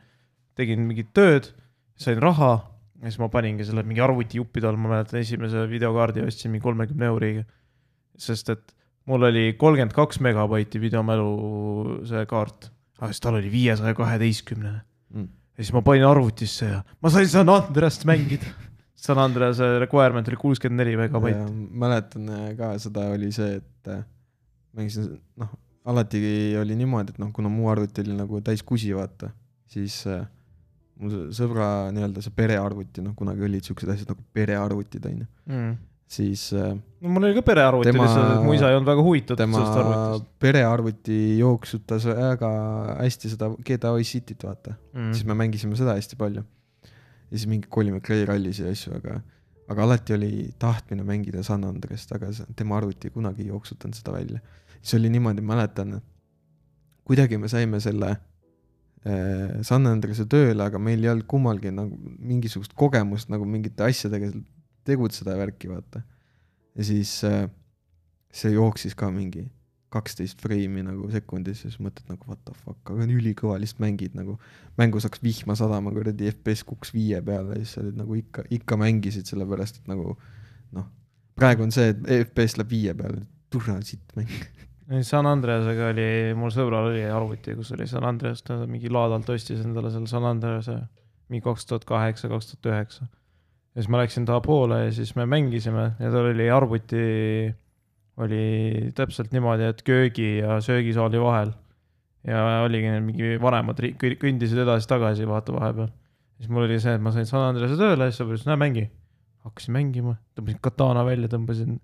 tegin mingit tööd, sain raha ja siis ma paningi selle mingi arvutijuppide all, ma mäletan esimese videokaardi ostsin mingi kolmekümne euriga. sest et mul oli kolmkümmend kaks megabaiti videomälu see kaart, aga siis tal oli viiesaja kaheteistkümnene. Mm. ja siis ma panin arvutisse ja ma sain San Andreast mängida. San Andrease requirement oli kuuskümmend neli megabaiti. mäletan äh, ka seda oli see, et äh, mängisin, noh, alati oli niimoodi, et noh, kuna mu arvuti oli nagu täis kusi, vaata, siis äh, see sõbra nii-öelda see perearvuti, noh, kunagi olid siuksed asjad nagu perearvutid, onju, Mm. siis äh, no mul oli ka perearvuti lihtsalt, et mu isa ei olnud väga huvitatud sellest arvutist perearvuti jooksutas väga hästi seda GTA Wise Cityt, vaata mm., siis me mängisime seda hästi palju. ja siis mingi kolime Grey Rallis ja asju, aga, aga alati oli tahtmine mängida San Andrest, aga tema arvuti kunagi ei jooksutanud seda välja. Siis oli niimoodi, mäletan, kuidagi me saime selle äh, San Andrese tööle, aga meil ei olnud kummalgi nagu mingisugust kogemust nagu mingite asjadega tegutseda ja värki, vaata. ja siis äh, see jooksis ka mingi kaksteist freimi nagu sekundis ja siis mõtled nagu what the fuck, aga on ülikõva, lihtsalt mängid nagu, mängus hakkas vihma sadama, kuradi FPS kukkus viie peale ja siis sa olid nagu ikka, ikka mängisid, sellepärast et nagu noh, praegu on see, et FPS läheb viie peale, turha sitt mäng. San Andreasega oli, mul sõbral oli arvuti, kus oli San Andreas, ta mingi laadalt ostis endale selle San Andrease mingi kaks tuhat kaheksa, kaks tuhat üheksa. ja siis ma läksin taha poole ja siis me mängisime ja tal oli arvuti, oli täpselt niimoodi, et köögi ja söögisaali vahel. ja oligi mingi vanemad kõndisid edasi-tagasi, vaata vahepeal. siis mul oli see, et ma sain San Andrease tööle siis sõber ütles, näe mängi. hakkasin mängima, tõmbasin katana välja, tõmbasin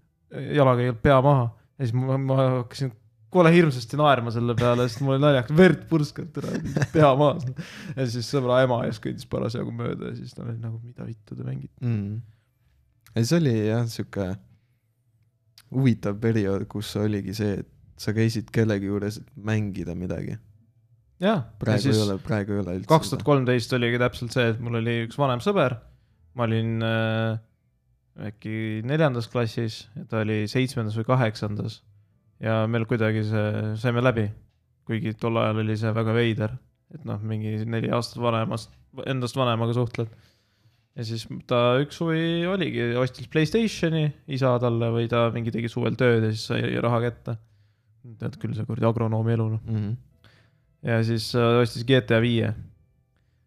jalaga pea maha ja siis ma, ma hakkasin kole hirmsasti naerma selle peale, sest mul oli naljakas, verd purskab täna pea maas. ja siis sõbra ema ees kõndis parasjagu mööda ja siis ta oli nagu, mida vittu te mängite. mm.. ja see oli jah, sihuke huvitav periood, kus oligi see, et sa käisid kellegi juures, et mängida midagi. jah, ja praegu siis ei ole, praegu ei ole üldse. kaks tuhat kolmteist oligi täpselt see, et mul oli üks vanem sõber, ma olin äh, äkki neljandas klassis ja ta oli seitsmendas või kaheksandas ja meil kuidagi see, saime läbi. kuigi tol ajal oli see väga veider, et noh, mingi neli aastat vanemast, endast vanemaga suhtled. ja siis ta üks suvi oligi, ostis Playstationi isa talle või ta mingi tegi suvel tööd ja siis sai raha kätte. tead küll, see kuradi agronoomi elu noh. mm. -hmm. ja siis äh, ostis GTA viie.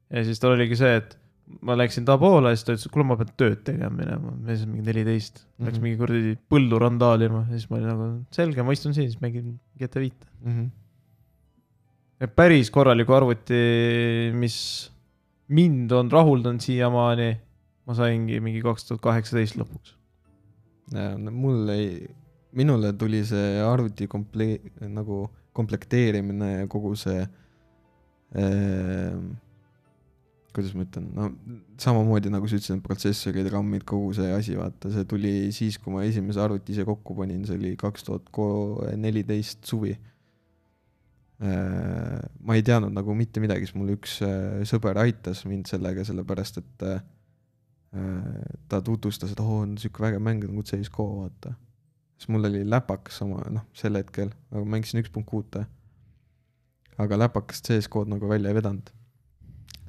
ja siis tal oligi see, et ma läksin ta poole siis ta ütles, et kuule, ma pean tööd tegema minema, mees on mingi neliteist. Läks Mhm. mingi kuradi põllu randaalima siis ma olin nagu selge, ma istun siin, siis mängin GTA viite. Mm -hmm. ja päris korraliku arvuti, mis mind on rahuldanud siiamaani, ma saingi mingi kaks tuhat kaheksateist lõpuks. mul ei, minule tuli see arvuti komple-, nagu komplekteerimine ja kogu see äh,, kuidas ma ütlen, no samamoodi nagu sa ütlesid, protsessorid, RAM-id, kogu see asi, vaata, see tuli siis, kui ma esimese arvuti ise kokku panin, see oli kaks tuhat neliteist suvi äh,. ma ei teadnud nagu mitte midagi, siis mul üks äh, sõber aitas mind sellega, sellepärast et äh, ta tutvustas, et oo, on siuke vägev mäng nagu CSGO, vaata. siis mul oli läpakas sama, noh, sel hetkel, aga mängisin üks punkt kuute. aga läpakast CSGO-d nagu välja ei vedanud.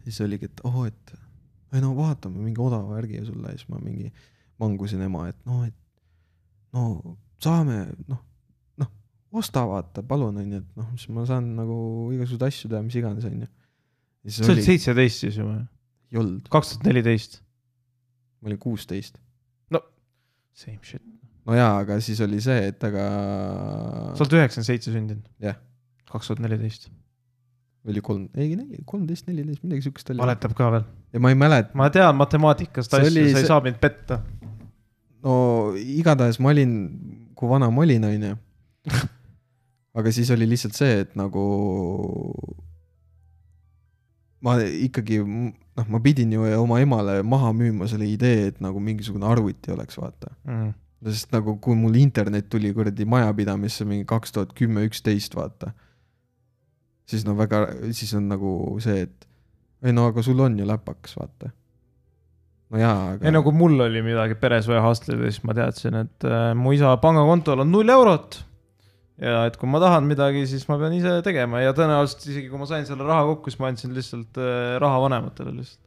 Siis oligi, et oo, et ei no vaatame mingi odava värgi sulle ja siis ma mingi mangusin ema, et noh, et no saame, noh, noh, osta vaata, palun onju, et noh, siis ma saan nagu igasuguseid asju teha, mis iganes onju. sa olid seitseteist siis ju või? ei olnud, kaks tuhat neliteist. ma olin kuusteist. Same shit. no jaa, aga siis oli see, et aga sa oled üheksakümmend seitse sündinud? Jah.. kaks tuhat neliteist. Oli kolm, ei neli, kolmteist, neliteist, midagi siukest oli. valetab ka veel. ja ma ei mäleta, ma tean matemaatikast asju, sa ei see- saa mind petta. no igatahes ma olin, kui vana ma olin, onju. aga siis oli lihtsalt see, et nagu ma ikkagi, noh, ma pidin ju oma emale maha müüma selle idee, et nagu mingisugune arvuti oleks, vaata. Mm. sest nagu, kui mul internet tuli kuradi majapidamisse mingi kaks tuhat kümme, üksteist, vaata. Siis no väga, siis on nagu see, et ei no aga sul on ju läpakas, vaata. no jaa, aga. ei no kui mul oli midagi peres vaja hustleda, siis ma teadsin, et äh, mu isa pangakontol on null eurot. ja et kui ma tahan midagi, siis ma pean ise tegema ja tõenäoliselt isegi kui ma sain selle raha kokku, siis ma andsin lihtsalt äh, raha vanematele lihtsalt.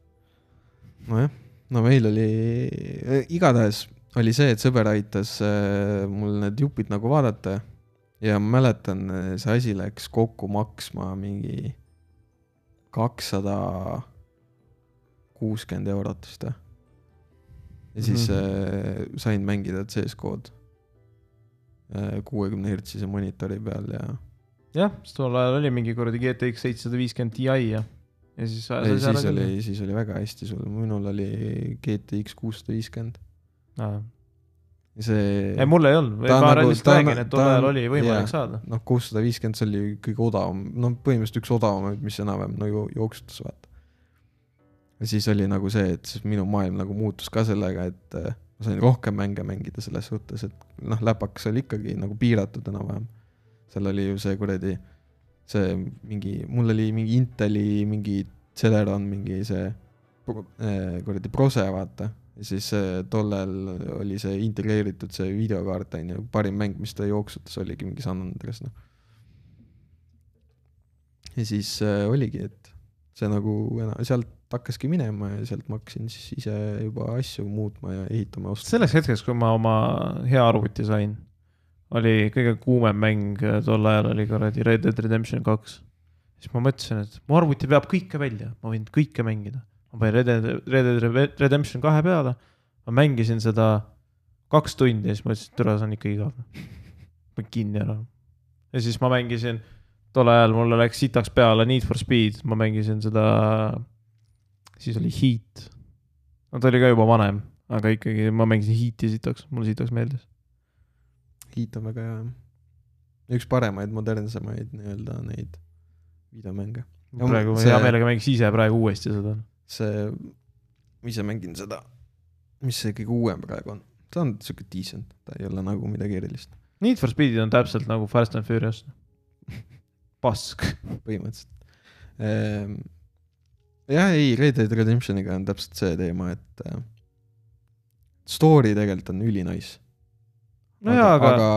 nojah, no meil oli, igatahes oli see, et sõber aitas äh, mul need jupid nagu vaadata ja ma mäletan, see asi läks kokku maksma mingi kakssada kuuskümmend eurot vist või? ja siis mm -hmm. sain mängida CS-kood kuuekümne hertsise monitori peal ja. jah, sest tol ajal oli mingi kuradi GTX seitsesada viiskümmend Ti ja, ja siis. ei, siis oli, siis oli väga hästi sul, minul oli GTX kuussada viiskümmend. See. ei, mul ei olnud, ma nagu, lihtsalt räägin, et tol ajal oli võimalik yeah, saada. noh, kuussada viiskümmend, see oli kõige odavam, no põhimõtteliselt üks odavamaid, mis enam-vähem no jooksutas, vaata. ja siis oli nagu see, et siis minu maailm nagu muutus ka sellega, et äh, ma sain rohkem mänge mängida selles suhtes, et noh, läpakas oli ikkagi nagu piiratud enam-vähem. seal oli ju see kuradi, see mingi, mul oli mingi Inteli mingi Celeron mingi see äh, kuradi Prose, vaata. Siis äh, tollel oli see integreeritud see videokaart, on ju, parim mäng, mis ta jooksutas, oligi mingi San Andreas, noh. ja siis äh, oligi, et see nagu, sealt hakkaski minema ja sealt ma hakkasin siis ise juba asju muutma ja ehitama. selleks hetkeks, kui ma oma hea arvuti sain, oli kõige kuumem mäng tol ajal oli kuradi Red Dead Redemption kaks. siis ma mõtlesin, et mu arvuti veab kõike välja, ma võin kõike mängida. Ma panin Red Dead, Red Dead Redemption kahe peale, ma mängisin seda kaks tundi ja siis mõtlesin, et türa, see on ikka igav. panin kinni ära. ja siis ma mängisin, tol ajal mulle läks sitaks peale Need for Speed, ma mängisin seda siis oli Heat. no ta oli ka juba vanem, aga ikkagi ma mängisin Heati sitaks, mulle sitaks meeldis. Heat on väga hea jah. üks paremaid modernsemaid nii-öelda neid videomänge. praegu see, hea meelega mängiks ise praegu uuesti seda. See, ma ise mängin seda, mis see kõige uuem praegu on, ta on siuke decent, ta ei ole nagu midagi erilist. Need for Speedid on täpselt nagu Fast and Furious pask põhimõtteliselt ehm, jah, ei, Red Dead Redemptioniga on täpselt see teema, et äh, story tegelikult on ülinais. nojaa, aga, aga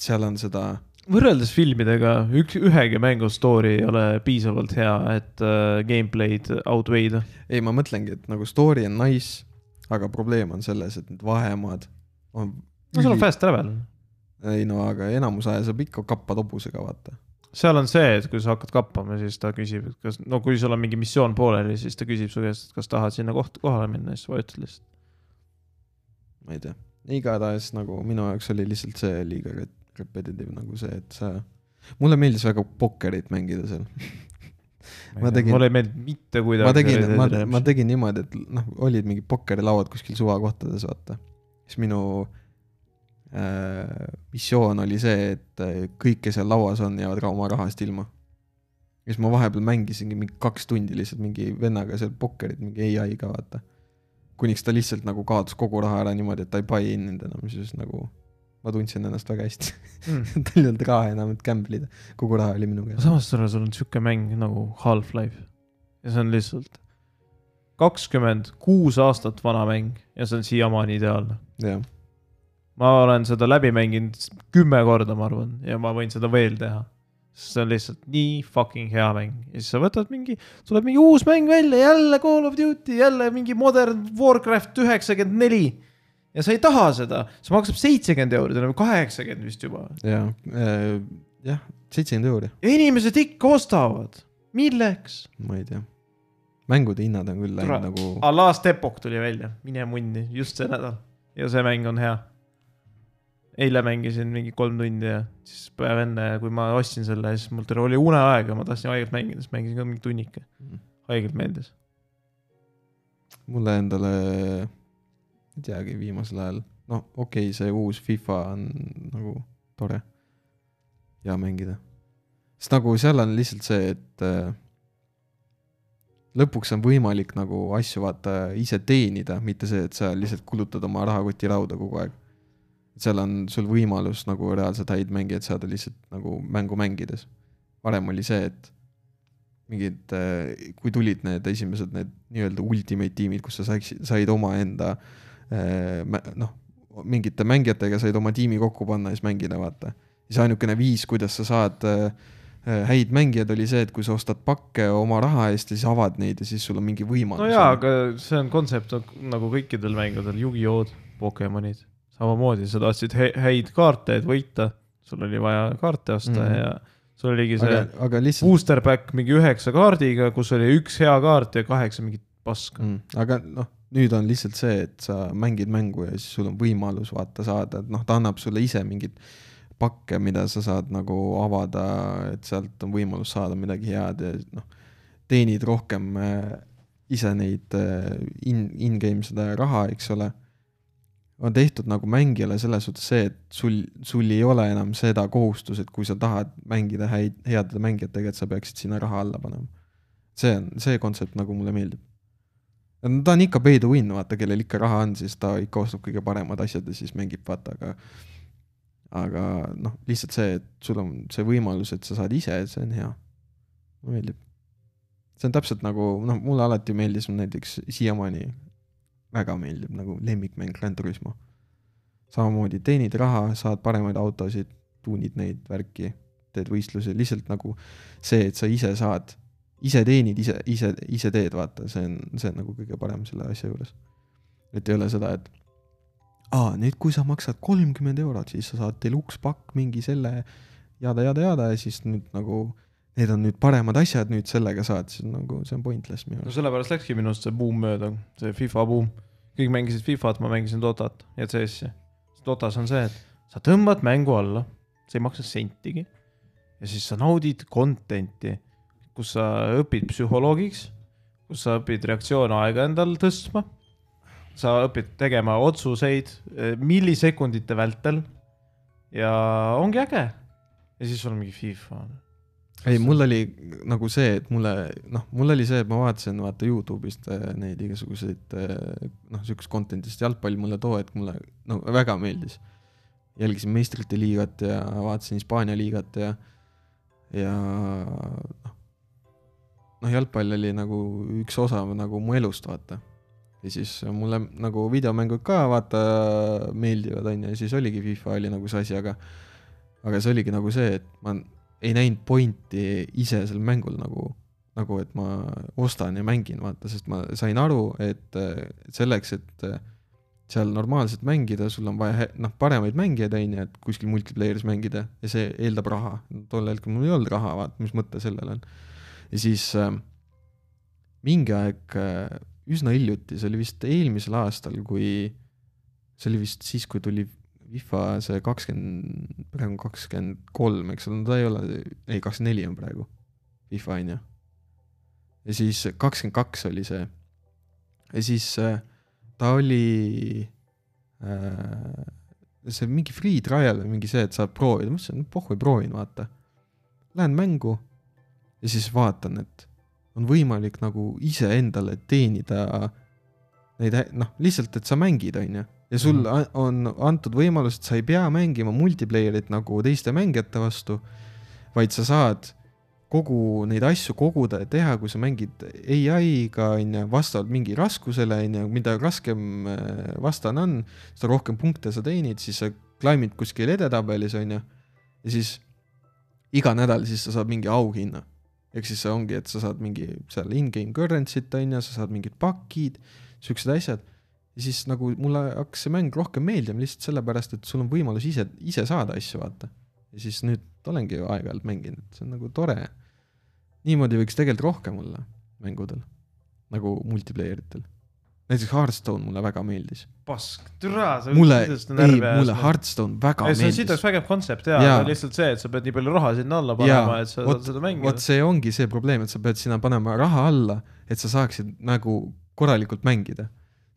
seal on seda võrreldes filmidega üks, ühegi mängu story ei ole piisavalt hea, et äh, gameplay'd outweigh da. ei, ma mõtlengi, et nagu story on nice, aga probleem on selles, et need vahemaad on no sul on fast travel. ei no aga enamus aja saab ikka kappad hobusega, vaata seal on see, et kui sa hakkad kappama, siis ta küsib, et kas, no kui sul on mingi missioon pooleli, siis ta küsib su käest, et kas tahad sinna koht-, kohale minna, siis vajutad lihtsalt. ma ei tea, igatahes nagu minu jaoks oli lihtsalt see liiga repetitive nagu see, et sa, mulle meeldis väga pokkerit mängida seal ma tegin, mulle ei meeldinud mitte kuidagi. ma tegin, ma, ma tegin niimoodi, et noh, olid mingi pokkerilauad kuskil suvakohtades, vaata. siis minu Äh, missioon oli see, et äh, kõik, kes seal lauas on, jäävad oma rahast ilma. ja siis ma vahepeal mängisingi mingi kaks tundi lihtsalt mingi vennaga seal pokkerit, mingi ai-ga vaata. kuniks ta lihtsalt nagu kaotas kogu raha ära niimoodi, et ta ei buy in inud enam, siis nagu ma tundsin ennast väga hästi mm. tal ei olnud raha enam, et gamble ida, kogu raha oli minu käes. samas sul on sihuke mäng nagu Half-Life ja see on lihtsalt kakskümmend kuus aastat vana mäng ja see on siiamaani ideaalne. jah ma olen seda läbi mänginud kümme korda, ma arvan, ja ma võin seda veel teha. see on lihtsalt nii fucking hea mäng ja siis sa võtad mingi, tuleb mingi uus mäng välja, jälle Call of Duty, jälle mingi Modern Warcraft üheksakümmend neli. Ja sa ei taha seda, see maksab seitsekümmend euri, see on kaheksakümmend vist juba. ja äh,, jah, seitsekümmend euri. inimesed ikka ostavad, milleks? ma ei tea mängude hinnad on küll läinud nagu. Last Epoch tuli välja, mine munni, just see nädal ja see mäng on hea eile mängisin mingi kolm tundi ja siis päev enne, kui ma ostsin selle, siis mul oli uneaeg ja ma tahtsin haigelt mängida, siis mängisin ka mingi tunnike. Mhm. haigelt meeldis. mulle endale, ei teagi, viimasel ajal, noh, okei okay,, see uus FIFA on nagu tore, hea mängida. sest nagu seal on lihtsalt see, et äh, lõpuks on võimalik nagu asju vaata ise teenida, mitte see, et sa lihtsalt kulutad oma rahakoti rauda kogu aeg seal on sul võimalus nagu reaalselt häid mängijaid saada lihtsalt nagu mängu mängides. varem oli see, et mingid, äh, kui tulid need esimesed need nii-öelda ultimate tiimid, kus sa saiksid, said omaenda äh, noh, mingite mängijatega said oma tiimi kokku panna ja siis mängida, vaata. siis ainukene viis, kuidas sa saad äh, äh, häid mängijaid, oli see, et kui sa ostad pakke oma raha eest ja siis avad neid ja siis sul on mingi võimalus. no jaa, aga see on kontsept nagu kõikidel mängudel, Yugi-Oh-d, Pokemonid, samamoodi, sa tahtsid häid kaarte, et võita, sul oli vaja kaarte osta mm. -hmm. ja sul oligi see aga, aga lihtsalt booster pack mingi üheksa kaardiga, kus oli üks hea kaart ja kaheksa mingit paska. mm,. aga noh, nüüd on lihtsalt see, et sa mängid mängu ja siis sul on võimalus vaata saada, et noh, ta annab sulle ise mingeid pakke, mida sa saad nagu avada, et sealt on võimalus saada midagi head ja noh, teenid rohkem äh, ise neid äh, in, in-game seda raha, eks ole. on tehtud nagu mängijale selles suhtes see, et sul, sul ei ole enam seda kohustust, et kui sa tahad mängida häid, heade mängijatega, et sa peaksid sinna raha alla panema. see on, see kontsept nagu mulle meeldib. No ta on ikka pay to win, vaata, kellel ikka raha on, siis ta ikka ostab kõige paremad asjad ja siis mängib, vaata, aga aga noh, lihtsalt see, et sul on see võimalus, et sa saad ise, see on hea. mulle meeldib. see on täpselt nagu, noh, mulle alati meeldis näiteks siiamaani väga meeldib nagu lemmikmäng Gran Turismo. samamoodi teenid raha, saad paremaid autosid, tuunid neid värki, teed võistlusi, lihtsalt nagu see, et sa ise saad, ise teenid, ise, ise, ise teed, vaata, see on, see on nagu kõige parem selle asja juures. et ei ole seda, et aa, nüüd kui sa maksad kolmkümmend eurot, siis sa saad deluxe pakk mingi selle jada, jada, jada ja siis nüüd nagu need on nüüd paremad asjad, nüüd sellega saad, siis nagu see on pointless minu no arust. sellepärast läkski minust see buum mööda, see FIFA buum. kõik mängisid Fifat, ma mängisin Dotat ja CS-i. Dotas on see, et sa tõmbad mängu alla, see ei maksa sentigi. ja siis sa naudid content'i, kus sa õpid psühholoogiks, kus sa õpid reaktsiooniaega endal tõstma. sa õpid tegema otsuseid eh, millisekundite vältel. ja ongi äge. ja siis sul on mingi FIFA. ei, mul oli nagu see, et mulle, noh, mul oli see, et ma vaatasin vaata Youtube'ist äh, neid igasuguseid äh, noh, siukest content'ist jalgpall mulle too hetk mulle no väga meeldis. jälgisin meistrite liigat ja vaatasin Hispaania liigat ja, ja noh, jalgpall oli nagu üks osa nagu mu elust, vaata. ja siis mulle nagu videomängud ka vaata meeldivad, onju, ja siis oligi FIFA oli nagu see asi, aga aga see oligi nagu see, et ma ei näinud pointi ise sel mängul nagu, nagu et ma ostan ja mängin, vaata, sest ma sain aru, et selleks, et seal normaalselt mängida, sul on vaja noh, paremaid mängijaid, on ju, et kuskil multiplayer'is mängida ja see eeldab raha. tol hetkel mul ei olnud raha, vaata, mis mõte sellel on. Ja siis äh, mingi aeg äh, üsna hiljuti, see oli vist eelmisel aastal, kui see oli vist siis, kui tuli FIFA see kakskümmend, praegu on kakskümmend kolm, eks ole, no ta ei ole, ei kakskümmend neli on praegu FIFA on ju. ja siis kakskümmend kaks oli see. ja siis äh, ta oli äh, see mingi free trial või mingi see, et saad proovida, ma mõtlesin, et pohhu, proovin, vaata. Lähen mängu ja siis vaatan, et on võimalik nagu iseendale teenida neid, noh, lihtsalt, et sa mängid, on ju ja sul mm. on antud võimalus, et sa ei pea mängima multiplayer'it nagu teiste mängijate vastu, vaid sa saad kogu neid asju koguda ja teha, kui sa mängid ai-ga onju, vastavalt mingi raskusele onju, mida raskem äh, vastane on, seda rohkem punkte sa teenid, siis sa climb'id kuskil edetabelis onju ja siis iga nädal siis sa saad mingi auhinna. Ehk siis see ongi, et sa saad mingi seal in-game currency't onju, sa saad mingid pakid, siuksed asjad ja siis nagu mulle hakkas see mäng rohkem meeldima lihtsalt sellepärast, et sul on võimalus ise, ise saada asju, vaata. ja siis nüüd olengi ju aeg-ajalt mänginud, see on nagu tore. niimoodi võiks tegelikult rohkem olla mängudel, nagu multiplayer itel. Näiteks Hearthstone mulle väga meeldis. pask, türa, sa mulle, ei, mulle. Hearthstone väga ei, see on meeldis sitaks. vägev kontsept jaa Jaa. aga lihtsalt see, et sa pead nii palju raha sinna alla panema, et sa saad seda, mängida vot. see ongi see probleem, et sa pead sinna panema raha alla, et sa saaksid nagu korralikult mängida.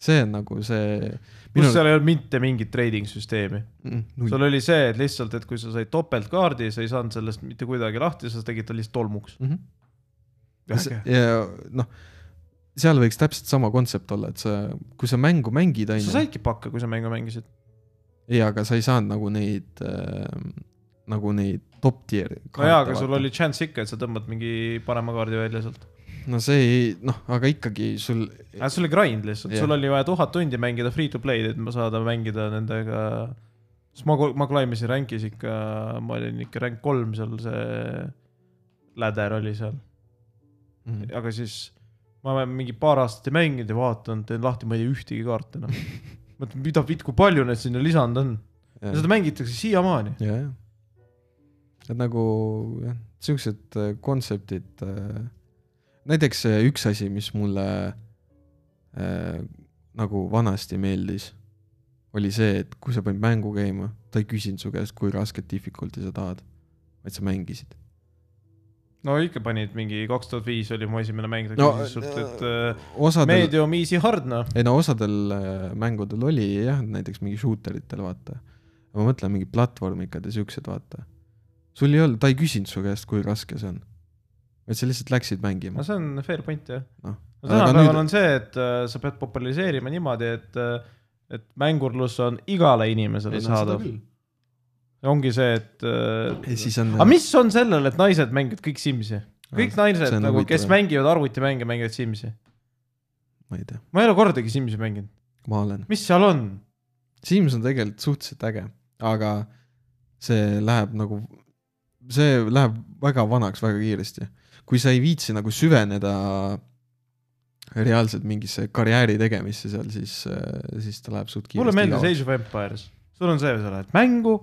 see on nagu see. pluss seal ei olnud mitte mingit trading süsteemi. null sul oli see, et lihtsalt, et kui sa said topeltkaardi, sa ei saanud sellest mitte kuidagi lahti, sa tegid ta lihtsalt tolmuks. mm. -hmm. ja noh, seal võiks täpselt sama kontsept olla, et sa, kui sa mängu mängid, sa onju, saidki pakke, kui sa mängu mängisid. ei, aga sa ei saanud nagu neid äh,, nagu neid top tier. no jaa, aga sul oli chance ikka, et sa tõmbad mingi parema kaardi välja sealt. no see ei, noh, aga ikkagi sul, see oli grind lihtsalt, Jah. sul oli vaja tuhat tundi mängida free to play'd, et ma saada mängida nendega. siis ma, ma climb isin rank'is ikka, ma olin ikka rank kolm seal see läder oli seal, mm.. aga siis ma olen mingi paar aastat ei mänginud ja vaatanud, teen lahti, ma ei tea ühtegi kaarti enam. mõtlen, mida vitt, kui palju neid sinna lisanud on ja seda mängitakse siiamaani. ja, ja. et nagu jah, siuksed äh, kontseptid äh,. näiteks äh, üks asi, mis mulle äh, nagu vanasti meeldis, oli see, et kui sa panid mängu käima, ta ei küsinud su käest, kui rasket difficult'i sa tahad, vaid sa mängisid. No ikka panid mingi kaks tuhat viis oli mu esimene mäng, ta No, küsis sult, et äh, osadel, medium easy hard noh. ei no osadel äh, mängudel oli jah, näiteks mingi shooter itel vaata. ma mõtlen mingi platvormikad ja siuksed vaata. sul ei olnud, ta ei küsinud su käest, kui raske see on. vaid sa lihtsalt läksid mängima no. see on fair point jah. noh, no Aga tänapäeval nüüd- on see, et äh, sa pead populariseerima niimoodi, et, et mängurlus on igale inimesele saadav. Ongi see, et äh, aga mis on sellel, et naised mängivad kõik Simsi? kõik see naised nagu, kes mängivad arvutimänge, mängivad Simsi. ma ei tea, ma ei ole kordagi Simsi mänginud, ma olen. mis seal on? Sims on tegelikult suhteliselt äge, aga see läheb nagu, see läheb väga vanaks väga kiiresti. kui sa ei viitsi nagu süveneda reaalselt mingisse karjääri tegemisse seal, siis, siis ta läheb suht kiiresti mulle meeldis. Age of Empires, sul on see, sa lähed mängu,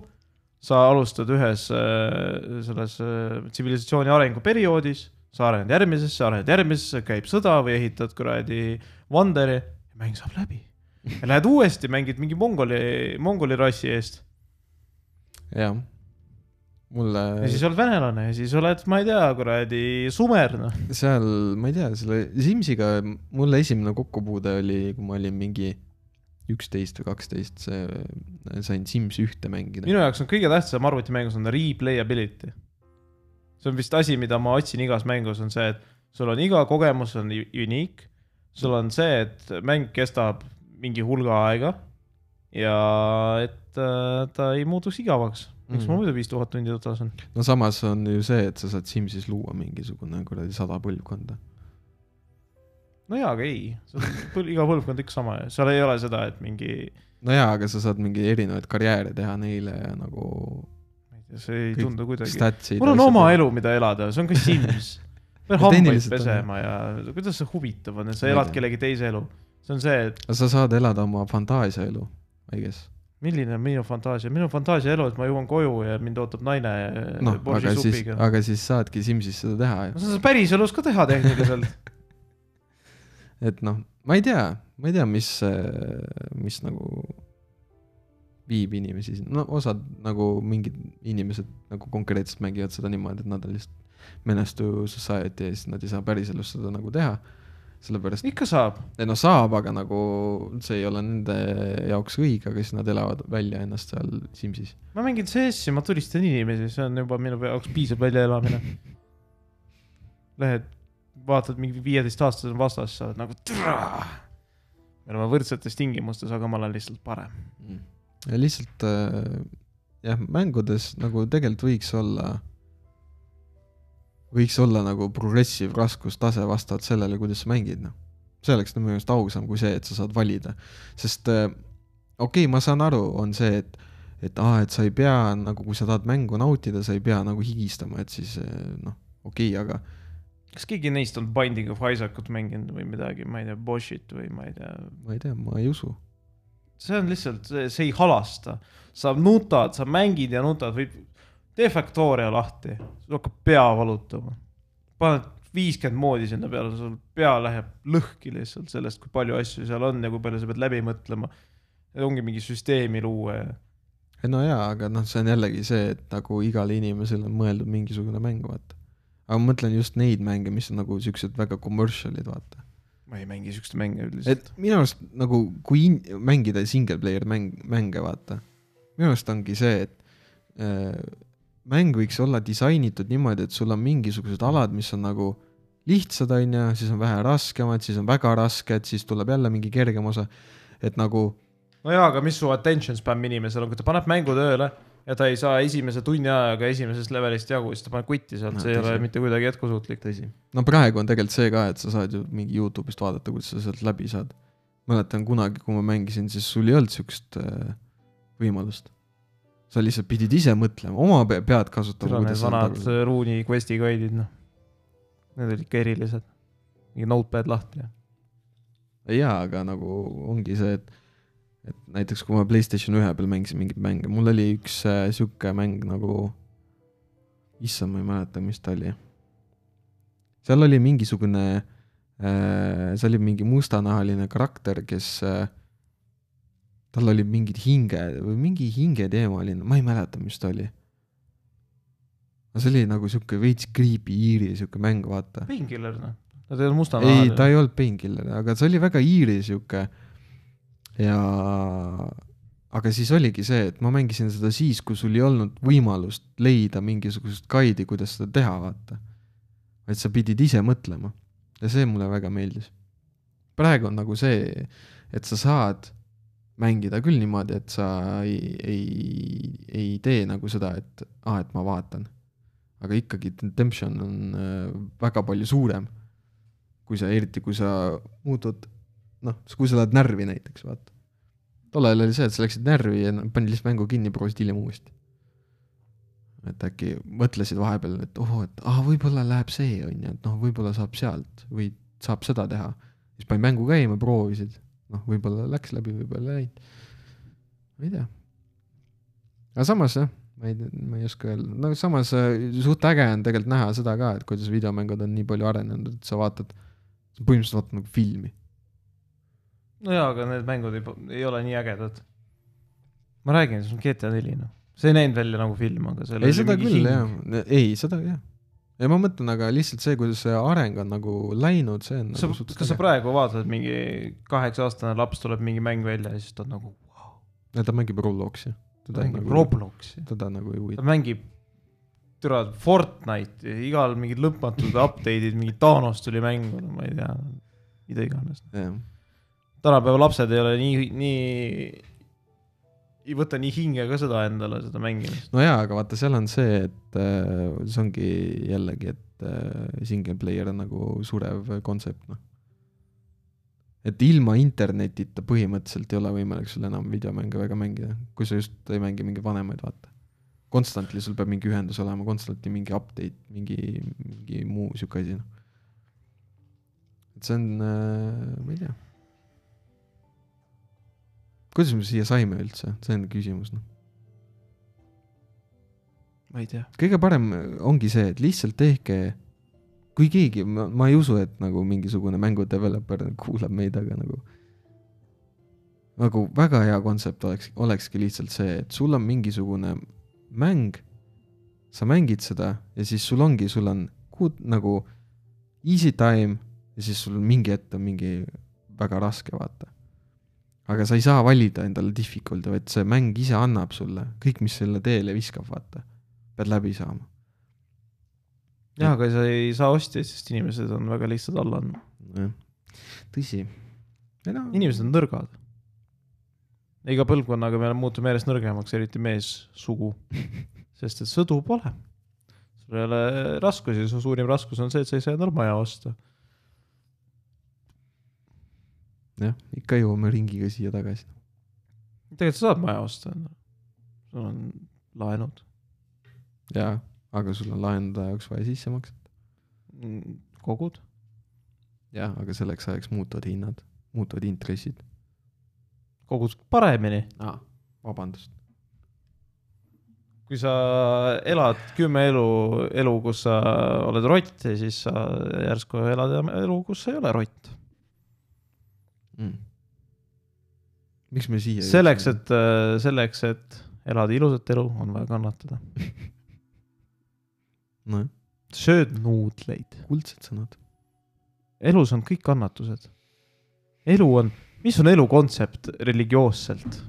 sa alustad ühes äh, selles äh, tsivilisatsiooni arenguperioodis, sa arened järgmisesse, arened järgmisesse, käib sõda või ehitad kuradi Wanderi mäng saab läbi. ja lähed uuesti, mängid mingi mongoli, mongoli rassi eest jah, mulle ja siis oled venelane ja siis oled, ma ei tea, kuradi sumer, noh. seal, ma ei tea, selle Simsiga mulle esimene kokkupuude oli, kui ma olin mingi üksteist või kaksteist, see, sain Sims ühte mängida. minu jaoks on kõige tähtsam arvutimängus on replayability. see on vist asi, mida ma otsin igas mängus, on see, et sul on iga kogemus on unique. sul on see, et mäng kestab mingi hulga aega ja et äh, ta ei muutuks igavaks. miks Mhm. ma muidu viis tuhat tundi otasin? no samas on ju see, et sa saad Simsis luua mingisugune kuradi sada põlvkonda. No jaa, aga ei, iga põlvkond ikka sama seal ei ole seda, et mingi, no jaa, aga sa saad mingi erinevaid karjääre teha neile ja nagu see ei Kõik tundu kuidagi. mul on oma. elu, mida elada, see on ka Sims. pean No hambaid tehniliselt on, pesema ja kuidas see huvitav on, et sa elad kellegi teise elu. see on see, et sa saad elada oma fantaasiaelu, I guess. milline on minu fantaasia, minu fantaasia elu, et ma jõuan koju ja mind ootab naine borši aga siis, supiga. aga siis saadki Simsis seda teha ju. saan seda päriselus ka teha tehniliselt. et noh, ma ei tea, ma ei tea, mis, mis nagu viib inimesi sinna, no osad nagu mingid inimesed nagu konkreetselt mängivad seda niimoodi, et nad on lihtsalt menace to society ja siis nad ei saa päriselus seda nagu teha. sellepärast, ikka saab. ei no saab, aga nagu see ei ole nende jaoks õige, aga siis nad elavad välja ennast seal Simsis. ma mängin CS-i, ma tulistan inimesi, see on juba minu jaoks piisav väljaelamine. Lähed, vaatad mingi viieteistaastased vastas, sa oled nagu me oleme võrdsetes tingimustes, aga ma olen lihtsalt parem. ja lihtsalt äh, jah, mängudes nagu tegelikult võiks olla, võiks olla nagu progressive raskustase vastavalt sellele, kuidas sa mängid, noh. see oleks minu meelest ausam kui see, et sa saad valida, sest äh, okei okay,, ma saan aru, on see, et et aa, et sa ei pea nagu, kui sa tahad mängu nautida, sa ei pea nagu higistama, et siis äh, noh, okei okay,, aga kas keegi neist on Binding of Isaacut mänginud või midagi, ma ei tea, Boschit või ma ei tea. ma ei tea, ma ei usu. see on lihtsalt, see ei halasta. sa nutad, sa mängid ja nutad või tee Factoria lahti, sul hakkab pea valutama. paned viiskümmend moodi sinna peale, sul pea läheb lõhki lihtsalt sellest, kui palju asju seal on ja kui palju sa pead läbi mõtlema. ongi mingi süsteemi luua ja no jaa, aga noh, see on jällegi see, et nagu igale inimesele on mõeldud mingisugune mäng, vaata. Aga ma mõtlen just neid mänge, mis on nagu siuksed väga commercial'id, vaata. ma ei mängi siukest mänge üldiselt. et minu arust nagu, kui in, mängida single player mäng, mänge, vaata. minu arust ongi see, et äh, mäng võiks olla disainitud niimoodi, et sul on mingisugused alad, mis on nagu lihtsad, on ju, siis on vähe raskemad, siis on väga rasked, siis tuleb jälle mingi kergem osa. et nagu no jaa, aga mis su attention span inimesel on, kui ta paneb mängu tööle ja ta ei saa esimese tunni ajaga esimesest levelist jagu, siis ta paneb kutti sealt No, see ei tõsi. ole mitte kuidagi jätkusuutlik. tõsi. no praegu on tegelikult see ka, et sa saad ju mingi Youtube'ist vaadata, kuidas sa sealt läbi saad. mäletan kunagi, kui ma mängisin, siis sul ei olnud siukest äh, võimalust. sa lihtsalt pidid ise mõtlema, oma pe- pead kasutama. need vanad ruuni quest'i guide'id, noh. Need olid ikka erilised. mingi notepad lahti ja. jaa, aga nagu ongi see, et, et näiteks kui ma Playstation ühe peal mängisin mingeid mänge, mul oli üks äh, sihuke mäng nagu, issand, ma ei mäleta, mis ta oli. seal oli mingisugune äh,, see oli mingi mustanahaline karakter, kes äh,, tal olid mingid hinge või mingi hingeteemaline, ma ei mäleta, mis ta oli. aga see oli nagu sihuke veits creepy iiri sihuke mäng, vaata. Painkiller noh, nad ei olnud musta ei, ta ei olnud Painkiller, aga see oli väga iiri sihuke ja aga siis oligi see, et ma mängisin seda siis, kui sul ei olnud võimalust leida mingisugust guide'i, kuidas seda teha, vaata. vaid sa pidid ise mõtlema ja see mulle väga meeldis. praegu on nagu see, et sa saad mängida küll niimoodi, et sa ei, ei, ei tee nagu seda, et aa, et ma vaatan. aga ikkagi temption on äh, väga palju suurem kui sa, eriti kui sa muutud, noh, kui sa lähed närvi näiteks, vaata. tol ajal oli see, et sa läksid närvi ja panid lihtsalt mängu kinni, proovisid hiljem uuesti. et äkki mõtlesid vahepeal, et oh, et ah, võib-olla läheb see, on ju, et noh, võib-olla saab sealt või saab seda teha. siis panid mängu käima, proovisid, noh, võib-olla läks läbi, võib-olla ei läinud. ma ei tea. aga samas jah, ma ei, ma ei oska öelda, no samas äh, suht äge on tegelikult näha seda ka, et kuidas videomängud on nii palju arenenud, et sa vaatad, põhimõtteliselt vaatad nagu filmi. No jaa, aga need mängud ei, ei ole nii ägedad. ma räägin, see on GTA neli noh, see ei näinud välja nagu film, aga seal ei, seda küll jah, ei seda jah. ja ma mõtlen, aga lihtsalt see, kuidas see areng on nagu läinud, see on sa nagu, kas sa praegu vaatad mingi kaheksa-aastane laps tuleb mingi mäng välja ja siis ta on nagu, ja ta mängib Robloksi. ta mängib nagu, Robloksi, teda nagu ei ta huvita. mängib türa Fortnite'i, igal mingid lõpmatud update'id, mingi Thanos tuli mängu, no ma ei tea, mida iganes. jah, tänapäeva lapsed ei ole nii, nii, ei võta nii hinge ka seda endale, seda mängimist. no jaa, aga vaata, seal on see, et äh, see ongi jällegi, et äh, single player on nagu surev kontsept, noh. et ilma internetita põhimõtteliselt ei ole võimalik sul enam videomänge väga mängida, kui sa just ei mängi mingeid vanemaid, vaata. Constantly sul peab mingi ühendus olema, constantly mingi update, mingi, mingi muu sihuke asi, noh. et see on äh,, ma ei tea. Kuidas me siia saime üldse, see on küsimus, noh. ma ei tea. kõige parem ongi see, et lihtsalt tehke, kui keegi, ma, ei usu, et nagu mingisugune mängu developer kuulab meid, aga nagu nagu väga hea kontsept oleks, olekski lihtsalt see, et sul on mingisugune mäng, sa mängid seda ja siis sul ongi, sul on kuud nagu easy time ja siis sul mingi hetk on mingi väga raske, vaata. Aga sa ei saa valida endale difficult'i, vaid see mäng ise annab sulle kõik, mis selle teele viskab, vaata pead läbi saama. jah, aga sa ei saa ostjaid, sest inimesed on väga lihtsad alla andma. jah, tõsi. inimesed on nõrgad. iga põlvkonnaga me muutume järjest nõrgemaks, eriti meessugu, sest et sõdu pole. sul ei ole raskusi, su suurim raskus on see, et sa ei saa maja osta. jah, ikka jõuame ringiga siia tagasi. tegelikult sa saad maja osta, sul on laenud, jaa, aga sul on laenude jaoks vaja sissemakset. kogud, jah, aga selleks ajaks muutuvad hinnad, muutuvad intressid. kogud paremini. aa, vabandust. kui sa elad kümme elu, elu, kus sa oled rott ja siis sa järsku elad elu, kus sa ei ole rott. mm.. miks me siia selleks, et, selleks, et elada ilusat elu, on vaja kannatada. nojah, sööd nuudleid. kuldsed sõnad. elus on kõik kannatused. elu on, mis on elu kontsept religioosselt?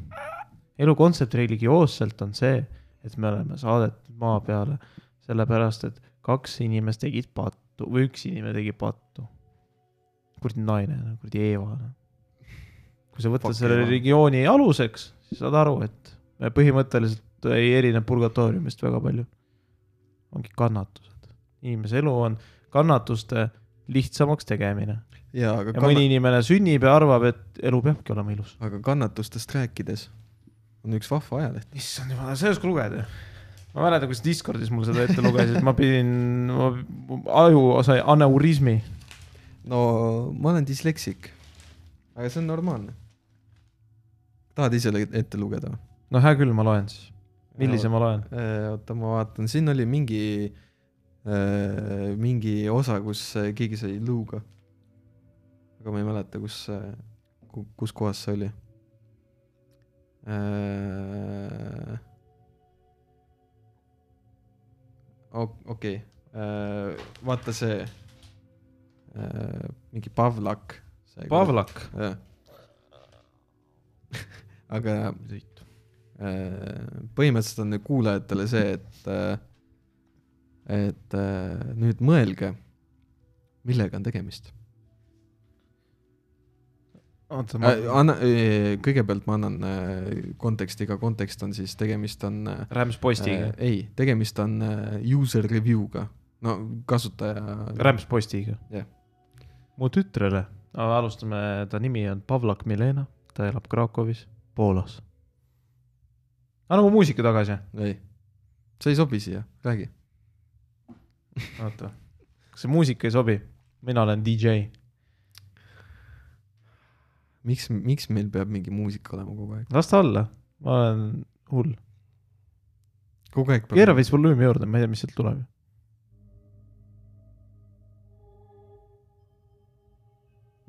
elu kontsept religioosselt on see, et me oleme saadetud maa peale sellepärast, et kaks inimest tegid pattu või üks inimene tegi pattu. kuradi naine, kuradi Eeva. Kui sa võtad Fuck selle Eeva. religiooni aluseks, siis saad aru, et me põhimõtteliselt ei erine purgatooriumist väga palju. ongi kannatused. inimese elu on kannatuste lihtsamaks tegemine jaa, aga ja mõni inimene sünnib ja arvab, et elu peabki olema ilus. aga kannatustest rääkides on üks vahva ajaleht. issand jumal, sellest ka lugeda. ma mäletan, kus Discordis mul seda ette lugesid, ma pidin, aju sai aneurismi. no ma olen disleksik. aga see on normaalne. Tahad ise ette lugeda no hea küll, ma loen siis. millise ma loen? Äh, oota, ma vaatan, siin oli mingi, mingi osa, kus äh, keegi sai lõuga. aga ma ei mäleta, kus, kus kohas see oli. okei, vaata see, mingi Pavlak. Pavlak. jah. aga äh, põhimõtteliselt on kuulajatele see, et, et äh, nüüd mõelge, millega on tegemist. ma anna, kõigepealt ma annan äh, konteksti, ka kontekst on siis, tegemist on äh, rämpspostiga, ei, tegemist on äh, user review'ga, no kasutaja. rämpspostiga jah.. mu tütrele, alustame, ta nimi on Pavlak Milena, ta elab Krakowis, Poolas. anna mu muusika tagasi, ei, see ei sobi siia, räägi. oota. kas see muusika ei sobi? mina olen DJ. miks, miks meil peab mingi muusika olema kogu aeg? las ta olla, ma olen hull. kogu aeg keera veits volüümi juurde, ma ei tea, mis sealt tuleb.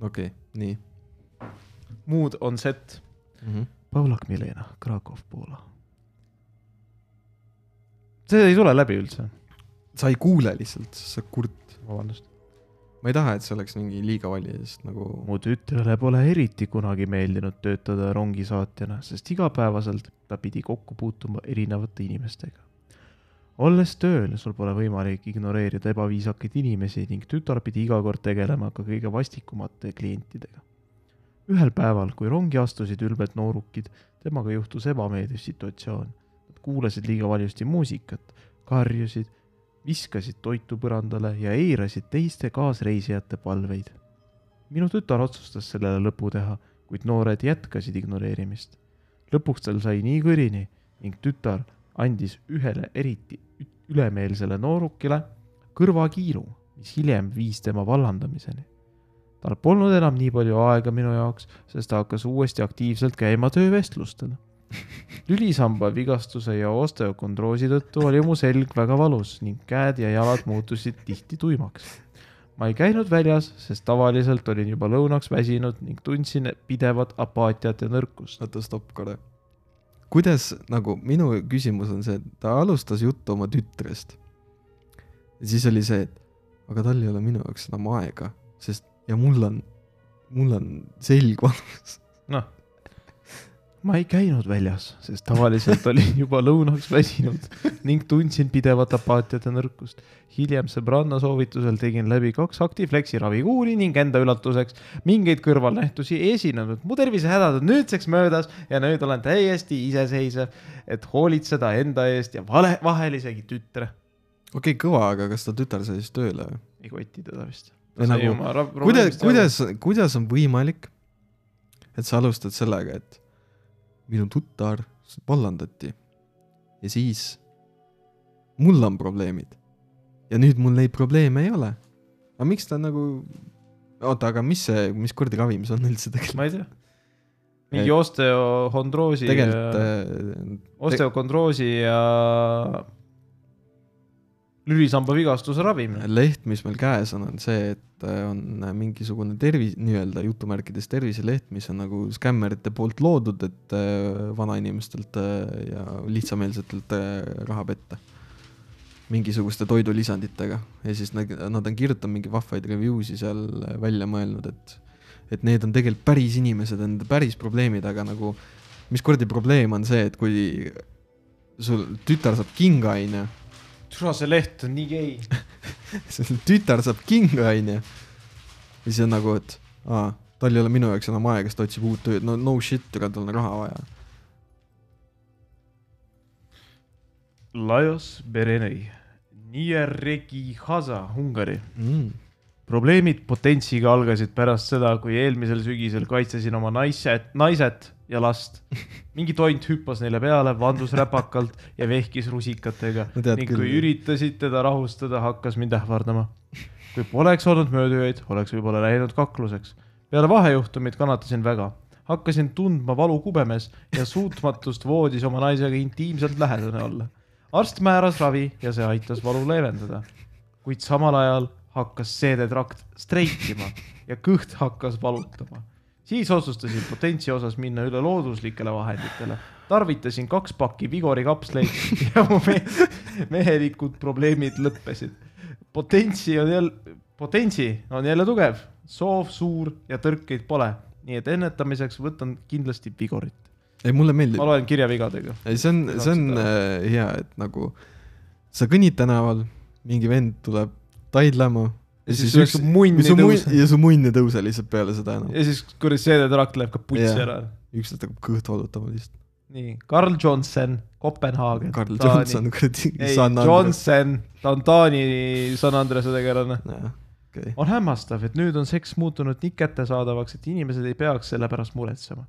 okei okay,, nii muud on set. mm. -hmm. Pavlak Milena, Krakow, Poola. see ei tule läbi üldse, sa ei kuule lihtsalt, sa oled kurt. vabandust. ma ei taha, et see oleks mingi liiga vali, sest nagu mu tütrele pole eriti kunagi meeldinud töötada rongisaatjana, sest igapäevaselt ta pidi kokku puutuma erinevate inimestega. olles tööl, sul pole võimalik ignoreerida ebaviisakaid inimesi ning tütar pidi iga kord tegelema ka kõige vastikumate klientidega. Ühel päeval, kui rongi astusid ülbed noorukid, temaga juhtus ebameeldiv situatsioon. Nad kuulasid liiga valjusti muusikat, karjusid, viskasid toitu põrandale ja eirasid teiste kaasreisijate palveid minu tütar otsustas sellele lõpu teha, kuid noored jätkasid ignoreerimist. lõpuks tal sai nii kõrini ning tütar andis ühele eriti ülemeelsele noorukile kõrvakiilu, mis hiljem viis tema vallandamiseni. Tal polnud enam nii palju aega minu jaoks, sest ta hakkas uuesti aktiivselt käima töövestlustel. lülisamba vigastuse ja osteokondroosi tõttu oli mu selg väga valus ning käed ja jalad muutusid tihti tuimaks ma ei käinud väljas, sest tavaliselt olin juba lõunaks väsinud ning tundsin pidevat apaatiat ja nõrkust. oota, stopp korra. kuidas nagu minu küsimus on see, et ta alustas juttu oma tütrest. siis oli see, et aga tal ei ole minu jaoks enam aega, sest ja mul on, mul on selg valus. noh, ma ei käinud väljas, sest tavaliselt olin juba lõunaks väsinud ning tundsin pidevat apaatiat ja nõrkust. hiljem sõbranna soovitusel tegin läbi kaks Actiflexi ravikuuri ning enda üllatuseks mingeid kõrvalnähtusi ei esinenud. mu tervisehädad on nüüdseks möödas ja nüüd olen täiesti iseseisev, et hoolitseda enda eest ja vale, vahel isegi tütre. okei okay,, kõva, aga kas ta tütar sai siis tööle või? ei koti teda vist. Või nagu, kuidas, kuidas, kuidas on võimalik, et sa alustad sellega, et minu tutar vallandati ja siis mul on probleemid ja nüüd mul neid probleeme ei ole. aga miks ta nagu, oota, aga mis see, mis kuradi ravim see on üldse tegelikult? ma ei tea. mingi osteohondroosi, tegelikult äh, osteokondroosi ja lülisamba vigastuse ravim. leht, mis meil käes on, on see, et äh, on mingisugune tervis, nii-öelda jutumärkides terviseleht, mis on nagu skämmerite poolt loodud, et äh, vanainimestelt äh, ja lihtsameelsetelt raha petta. mingisuguste toidulisanditega ja siis nad, nad on kirjutanud mingi vahvaid review si seal välja mõelnud, et et need on tegelikult päris inimesed, need on päris probleemid, aga nagu mis kuradi probleem on see, et kui sul tütar saab kinga, onju türa, see leht on nii gei. tütar saab kinga, onju. ja siis on nagu, et aa, tal ei ole minu jaoks enam aega, sest ta otsib uut tööd, no no shit, ega tal on raha vaja. Lajos Berenei, Nieregi Haza, Ungari. Mm. Probleemid potentsiga algasid pärast seda, kui eelmisel sügisel kaitsesin oma naised, naiset ja last. mingi tont hüppas neile peale, vandus räpakalt ja vehkis rusikatega No ning küll. kui üritasid teda rahustada, hakkas mind ähvardama. kui poleks olnud möödujaid, oleks võib-olla läinud kakluseks. peale vahejuhtumit kannatasin väga, hakkasin tundma valu kubemes ja suutmatust voodis oma naisega intiimselt lähedane olla. arst määras ravi ja see aitas valu leevendada, kuid samal ajal hakkas seedetrakt streikima ja kõht hakkas valutama. siis otsustasin potentsi osas minna üle looduslikele vahenditele. tarvitasin kaks pakki Vigori kapsleid ja mu me mehelikud probleemid lõppesid. potentsi on jälle, potentsi on jälle tugev, soov suur ja tõrkeid pole, nii et ennetamiseks võtan kindlasti Vigorit. ei, mulle meeldib ma. loen kirjavigadega. ei, see on, see on äh, hea, et nagu sa kõnnid tänaval, mingi vend tuleb taidlema ja siis siis üks munn ei tõuse. ja su munn ei tõuse lihtsalt peale seda enam. ja siis kuradi seedetrakt läheb ka putsi Jah. ära. ükskord hakkab kõht valutama lihtsalt. nii, Carl Johnson, Kopenhaagen. Karl Johnson, kuradi ei. Johnson, ta on Taani San Andrese tegelane. okei, on hämmastav, et nüüd on seks muutunud nii kättesaadavaks, et inimesed ei peaks selle pärast muretsema.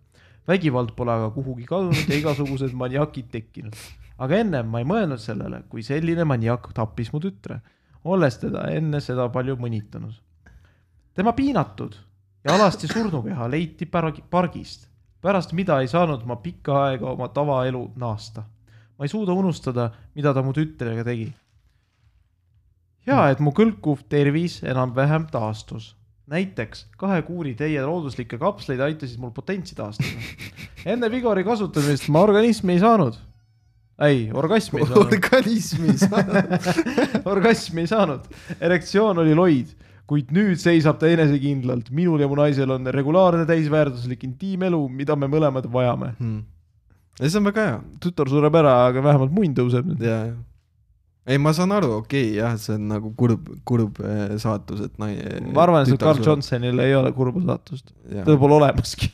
vägivald pole aga kuhugi kadunud ja igasugused maniakid tekkinud. aga ennem ma ei mõelnud sellele, kui selline maniak tappis mu tütre, olles teda enne seda palju mõnitanud. tema piinatud ja alasti surnukeha leiti pargi- pargist, pärast mida ei saanud ma pikka aega oma tavaelu naasta. ma ei suuda unustada, mida ta mu tütrega tegi hea, et mu kõlkuv tervis enam-vähem taastus. näiteks kahe kuuri teie looduslikke kapsleid aitasid mul potentsi taastada. enne Vigori kasutamist ma organismi ei saanud. ei, orgasmi ei saanud. organismis. orgasmi ei saanud, erektsioon oli loid, kuid nüüd seisab ta enesekindlalt. minul ja mu naisel on regulaarne täisväärtuslik intiimelu, mida me mõlemad vajame. Hmm. ei, see on väga hea. tütar sureb ära, aga vähemalt munn tõuseb nüüd. ja, ja. ei, ma saan aru, okei okay,, jah, see on nagu kurb, kurb eh, saatus, et nai-. ma arvan, et Carl. Johnsonil ei ole kurba saatust, teda pole olemaski.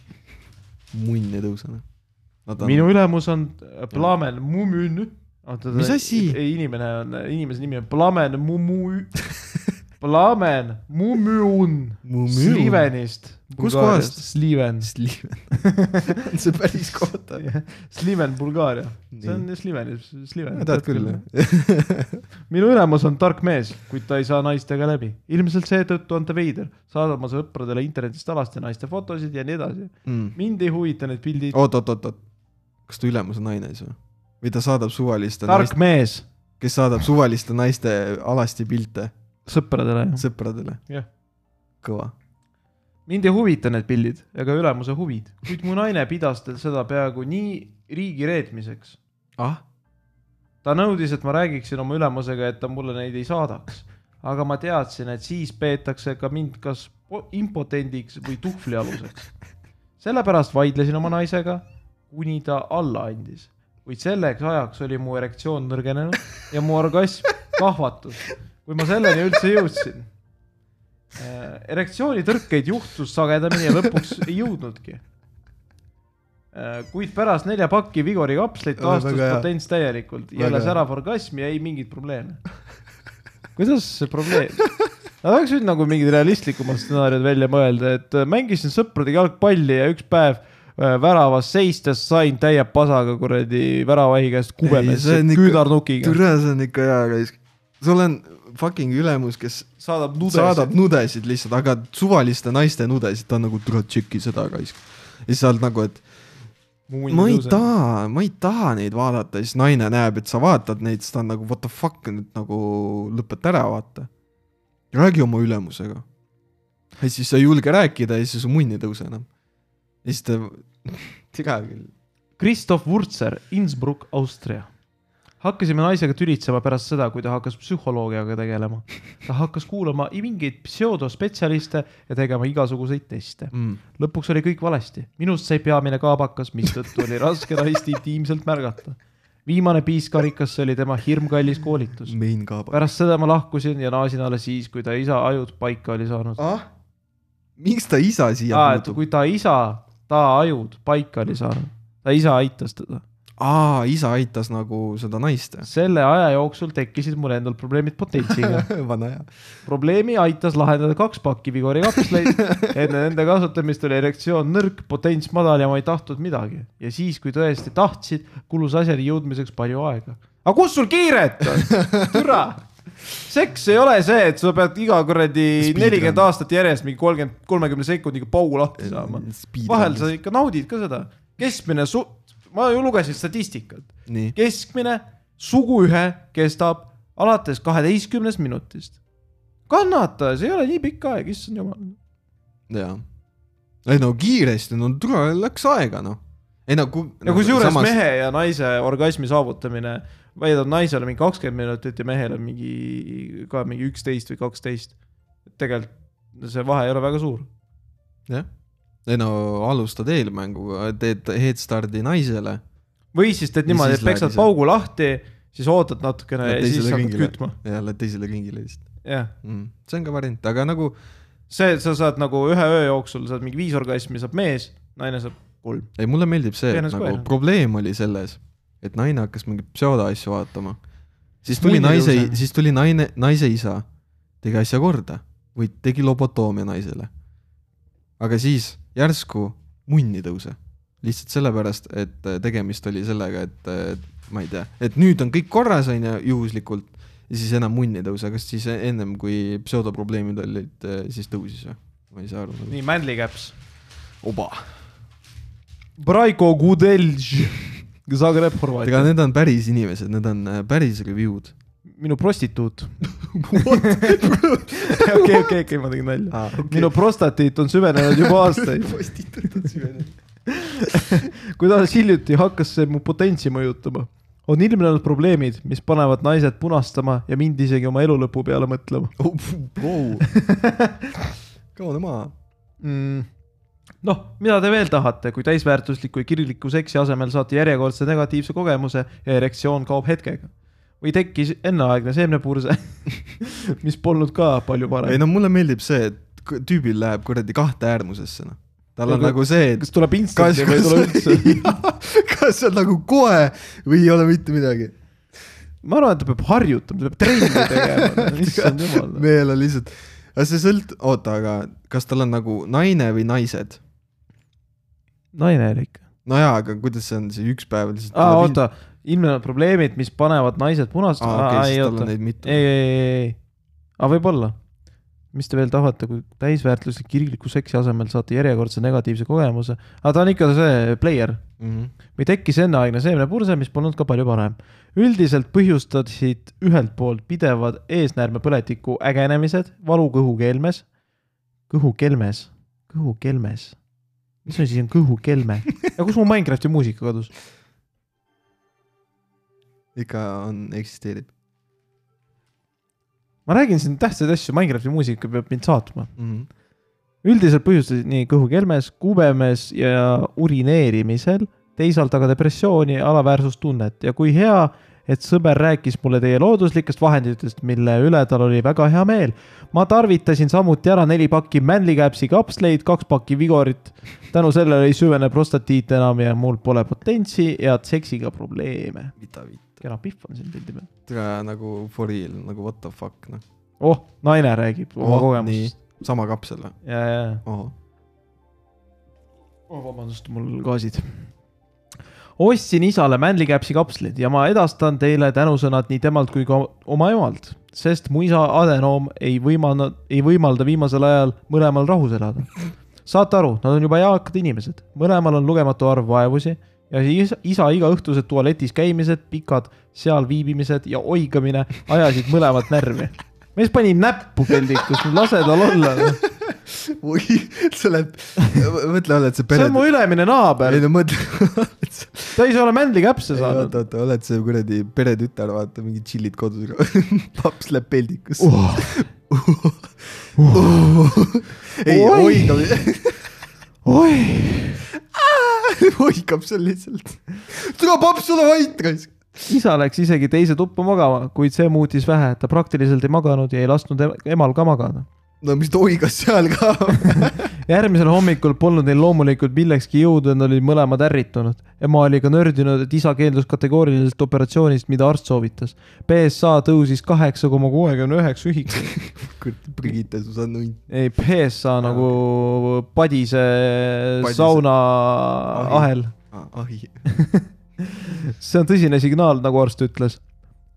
munn ei tõuse, noh. Minu ülemus on Plamen Mumün. Mis asi? inimene on, inimese nimi on Plamen Mumu, Plamen Mumün Slivenist. Kus kohast? Sliven. Sliven. on see päris koht või? Sliven, Bulgaaria. see on Slivenis, Sliven. tead küll, jah. minu ülemus on tark mees, kuid ta ei saa naistega läbi. ilmselt seetõttu on ta veider, saadab oma sõpradele internetist alaste naiste fotosid ja nii edasi. mind ei huvita need pildid. oot, oot, oot, oot. Kas ta ülemus on naine siis või? või ta saadab suvaliste tark naiste, mees kes saadab suvaliste naiste alasti pilte sõpradele. sõpradele? Jah. kõva. mind ei huvita need pildid ega ülemuse huvid, kuid mu naine pidas tal seda peaaegu nii riigi reetmiseks. ah, ta nõudis, et ma räägiksin oma ülemusega, et ta mulle neid ei saadaks. aga ma teadsin, et siis peetakse ka mind kas po- impotendiks või tuhvlialuseks. sellepärast vaidlesin oma naisega, kuni ta alla andis. kuid selleks ajaks oli mu erektsioon nõrgenenud ja mu orgasm kahvatus, kui ma selleni üldse jõudsin. erektsioonitõrkeid juhtus sagedamini ja lõpuks ei jõudnudki. kuid pärast nelja pakki Vigori kapsleid taastus potents täielikult, jälle särav orgasm ja ei mingit probleemi. kuidas see probleem? Nad oleks võinud nagu mingid realistlikumad stsenaariumid välja mõelda, et äh, mängisin sõpradega jalgpalli ja üks päev äh, väravas seistes sain täie pasaga kuradi väravahi käest kubemesse küünarnukiga. türa, see on ikka hea raisk. sul on fucking ülemus, kes saadab nudesid. saadab nudesid lihtsalt, aga suvaliste naiste nudesid, ta on nagu türa tšeki seda raisk. ja siis sa oled nagu, et ma ei taha, ma ei taha neid vaadata ja siis naine näeb, et sa vaatad neid, siis ta on nagu what the fuck nüüd nagu lõpeta ära, vaata. räägi oma ülemusega. ja siis sa ei julge rääkida ja siis su munn ei tõuse enam. ja siis ta, tea küll. Christoph Wurzer, Innsbruck, Austria. hakkasime naisega tülitsema pärast seda, kui ta hakkas psühholoogiaga tegelema. ta hakkas kuulama mingeid pseudospetsialiste ja tegema igasuguseid teste. Mm. lõpuks oli kõik valesti, minust sai peamine kaabakas, mistõttu oli raske naist intiimselt märgata. viimane piiskarikas oli tema hirmkallis koolitus. pärast seda ma lahkusin ja naasin alles siis, kui ta isa ajud paika oli saanud. ah? miks ta isa siia et puutub? kui ta isa, ta ajud paika oli saanud, ta isa aitas teda. aa, isa aitas nagu seda naist selle aja jooksul tekkisid mul endal probleemid potentsiga. vana hea. probleemi aitas lahendada kaks pakki Vigori kapsleid. enne nende kasutamist oli erektsioon nõrk, potents madal ja ma ei tahtnud midagi. ja siis, kui tõesti tahtsid, kulus asjani jõudmiseks palju aega. aga kus sul kiiret on? türa. Seks ei ole see, et sa pead iga kuradi nelikümmend aastat järjest mingi kolmkümmend, kolmekümne sekundiga paugu lahti saama. vahel sa ikka naudid ka seda. keskmine su-, ma ju lugesin statistikat. keskmine suguühe kestab alates kaheteistkümnest minutist. kannata, see ei ole nii pikk aeg, issand jumal. jaa. ei no kiiresti, no tule, läks aega noh. ei no kui. ja kusjuures samas... mehe ja naise orgasmi saavutamine väidab naisele mingi kakskümmend minutit ja mehel on mingi ka mingi üksteist või kaksteist. tegelikult see vahe ei ole väga suur. jah, ei no alustad eelmänguga, teed headstardi naisele. või siis teed niimoodi, et peksad paugu lahti, siis ootad natukene ja siis hakkad kütma. ja lähed teisele ringile lihtsalt jah, mm.. see on ka variant, aga nagu see, sa saad nagu ühe öö jooksul saad mingi viis orgasmi saab mees, naine saab kolm. ei, mulle meeldib see, et nagu koer. probleem oli selles, et naine hakkas mingeid pseudoasju vaatama. siis tuli naise, siis tuli naine, naise isa, tegi asja korda või tegi lobotoomia naisele. aga siis järsku munni tõuse. lihtsalt sellepärast, et äh, tegemist oli sellega, et äh, ma ei tea, et nüüd on kõik korras, on ju, juhuslikult, ja siis enam munni ei tõuse, kas siis ennem, kui pseudoprobleemid olid, siis tõusis või? ma ei saa aru nagu. nii, Manly Caps. oba. Braiko Gudelj, Zagreb, ega Horvaatia. need on päris inimesed, need on äh, päris review'd. minu prostituut. okei, okei, okei, ma tegin nalja. Ah, okay. minu prostatiit on süvenenud juba aastaid. kui ta alles hiljuti hakkas see mu potentsi mõjutama, on ilmnenud probleemid, mis panevad naised punastama ja mind isegi oma elu lõpu peale mõtlema kaune maa. mm.. noh, mida te veel tahate, kui täisväärtusliku ja kirgliku seksi asemel saate järjekordse negatiivse kogemuse ja erektsioon kaob hetkega. või tekkis enneaegne seemnepurse, mis polnud ka palju ei parem. no mulle meeldib see, et tüübil läheb kuradi kahte äärmusesse, noh. tal on Aga- nagu see, et kas tuleb instanti või ei tule üldse? kas see on nagu kohe või ei ole mitte midagi. ma arvan, et ta peab harjutama, ta peab trenni tegema, issand jumal. mehel on lihtsalt, aga see sõlt-, oota, aga kas tal on nagu naine või naised? Naine oli ikka. nojaa, aga kuidas see on, see üks päev lihtsalt aa, oota, ilmnevad probleemid, mis panevad naised punast-, aa, okei, ei siis tal on, neid mitu. ei, ei, ei, ei, aga võib-olla. mis te veel tahate, kui täisväärtuslik kirgliku seksi asemel saate järjekordse negatiivse kogemuse, aga ta on ikka see player Mhm. või tekkis enneaegne seemnepurse, mis polnud ka palju parem. üldiselt põhjustasid ühelt poolt pidevad eesnäärmepõletiku ägenemised, valu kõhukelmes, kõhukelmes, kõhukelmes, mis asi on kõhukelme ja kus mu Minecrafti muusika kadus? ikka on, eksisteerib ma räägin siin tähtsaid asju, Minecrafti muusika peab mind saatma. mm. -hmm. üldiselt põhjustasid nii kõhukelmes, kubemes ja urineerimisel, teisalt aga depressiooni, alaväärsustunnet ja kui hea, et sõber rääkis mulle teie looduslikest vahenditest, mille üle tal oli väga hea meel. ma tarvitasin samuti ära neli pakki Manly Capsi kapsleid, kaks pakki Vigorit. tänu sellele ei süvene prostatiit enam ja mul pole potentsi ja seksiga probleeme. mida vitt. kena pihv on siin pildi peal. tere nagu for real, nagu what the fuck, noh. oh, naine räägib oma Oh, kogemusest. sama kapsel või? ja, ja, ja oh,. vabandust, mul gaasid. Ostsin isale Manly Capsi kapslid ja ma edastan teile tänusõnad nii temalt kui ka oma emalt, sest mu isa adenoom ei võimalda, ei võimalda viimasel ajal mõlemal rahus elada. saate aru, nad on juba eakad inimesed, mõlemal on lugematu arv vaevusi ja isa, isa igaõhtused tualetis käimised, pikad seal viibimised ja oigamine ajasid mõlemat närvi. mees pani näppu peldikus, lase tal olla. oi, see läheb, mõtle, oled sa see pere on mu. ülemine naaber ei, no mõtle, ta ei saa olla Manly Caps'e saanud oota, oota, oled sa kuradi peretütar, vaata mingi tšillid kodus, paps läheb peldikusse oh. ei, Oi. oigab, oi, oigab seal lihtsalt. tule paps, ole vait, raisk. isa läks isegi teise tuppa magama, kuid see muutis vähe, ta praktiliselt ei maganud ja ei lasknud em- emal ka magada. No mis ta oigas seal ka järgmisel hommikul polnud neil loomulikult millekski jõudu ja nad olid mõlemad ärritunud. ema oli ka nördinud, et isa keeldus kategoorilisest operatsioonist, mida arst soovitas. BSA tõusis kaheksa koma kuuekümne üheksa ühikut. kurat, Brigitte Susanne ei, PSA nagu padise, Padise- sauna Ahi. ahel ahi. see on tõsine signaal, nagu arst ütles.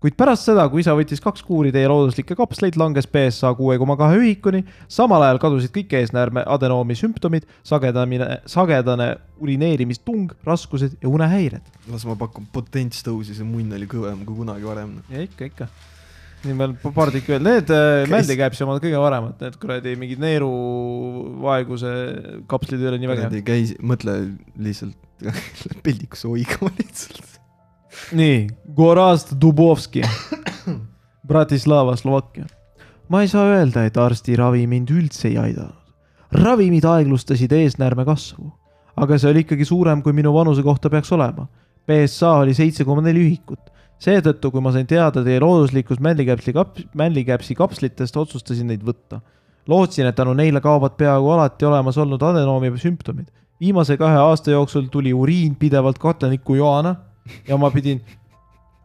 Kuid pärast seda, kui isa võttis kaks kuuri teie looduslikke kapsleid, langes BSA kuue koma kahe ühikuni. samal ajal kadusid kõik eesnäärme adenoomi sümptomid, sagedamine, sagedane urineerimistung, raskused ja unehäired. las ma pakun, potents tõusis ja munn oli kõvem kui kunagi varem. ja ikka, ikka. nii veel paar tükki veel, need äh, Käis- mändikäipsi omad kõige paremad, need kuradi mingid neeruvaeguse kapslid ei ole nii vägevad. käis, mõtle lihtsalt peldikusse oigama lihtsalt. nii, Gorazd Dubovski, Bratislava, Slovakkia. ma ei saa öelda, et arstiravi mind üldse ei aidanud. ravimid aeglustasid eesnäärme kasvu, aga see oli ikkagi suurem, kui minu vanuse kohta peaks olema. BSA oli seitse koma neli ühikut. seetõttu, kui ma sain teada teie looduslikust männikäpsi kap-, männikäpsi kapslitest, otsustasin neid võtta. lootsin, et tänu neile kaovad peaaegu alati olemas olnud adenoomi sümptomid. viimase kahe aasta jooksul tuli uriin pidevalt katlanikku joana ja ma pidin,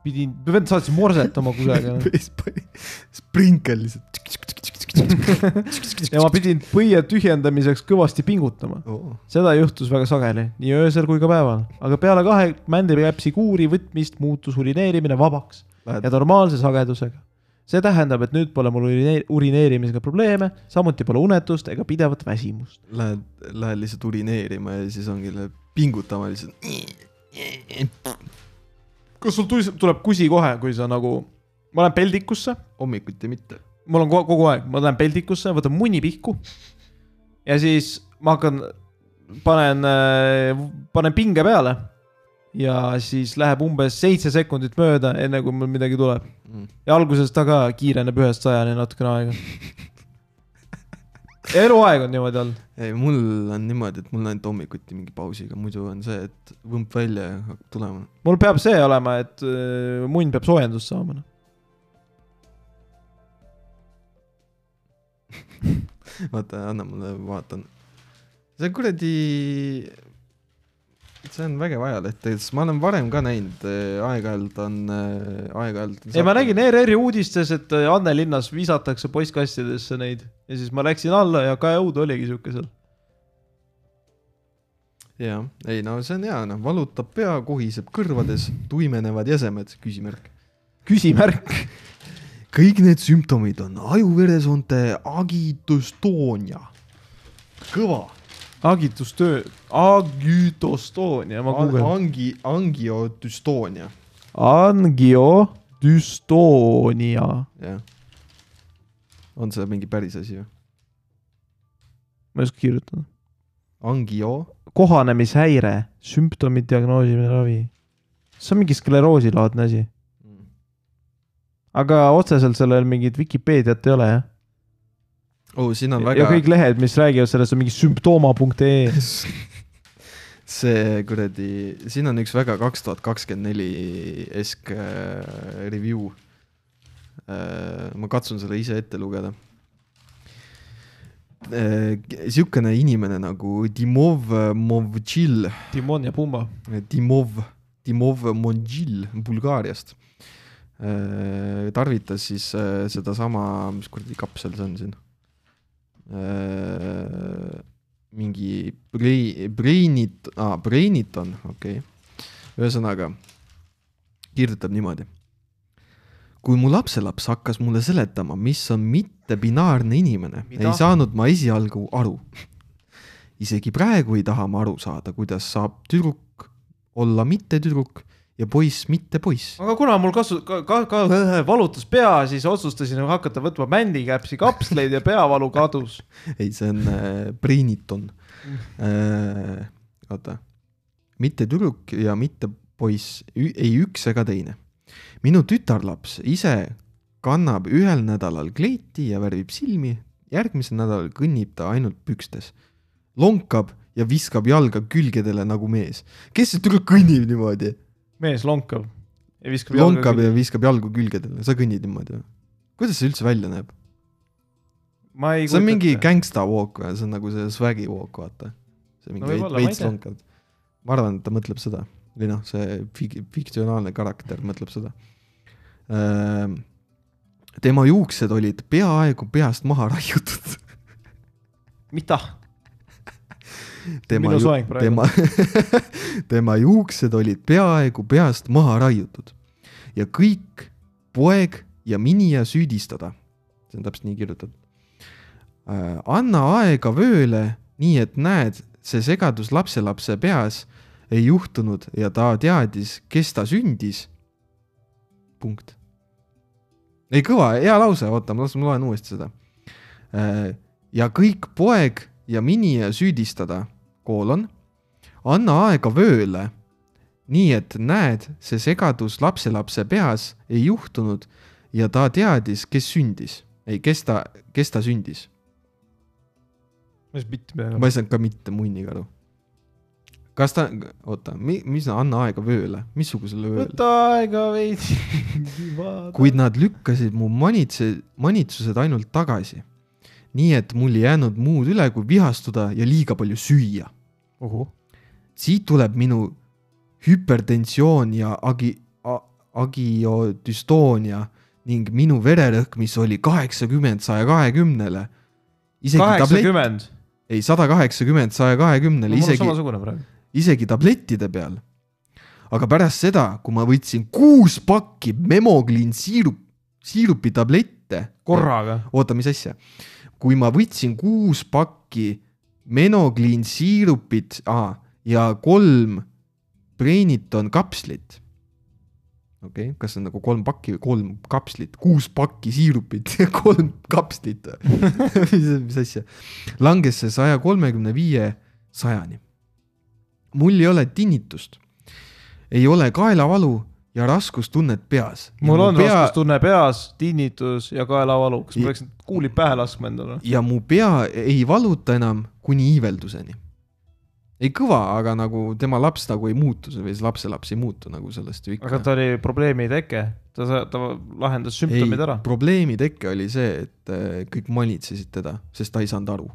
pidin, vend saatis morsetama kusagile sprinkel lihtsalt. ja ma pidin põie tühjendamiseks kõvasti pingutama. Oh. seda juhtus väga sageli, nii öösel kui ka päeval, aga peale kahe mändikäpsi kuuri võtmist muutus urineerimine vabaks ja Lähed, normaalse sagedusega. see tähendab, et nüüd pole mul urineer- urineerimisega probleeme, samuti pole unetust ega pidevat väsimust. lähed, lähed lihtsalt urineerima ja siis ongi, pingutama lihtsalt. Kas sul tuleb kusi kohe, kui sa nagu, ma lähen peldikusse, hommikuti mitte. mul on ko- kogu aeg, ma lähen peldikusse, võtan munni pihku ja siis ma hakkan, panen, panen pinge peale ja siis läheb umbes seitse sekundit mööda, enne kui mul midagi tuleb. ja alguses ta ka kiireneb ühest sajani natukene aega. eluaeg on niimoodi olnud. ei, mul on niimoodi, et mul on ainult hommikuti mingi pausiga, muidu on see, et võmp välja ja hakkab tulema. mul peab see olema, et öö, munn peab soojendust saama. noh. vaata, anna mulle, vaatan. see kuradi, see on vägev ajaleht, sest ma olen varem ka näinud, aeg-ajalt on, aeg-ajalt. ei, ma nägin ERR-i uudistes, et öö, Annelinnas visatakse postkastidesse neid ja siis ma läksin alla ja käeõud oligi sihuke seal. jaa, ei no see on hea, noh, valutab pea, kohiseb kõrvades, tuimenevad jäsemed, küsimärk. küsimärk. kõik need sümptomid on ajuveresoonte agitustoonia. kõva. agitustöö, agitostonia, ma guugeldan. Angi, angiotüstoonia, Angiodüstonia. jah. On see mingi päris asi või? ma ei oska kirjutada. Angio, kohanemishäire, sümptomid, diagnoosimine, ravi. see on mingi skleroosilaadne asi, aga otseselt sellel mingit Vikipeediat ei ole jah. oh siin on ja väga kõik lehed, mis räägivad sellest, on mingi sümptooma.ee. see kuradi, siin on üks väga kaks tuhat kakskümmend neli esk äh, review. Ma katsun selle ise ette lugeda äh,. siukene inimene nagu Dimov Movtšil, Timon ja Pumba. Dimov, Dimov Monžil Bulgaariast äh, tarvitas siis äh, sedasama, mis kuradi kapsel see on siin äh, mingi Brei-, Breinit- ah,, Breiniton, okei okay.. ühesõnaga kirjutab niimoodi. Kui mu lapselaps hakkas mulle seletama, mis on mittebinaarne inimene, ei saanud ma esialgu aru. isegi praegu ei taha ma aru saada, kuidas saab tüdruk olla mittetüdruk ja poiss mitte poiss. aga kuna mul kasu-, ka, ka, ka valutas pea, siis otsustasin hakata võtma mändikäpsi kapsleid ja peavalu kadus. ei, see on äh, Breiniton äh,. oota, mitte tüdruk ja mitte poiss, ei üks ega teine. Minu tütarlaps ise kannab ühel nädalal kleiti ja värvib silmi, järgmisel nädalal kõnnib ta ainult pükstes, lonkab ja viskab jalga külgedele nagu mees. kes see tüdruk kõnnib niimoodi? mees lonkab ja viskab lonkab ja viskab jalgu külgedele, sa kõnnid niimoodi või? kuidas see üldse välja näeb? see on mingi. gangsta walk või, see on nagu see swag'i walk, vaata. see No mingi võib-olla, veits lonkad. ma arvan, et ta mõtleb seda või noh, see fik-, fiktsionaalne karakter mõtleb seda. tema juuksed olid peaaegu peast maha raiutud. mida? tema praegu. tema, tema juuksed olid peaaegu peast maha raiutud ja kõik poeg ja minija süüdistada. see on täpselt nii kirjutatud. anna aega vööle, nii et näed, see segadus lapselapse peas ei juhtunud ja ta teadis, kes ta sündis. punkt. ei kõva, hea lause, oota, ma las ma loen uuesti seda. ja kõik poeg ja minija süüdistada, koolon, anna aega vööle, nii et näed, see segadus lapselapse peas ei juhtunud ja ta teadis, kes sündis, ei, kes ta, kes ta sündis. ma? ei saanud ka mitte munnigi aru. Kas ta, oota, mis, anna aega vööle, missugusele vööle? võta aega veidi. kuid nad lükkasid mu manitse, manitsused ainult tagasi. nii et mul ei jäänud muud üle, kui vihastuda ja liiga palju süüa. siit tuleb minu hüpertensioon ja agi-, agiodüstoonia ning minu vererõhk, mis oli kaheksakümmend saja kahekümnele. isegi kaheksakümmend. ei sada kaheksakümmend saja kahekümnele, mul on isegi, samasugune praegu. Isegi tablettide peal. aga pärast seda, kui ma võtsin kuus pakki Memoglean siirup, siirupi tablette. korraga. oota, mis asja? kui ma võtsin kuus pakki Menoglean siirupit ah, ja kolm Brainiton kapslit. okei okay,, kas on nagu kolm pakki või kolm kapslit, kuus pakki siirupit ja kolm kapslit mis, mis asja, langes see saja kolmekümne viie sajani. Mul ei ole tinnitust, ei ole kaelavalu ja raskustunnet peas. mul on pea... raskustunne peas, tinnitus ja kaelavalu. kas ma peaksin kuulid pähe laskma endale? ja mu pea ei valuta enam kuni iivelduseni. ei kõva, aga nagu tema laps nagu ei muutu või see lapselaps ei muutu nagu sellest ju ikka. aga ta oli probleemi teke, ta, ta lahendas sümptomid ära. probleemi teke oli see, et äh, kõik manitsesid teda, sest ta ei saanud aru.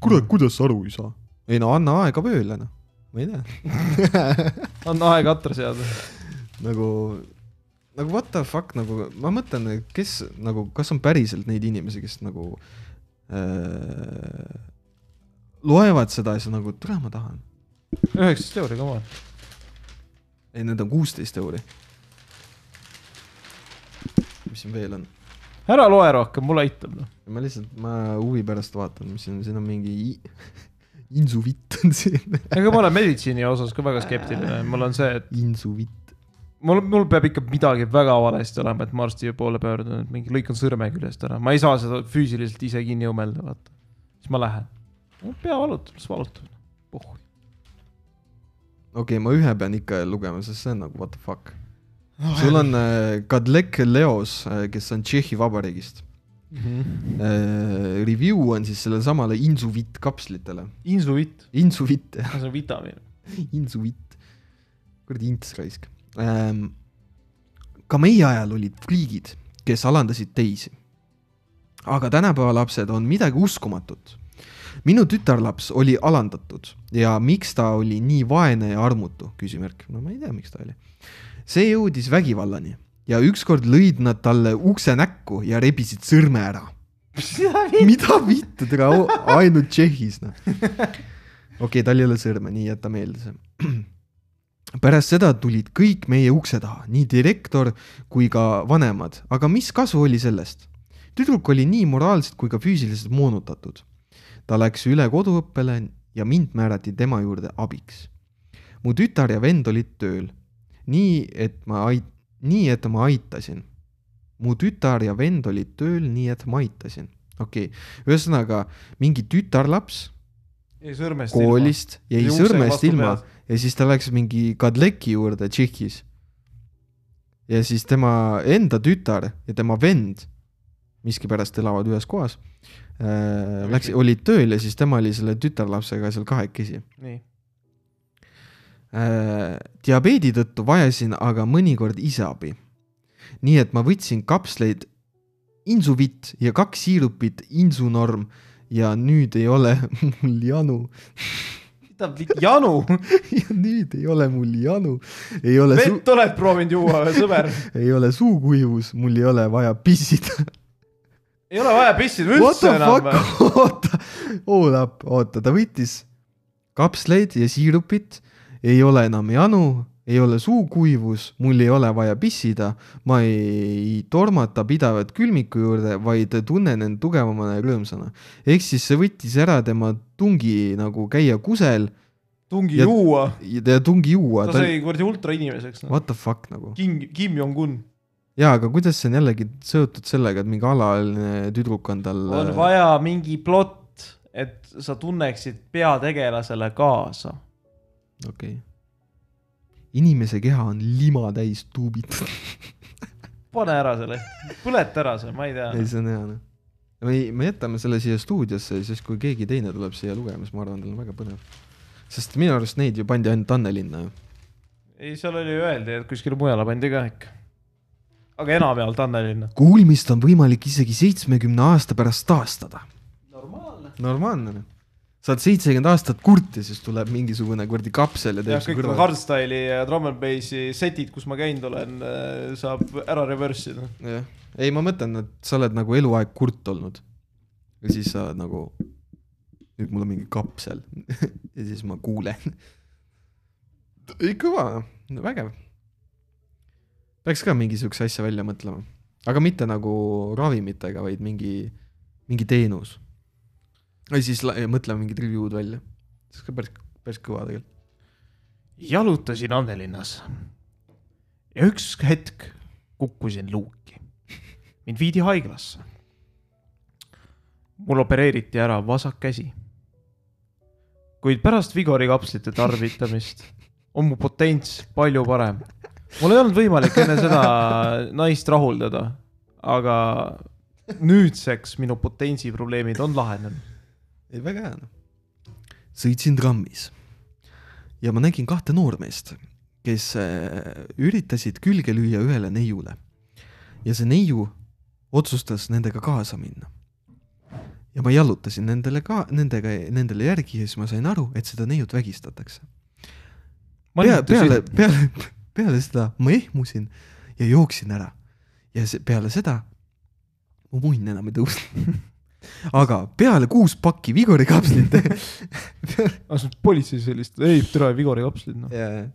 kurat, kuidas sa aru ei saa? Ei no anna aega vööle noh, ma ei tea anna aega atra seada. nagu, nagu what the fuck nagu ma mõtlen, kes nagu, kas on päriselt neid inimesi, kes nagu äh, loevad seda ja siis nagu, tule ma tahan. üheksateist euri, come on. ei, need on kuusteist euri. mis siin veel on? ära loe rohkem, mulle aitab noh. ma lihtsalt, ma huvi pärast vaatan, mis siin, siin on mingi insuvitt on siin. ega ma olen meditsiini osas ka väga skeptiline, mul on see, et insuvitt. mul, mul peab ikka midagi väga valesti olema, et ma arsti poole pöördun, et mingi lõikan sõrme küljest ära, ma ei saa seda füüsiliselt ise kinni õmmelda, vaata. siis ma lähen. pea valutab, las valutab. pohhu. okei okay,, ma ühe pean ikka lugema, sest see on nagu what the fuck. sul on äh, Kadlek Leos, kes on Tšehhi Vabariigist Mhm. äh,. Review on siis sellele samale insuvitt kapslitele. insuvitt, insuvitt, see on vitamiin. insuvitt, kuradi ints raisk ähm,. ka meie ajal olid friigid, kes alandasid teisi. aga tänapäeva lapsed on midagi uskumatut. minu tütarlaps oli alandatud ja miks ta oli nii vaene ja armutu, küsimärk, no ma ei tea, miks ta oli. see jõudis vägivallani ja ükskord lõid nad talle ukse näkku ja rebisid sõrme ära mida vittu, tere, ainult Tšehhis noh. okei okay,, tal ei ole sõrme, nii jäta meelde see. pärast seda tulid kõik meie ukse taha, nii direktor kui ka vanemad, aga mis kasu oli sellest? tüdruk oli nii moraalselt kui ka füüsiliselt moonutatud. ta läks üle koduõppele ja mind määrati tema juurde abiks. mu tütar ja vend olid tööl. nii et ma ait-, nii et ma aitasin mu tütar ja vend olid tööl, nii et ma aitasin. okei okay., ühesõnaga mingi tütarlaps koolist jäi sõrmest ilma ja siis ta läks mingi Kadleki juurde Tšehhis. ja siis tema enda tütar ja tema vend miskipärast elavad ühes kohas äh,. Läks, olid tööl ja siis tema oli selle tütarlapsega seal kahekesi nii, äh,. diabeedi tõttu vajasin aga mõnikord ise abi. nii et ma võtsin kapsleid insuvitt ja kaks siirupit insunorm ja nüüd ei ole mul janu mida janu, ja nüüd ei ole mul janu, ei ole suu, vett oled proovinud juua või sõber? ei ole suukuivus, mul ei ole vaja pissida. ei ole vaja pissida üldse enam. oota, hold up, oota, ta võttis kapsleid ja siirupit, ei ole enam janu, ei ole suukuivus, mul ei ole vaja pissida, ma ei tormata pidevalt külmiku juurde, vaid tunnen end tugevamana ja rõõmsana. ehk siis see võttis ära tema tungi nagu käia kusel tungi Ja- juua, ja tungi juua. ta sai kuradi ultrainimeseks no.. What the fuck nagu. Kim, Kim Jong-un. jaa, aga kuidas see on jällegi seotud sellega, et mingi alaealine tüdruk on tal on vaja mingi plott, et sa tunneksid peategelasele kaasa. Okei okay.. inimese keha on lima täis tuubitud. pane ära selle, põleta ära see, ma ei tea. ei, see on hea noh. me, me jätame selle siia stuudiosse, siis kui keegi teine tuleb siia lugema, siis ma arvan, tal on väga põnev. sest minu arust neid ju pandi ainult Annelinna ju. ei, seal oli öeldi, et kuskile mujale pandi ka ikka. aga enamjaolt Annelinna. kuulmist on võimalik isegi seitsmekümne aasta pärast taastada. normaalne. normaalne noh. Sa oled seitsekümmend aastat kurt ja siis tuleb mingisugune kuradi kapsel ja teeb su kõrval. hardstyle'i ja drum n bassi setid, kus ma käinud olen, saab ära reverse ida. jah, ei ma mõtlen, et sa oled nagu eluaeg kurt olnud. ja siis sa oled nagu, nüüd mul on mingi kapsel ja siis ma kuulen. ei kõva, vägev. peaks ka mingi siukse asja välja mõtlema, aga mitte nagu ravimitega, vaid mingi, mingi teenus. Või siis mõtleme mingid review'd välja, see on ka päris, päris kõva tegelikult. jalutasin Annelinnas ja üks hetk kukkusin luuki. mind viidi haiglasse. mul opereeriti ära vasak käsi. kuid pärast Vigori kapslite tarvitamist on mu potents palju parem. mul ei olnud võimalik enne seda naist rahuldada, aga nüüdseks minu potentsi probleemid on lahenenud. ei, väga hea noh. sõitsin trammis ja ma nägin kahte noormeest, kes äh, üritasid külge lüüa ühele neiule. ja see neiu otsustas nendega kaasa minna. ja ma jalutasin nendele ka, nendega, nendele järgi ja siis ma sain aru, et seda neiut vägistatakse. pea, peale, peale, peale seda ma ehmusin ja jooksin ära. ja see, peale seda mu munn enam ei tõusnud. aga peale kuus pakki Vigori kapslit politsei sellist, ei, tere, Vigori kapslid, noh. ja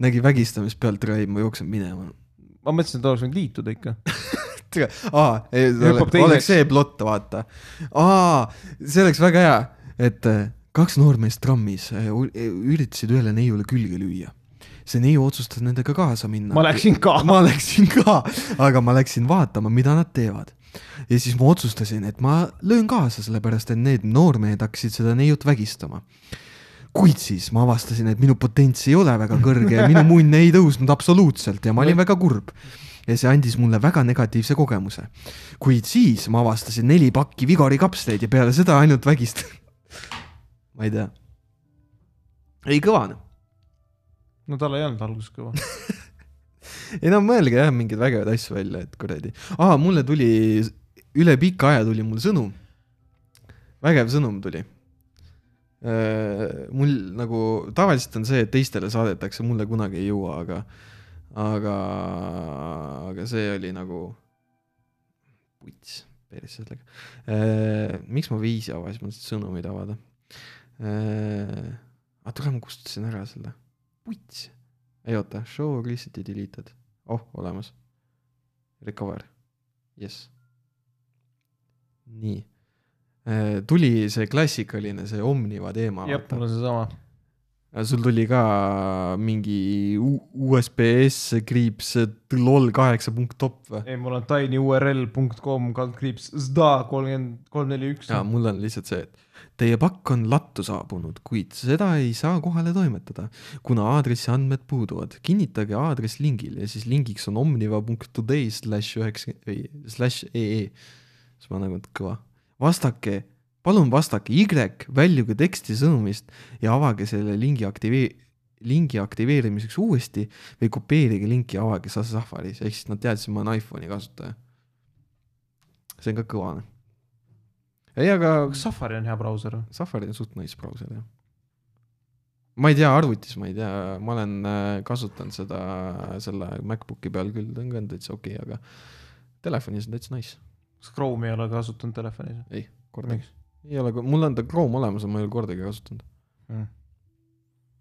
nägi vägistamist pealt, tere, ma jooksen minema. ma mõtlesin, et oleks võinud liituda ikka. aa, Hüppab teiseks. oleks see plott, vaata. aa, see oleks väga hea, et äh, kaks noormeest trammis äh, üritasid ühele neiule külge lüüa. see neiu otsustas nendega kaasa minna. ma läksin ka. ma läksin ka, aga ma läksin vaatama, mida nad teevad. Ja siis ma otsustasin, et ma löön kaasa, sellepärast et need noormehed hakkasid seda neiut vägistama. kuid siis ma avastasin, et minu potents ei ole väga kõrge ja minu munn ei tõusnud absoluutselt ja ma olin väga kurb. ja see andis mulle väga negatiivse kogemuse. kuid siis ma avastasin neli pakki Vigori kapsleid ja peale seda ainult vägist-. ma ei tea. ei kõva noh. no tal ei olnud alguses kõva. ei no mõelge jah mingeid vägevaid asju välja, et kuradi, aa mulle tuli üle pika aja tuli mul sõnum. vägev sõnum tuli. mul nagu tavaliselt on see, et teistele saadetakse, mulle kunagi ei jõua, aga, aga, aga see oli nagu puts, päris sellega. miks ma viisi avasin, ma tahtsin sõnumeid avada. aga tule, ma kustutasin ära selle, puts ei oota, show recently deleted, oh olemas. Recover, jess. nii, tuli see klassikaline, see Omniva teema. jah, mul on seesama. Sul tuli ka mingi USBS kriips lol kaheksa punkt top või? ei, mul on tinyurl.com kaldkriips zda kolmkümmend kolm neli üks. jaa, mul on lihtsalt see, et teie pakk on lattu saabunud, kuid seda ei saa kohale toimetada, kuna aadressi andmed puuduvad. kinnitage aadress lingil ja siis lingiks on omniva.today slash üheksa või slash ee. siis ma nagu, et kõva. vastake, palun vastake Y, väljuge teksti sõnumist ja avage selle lingi aktivee-, lingi aktiveerimiseks uuesti või kopeerige linki ja avage see Safaris, ehk siis nad teadsid, ma olen iPhone'i kasutaja. see on ka kõva, noh. ei, aga Safari on hea brauser? Safari on suht nice brauser, jah. ma ei tea, arvutis ma ei tea, ma olen äh, kasutanud seda selle MacBooki peal küll, ta on ka täitsa okei okay,, aga telefonis on täitsa nice. kas Chrome'i ei ole kasutanud telefonis? kordagi. Ei ole, mul on ta Chrome olemas, aga ma ei ole kordagi kasutanud. Mm.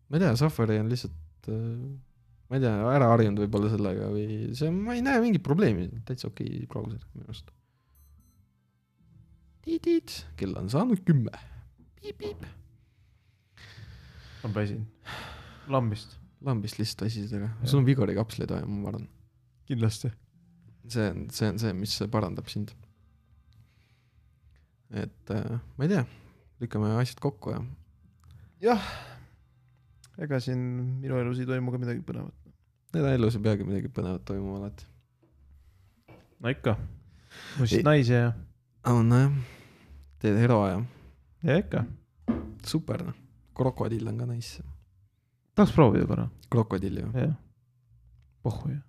ma ei tea, Safari on lihtsalt, ma ei tea, ära harjunud võib-olla sellega või see, ma ei näe mingit probleemi, täitsa okei okay brauser minu arust. tiit-tiit, kell on saanud kümme. piip-piip. ma pesin. lambist. lambist lihtsalt väsisid, aga sul on vigori kapsleid vaja, ma arvan. kindlasti. see on, see on see, mis parandab sind. Et äh, ma ei tea, lükkame asjad kokku ja jah, ega siin minu elus ei toimu ka midagi põnevat. need elus ei peagi midagi põnevat toimuma alati. no ikka. Ei. ostsid naisi ja, on jah, teed hero ja ja ikka. super noh, krokodill on ka nice, tahaks proovida korra, krokodill ju, jah. pohhu ju.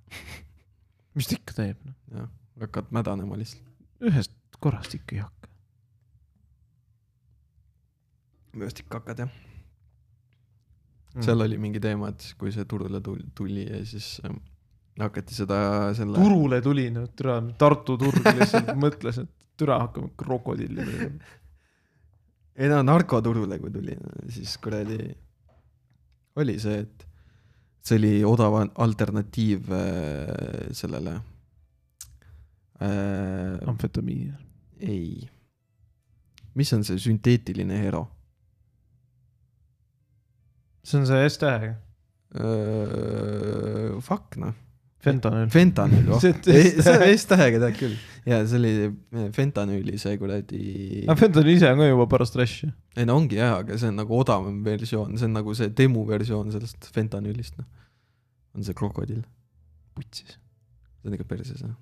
mis ta ikka teeb, noh. jah, hakkad mädanema lihtsalt. ühest korrast ikka ei hakka. Ikka hakkad jah, Mm. seal oli mingi teema, et kui see turule tuli, tuli ja siis ähm, hakati seda selle turule tuli, no türa, Tartu turg lihtsalt mõtles, et türa hakkame krokodilli tegema. ei no narkoturule, kui tuli, siis kuradi oli see, et see oli odav alternatiiv äh, sellele äh,. amfetamiini. ei, mis on see sünteetiline hero see on see S-tähega, äh,? Fuck noh, fentanüül. fentanüül, oh see on S-tähega tead küll ja see oli fentanüüli see kuradi aga fentanüül ise on ka juba paras trash ju. ei no ongi jah, aga see on nagu odavam versioon, see on nagu see demo versioon sellest fentanüülist noh, on see krokodill, putsis. see on ikka perses jah.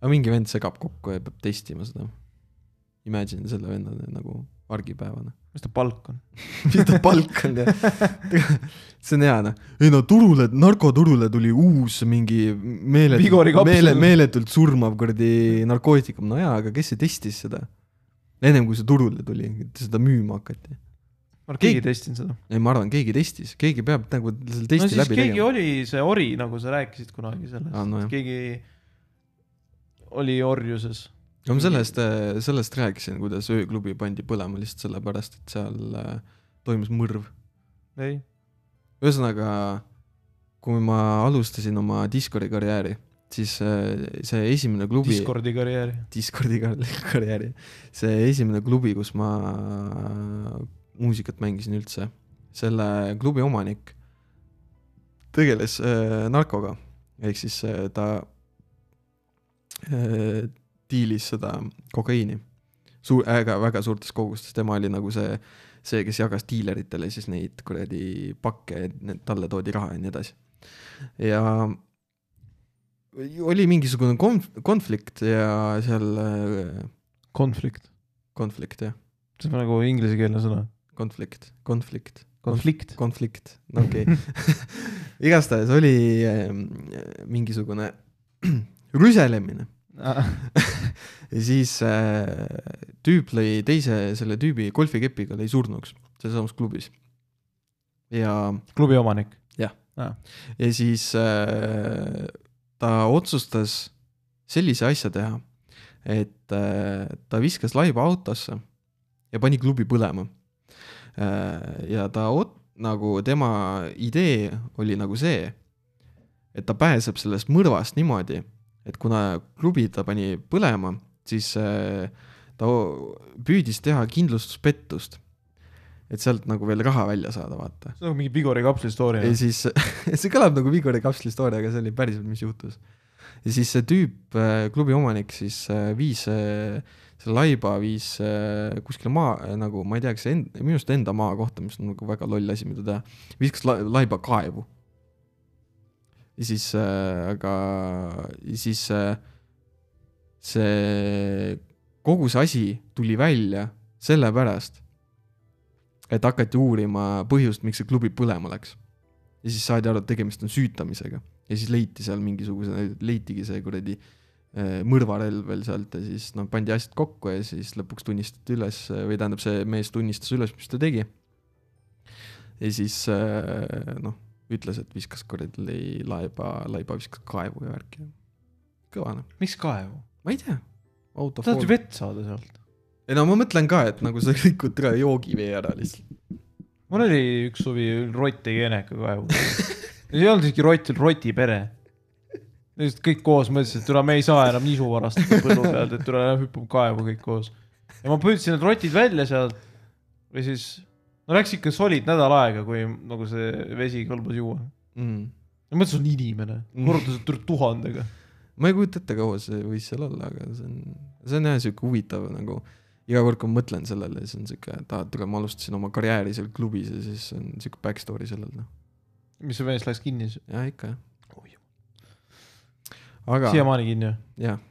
aga mingi vend segab kokku ja peab testima seda. Imagine selle venna nagu argipäevane. mis ta palk on? mis ta palk on ja see on hea noh, ei no turule, narkoturule tuli uus mingi meeletult, meele, meeletult surmav kuradi narkootikum, no jaa, aga kes see testis seda? ennem kui see turule tuli, seda müüma hakati. ma arvan, keegi ei testinud seda. ei, ma arvan, keegi testis, keegi peab nagu selle no testi siis läbi keegi tegema. oli see ori, nagu sa rääkisid kunagi sellest Aa, no jah. keegi oli orjuses. No ma sellest, sellest rääkisin, kuidas ööklubi pandi põlema lihtsalt sellepärast, et seal äh, toimus mõrv. ei, ühesõnaga, kui ma alustasin oma Discordi karjääri, siis äh, see esimene klubi, Discordi karjääri. Discordi kar- karjääri, see esimene klubi, kus ma muusikat mängisin üldse, selle klubi omanik tegeles äh, narkoga, ehk siis äh, ta äh, diilis seda kokaiini suur äh,, väga suurtes kogustes, tema oli nagu see, see, kes jagas diileritele siis neid kuradi pakke, talle toodi raha ja nii edasi. ja oli mingisugune konf-, konflikt ja seal äh, konflikt. konflikt jah, see on nagu inglisekeelne sõna. konflikt, konflikt, konflikt. konflikt, no okei okay. igastahes oli äh, mingisugune rüselemine siis äh, tüüp lõi teise selle tüübi golfikepiga lõi surnuks sealsamas klubis. ja, klubi omanik. ja siis äh, ta otsustas sellise asja teha, et äh, ta viskas laiba autosse ja pani klubi põlema äh,. ja ta ot-, nagu tema idee oli nagu see, et ta pääseb sellest mõrvast niimoodi, et kuna klubi ta pani põlema, siis äh, ta püüdis teha kindlustuspettust. et sealt nagu veel raha välja saada, vaata. see on nagu mingi Vigori kapsli story. ja siis, see kõlab nagu Vigori kapsli story, aga see oli päriselt, mis juhtus. ja siis see tüüp, klubi omanik siis äh, viis äh, selle laiba viis äh, kuskile maa nagu ma ei tea, kas end-, minu arust enda maa kohta, mis on nagu väga loll asi, mida teha, viskas la, laiba kaevu. Ja siis äh,, aga siis äh, see, kogu see asi tuli välja sellepärast, et hakati uurima põhjust, miks see klubi põlema läks. ja siis saadi aru, et tegemist on süütamisega ja siis leiti seal mingisuguse, leitigi see kuradi mõrvarelv veel sealt ja siis noh, pandi asjad kokku ja siis lõpuks tunnistati üles või tähendab, see mees tunnistas üles, mis ta tegi. ja siis äh, noh, ütles, et viskas kuradi laiba, laiba viskas kaevu ja värki. kõva noh, miks kaevu? ma ei tea. auto tahad ju vett saada sealt? ei no ma mõtlen ka, et nagu sa rikud üle joogivee ära lihtsalt. mul oli üks suvi, rott tegi eneka kaevu. ei olnud isegi rott, roti pere. lihtsalt kõik koos mõtlesid, et tule, me ei saa enam nisu varastada põllu pealt, et tule hüppame kaevu kõik koos. ja ma püüdsin need rotid välja sealt või siis, no läks ikka solid nädal aega, kui nagu see vesi kõlbas juua. Mm. ma mõtlesin, see on inimene, korrutasid tu- tuhandega. ma ei kujuta ette, kaua see võis seal olla, aga see on, see on jah sihuke huvitav nagu iga kord, kui ma mõtlen sellele, siis on sihuke, et aa, tule, ma alustasin oma karjääri seal klubis ja siis on sihuke back story sellel, noh. mis see mees läks kinni siis? jah, ikka jah. aga, siiamaani kinni või? jah.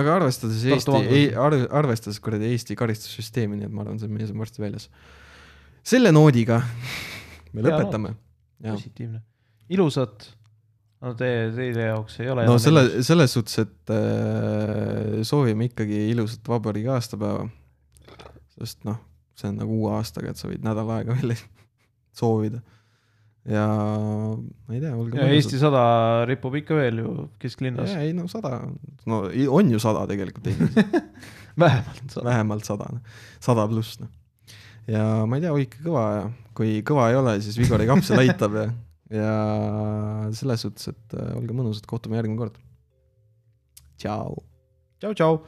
aga arvestades Tartu Eesti arvestades kuradi Eesti karistussüsteemi, nii et ma arvan, see mees on varsti väljas. Selle noodiga me lõpetame. positiivne. ilusat, no teie, teie jaoks ei ole. no selle, selles suhtes, et äh, soovime ikkagi ilusat vabariigi aastapäeva. sest noh, see on nagu uue aastaga, et sa võid nädal aega veel soovida. ja ma ei tea, olge ja Eesti. sada ripub ikka veel ju kesklinnas, ei no sada, no i- on ju sada tegelikult vähemalt sada. vähemalt sada, sada pluss noh. Ja ma ei tea, hoidke kõva ja kui kõva ei ole, siis Vigori kapsel aitab ja, ja selles suhtes, et äh, olge mõnusad, kohtume järgmine kord. tšau. tšau, tšau.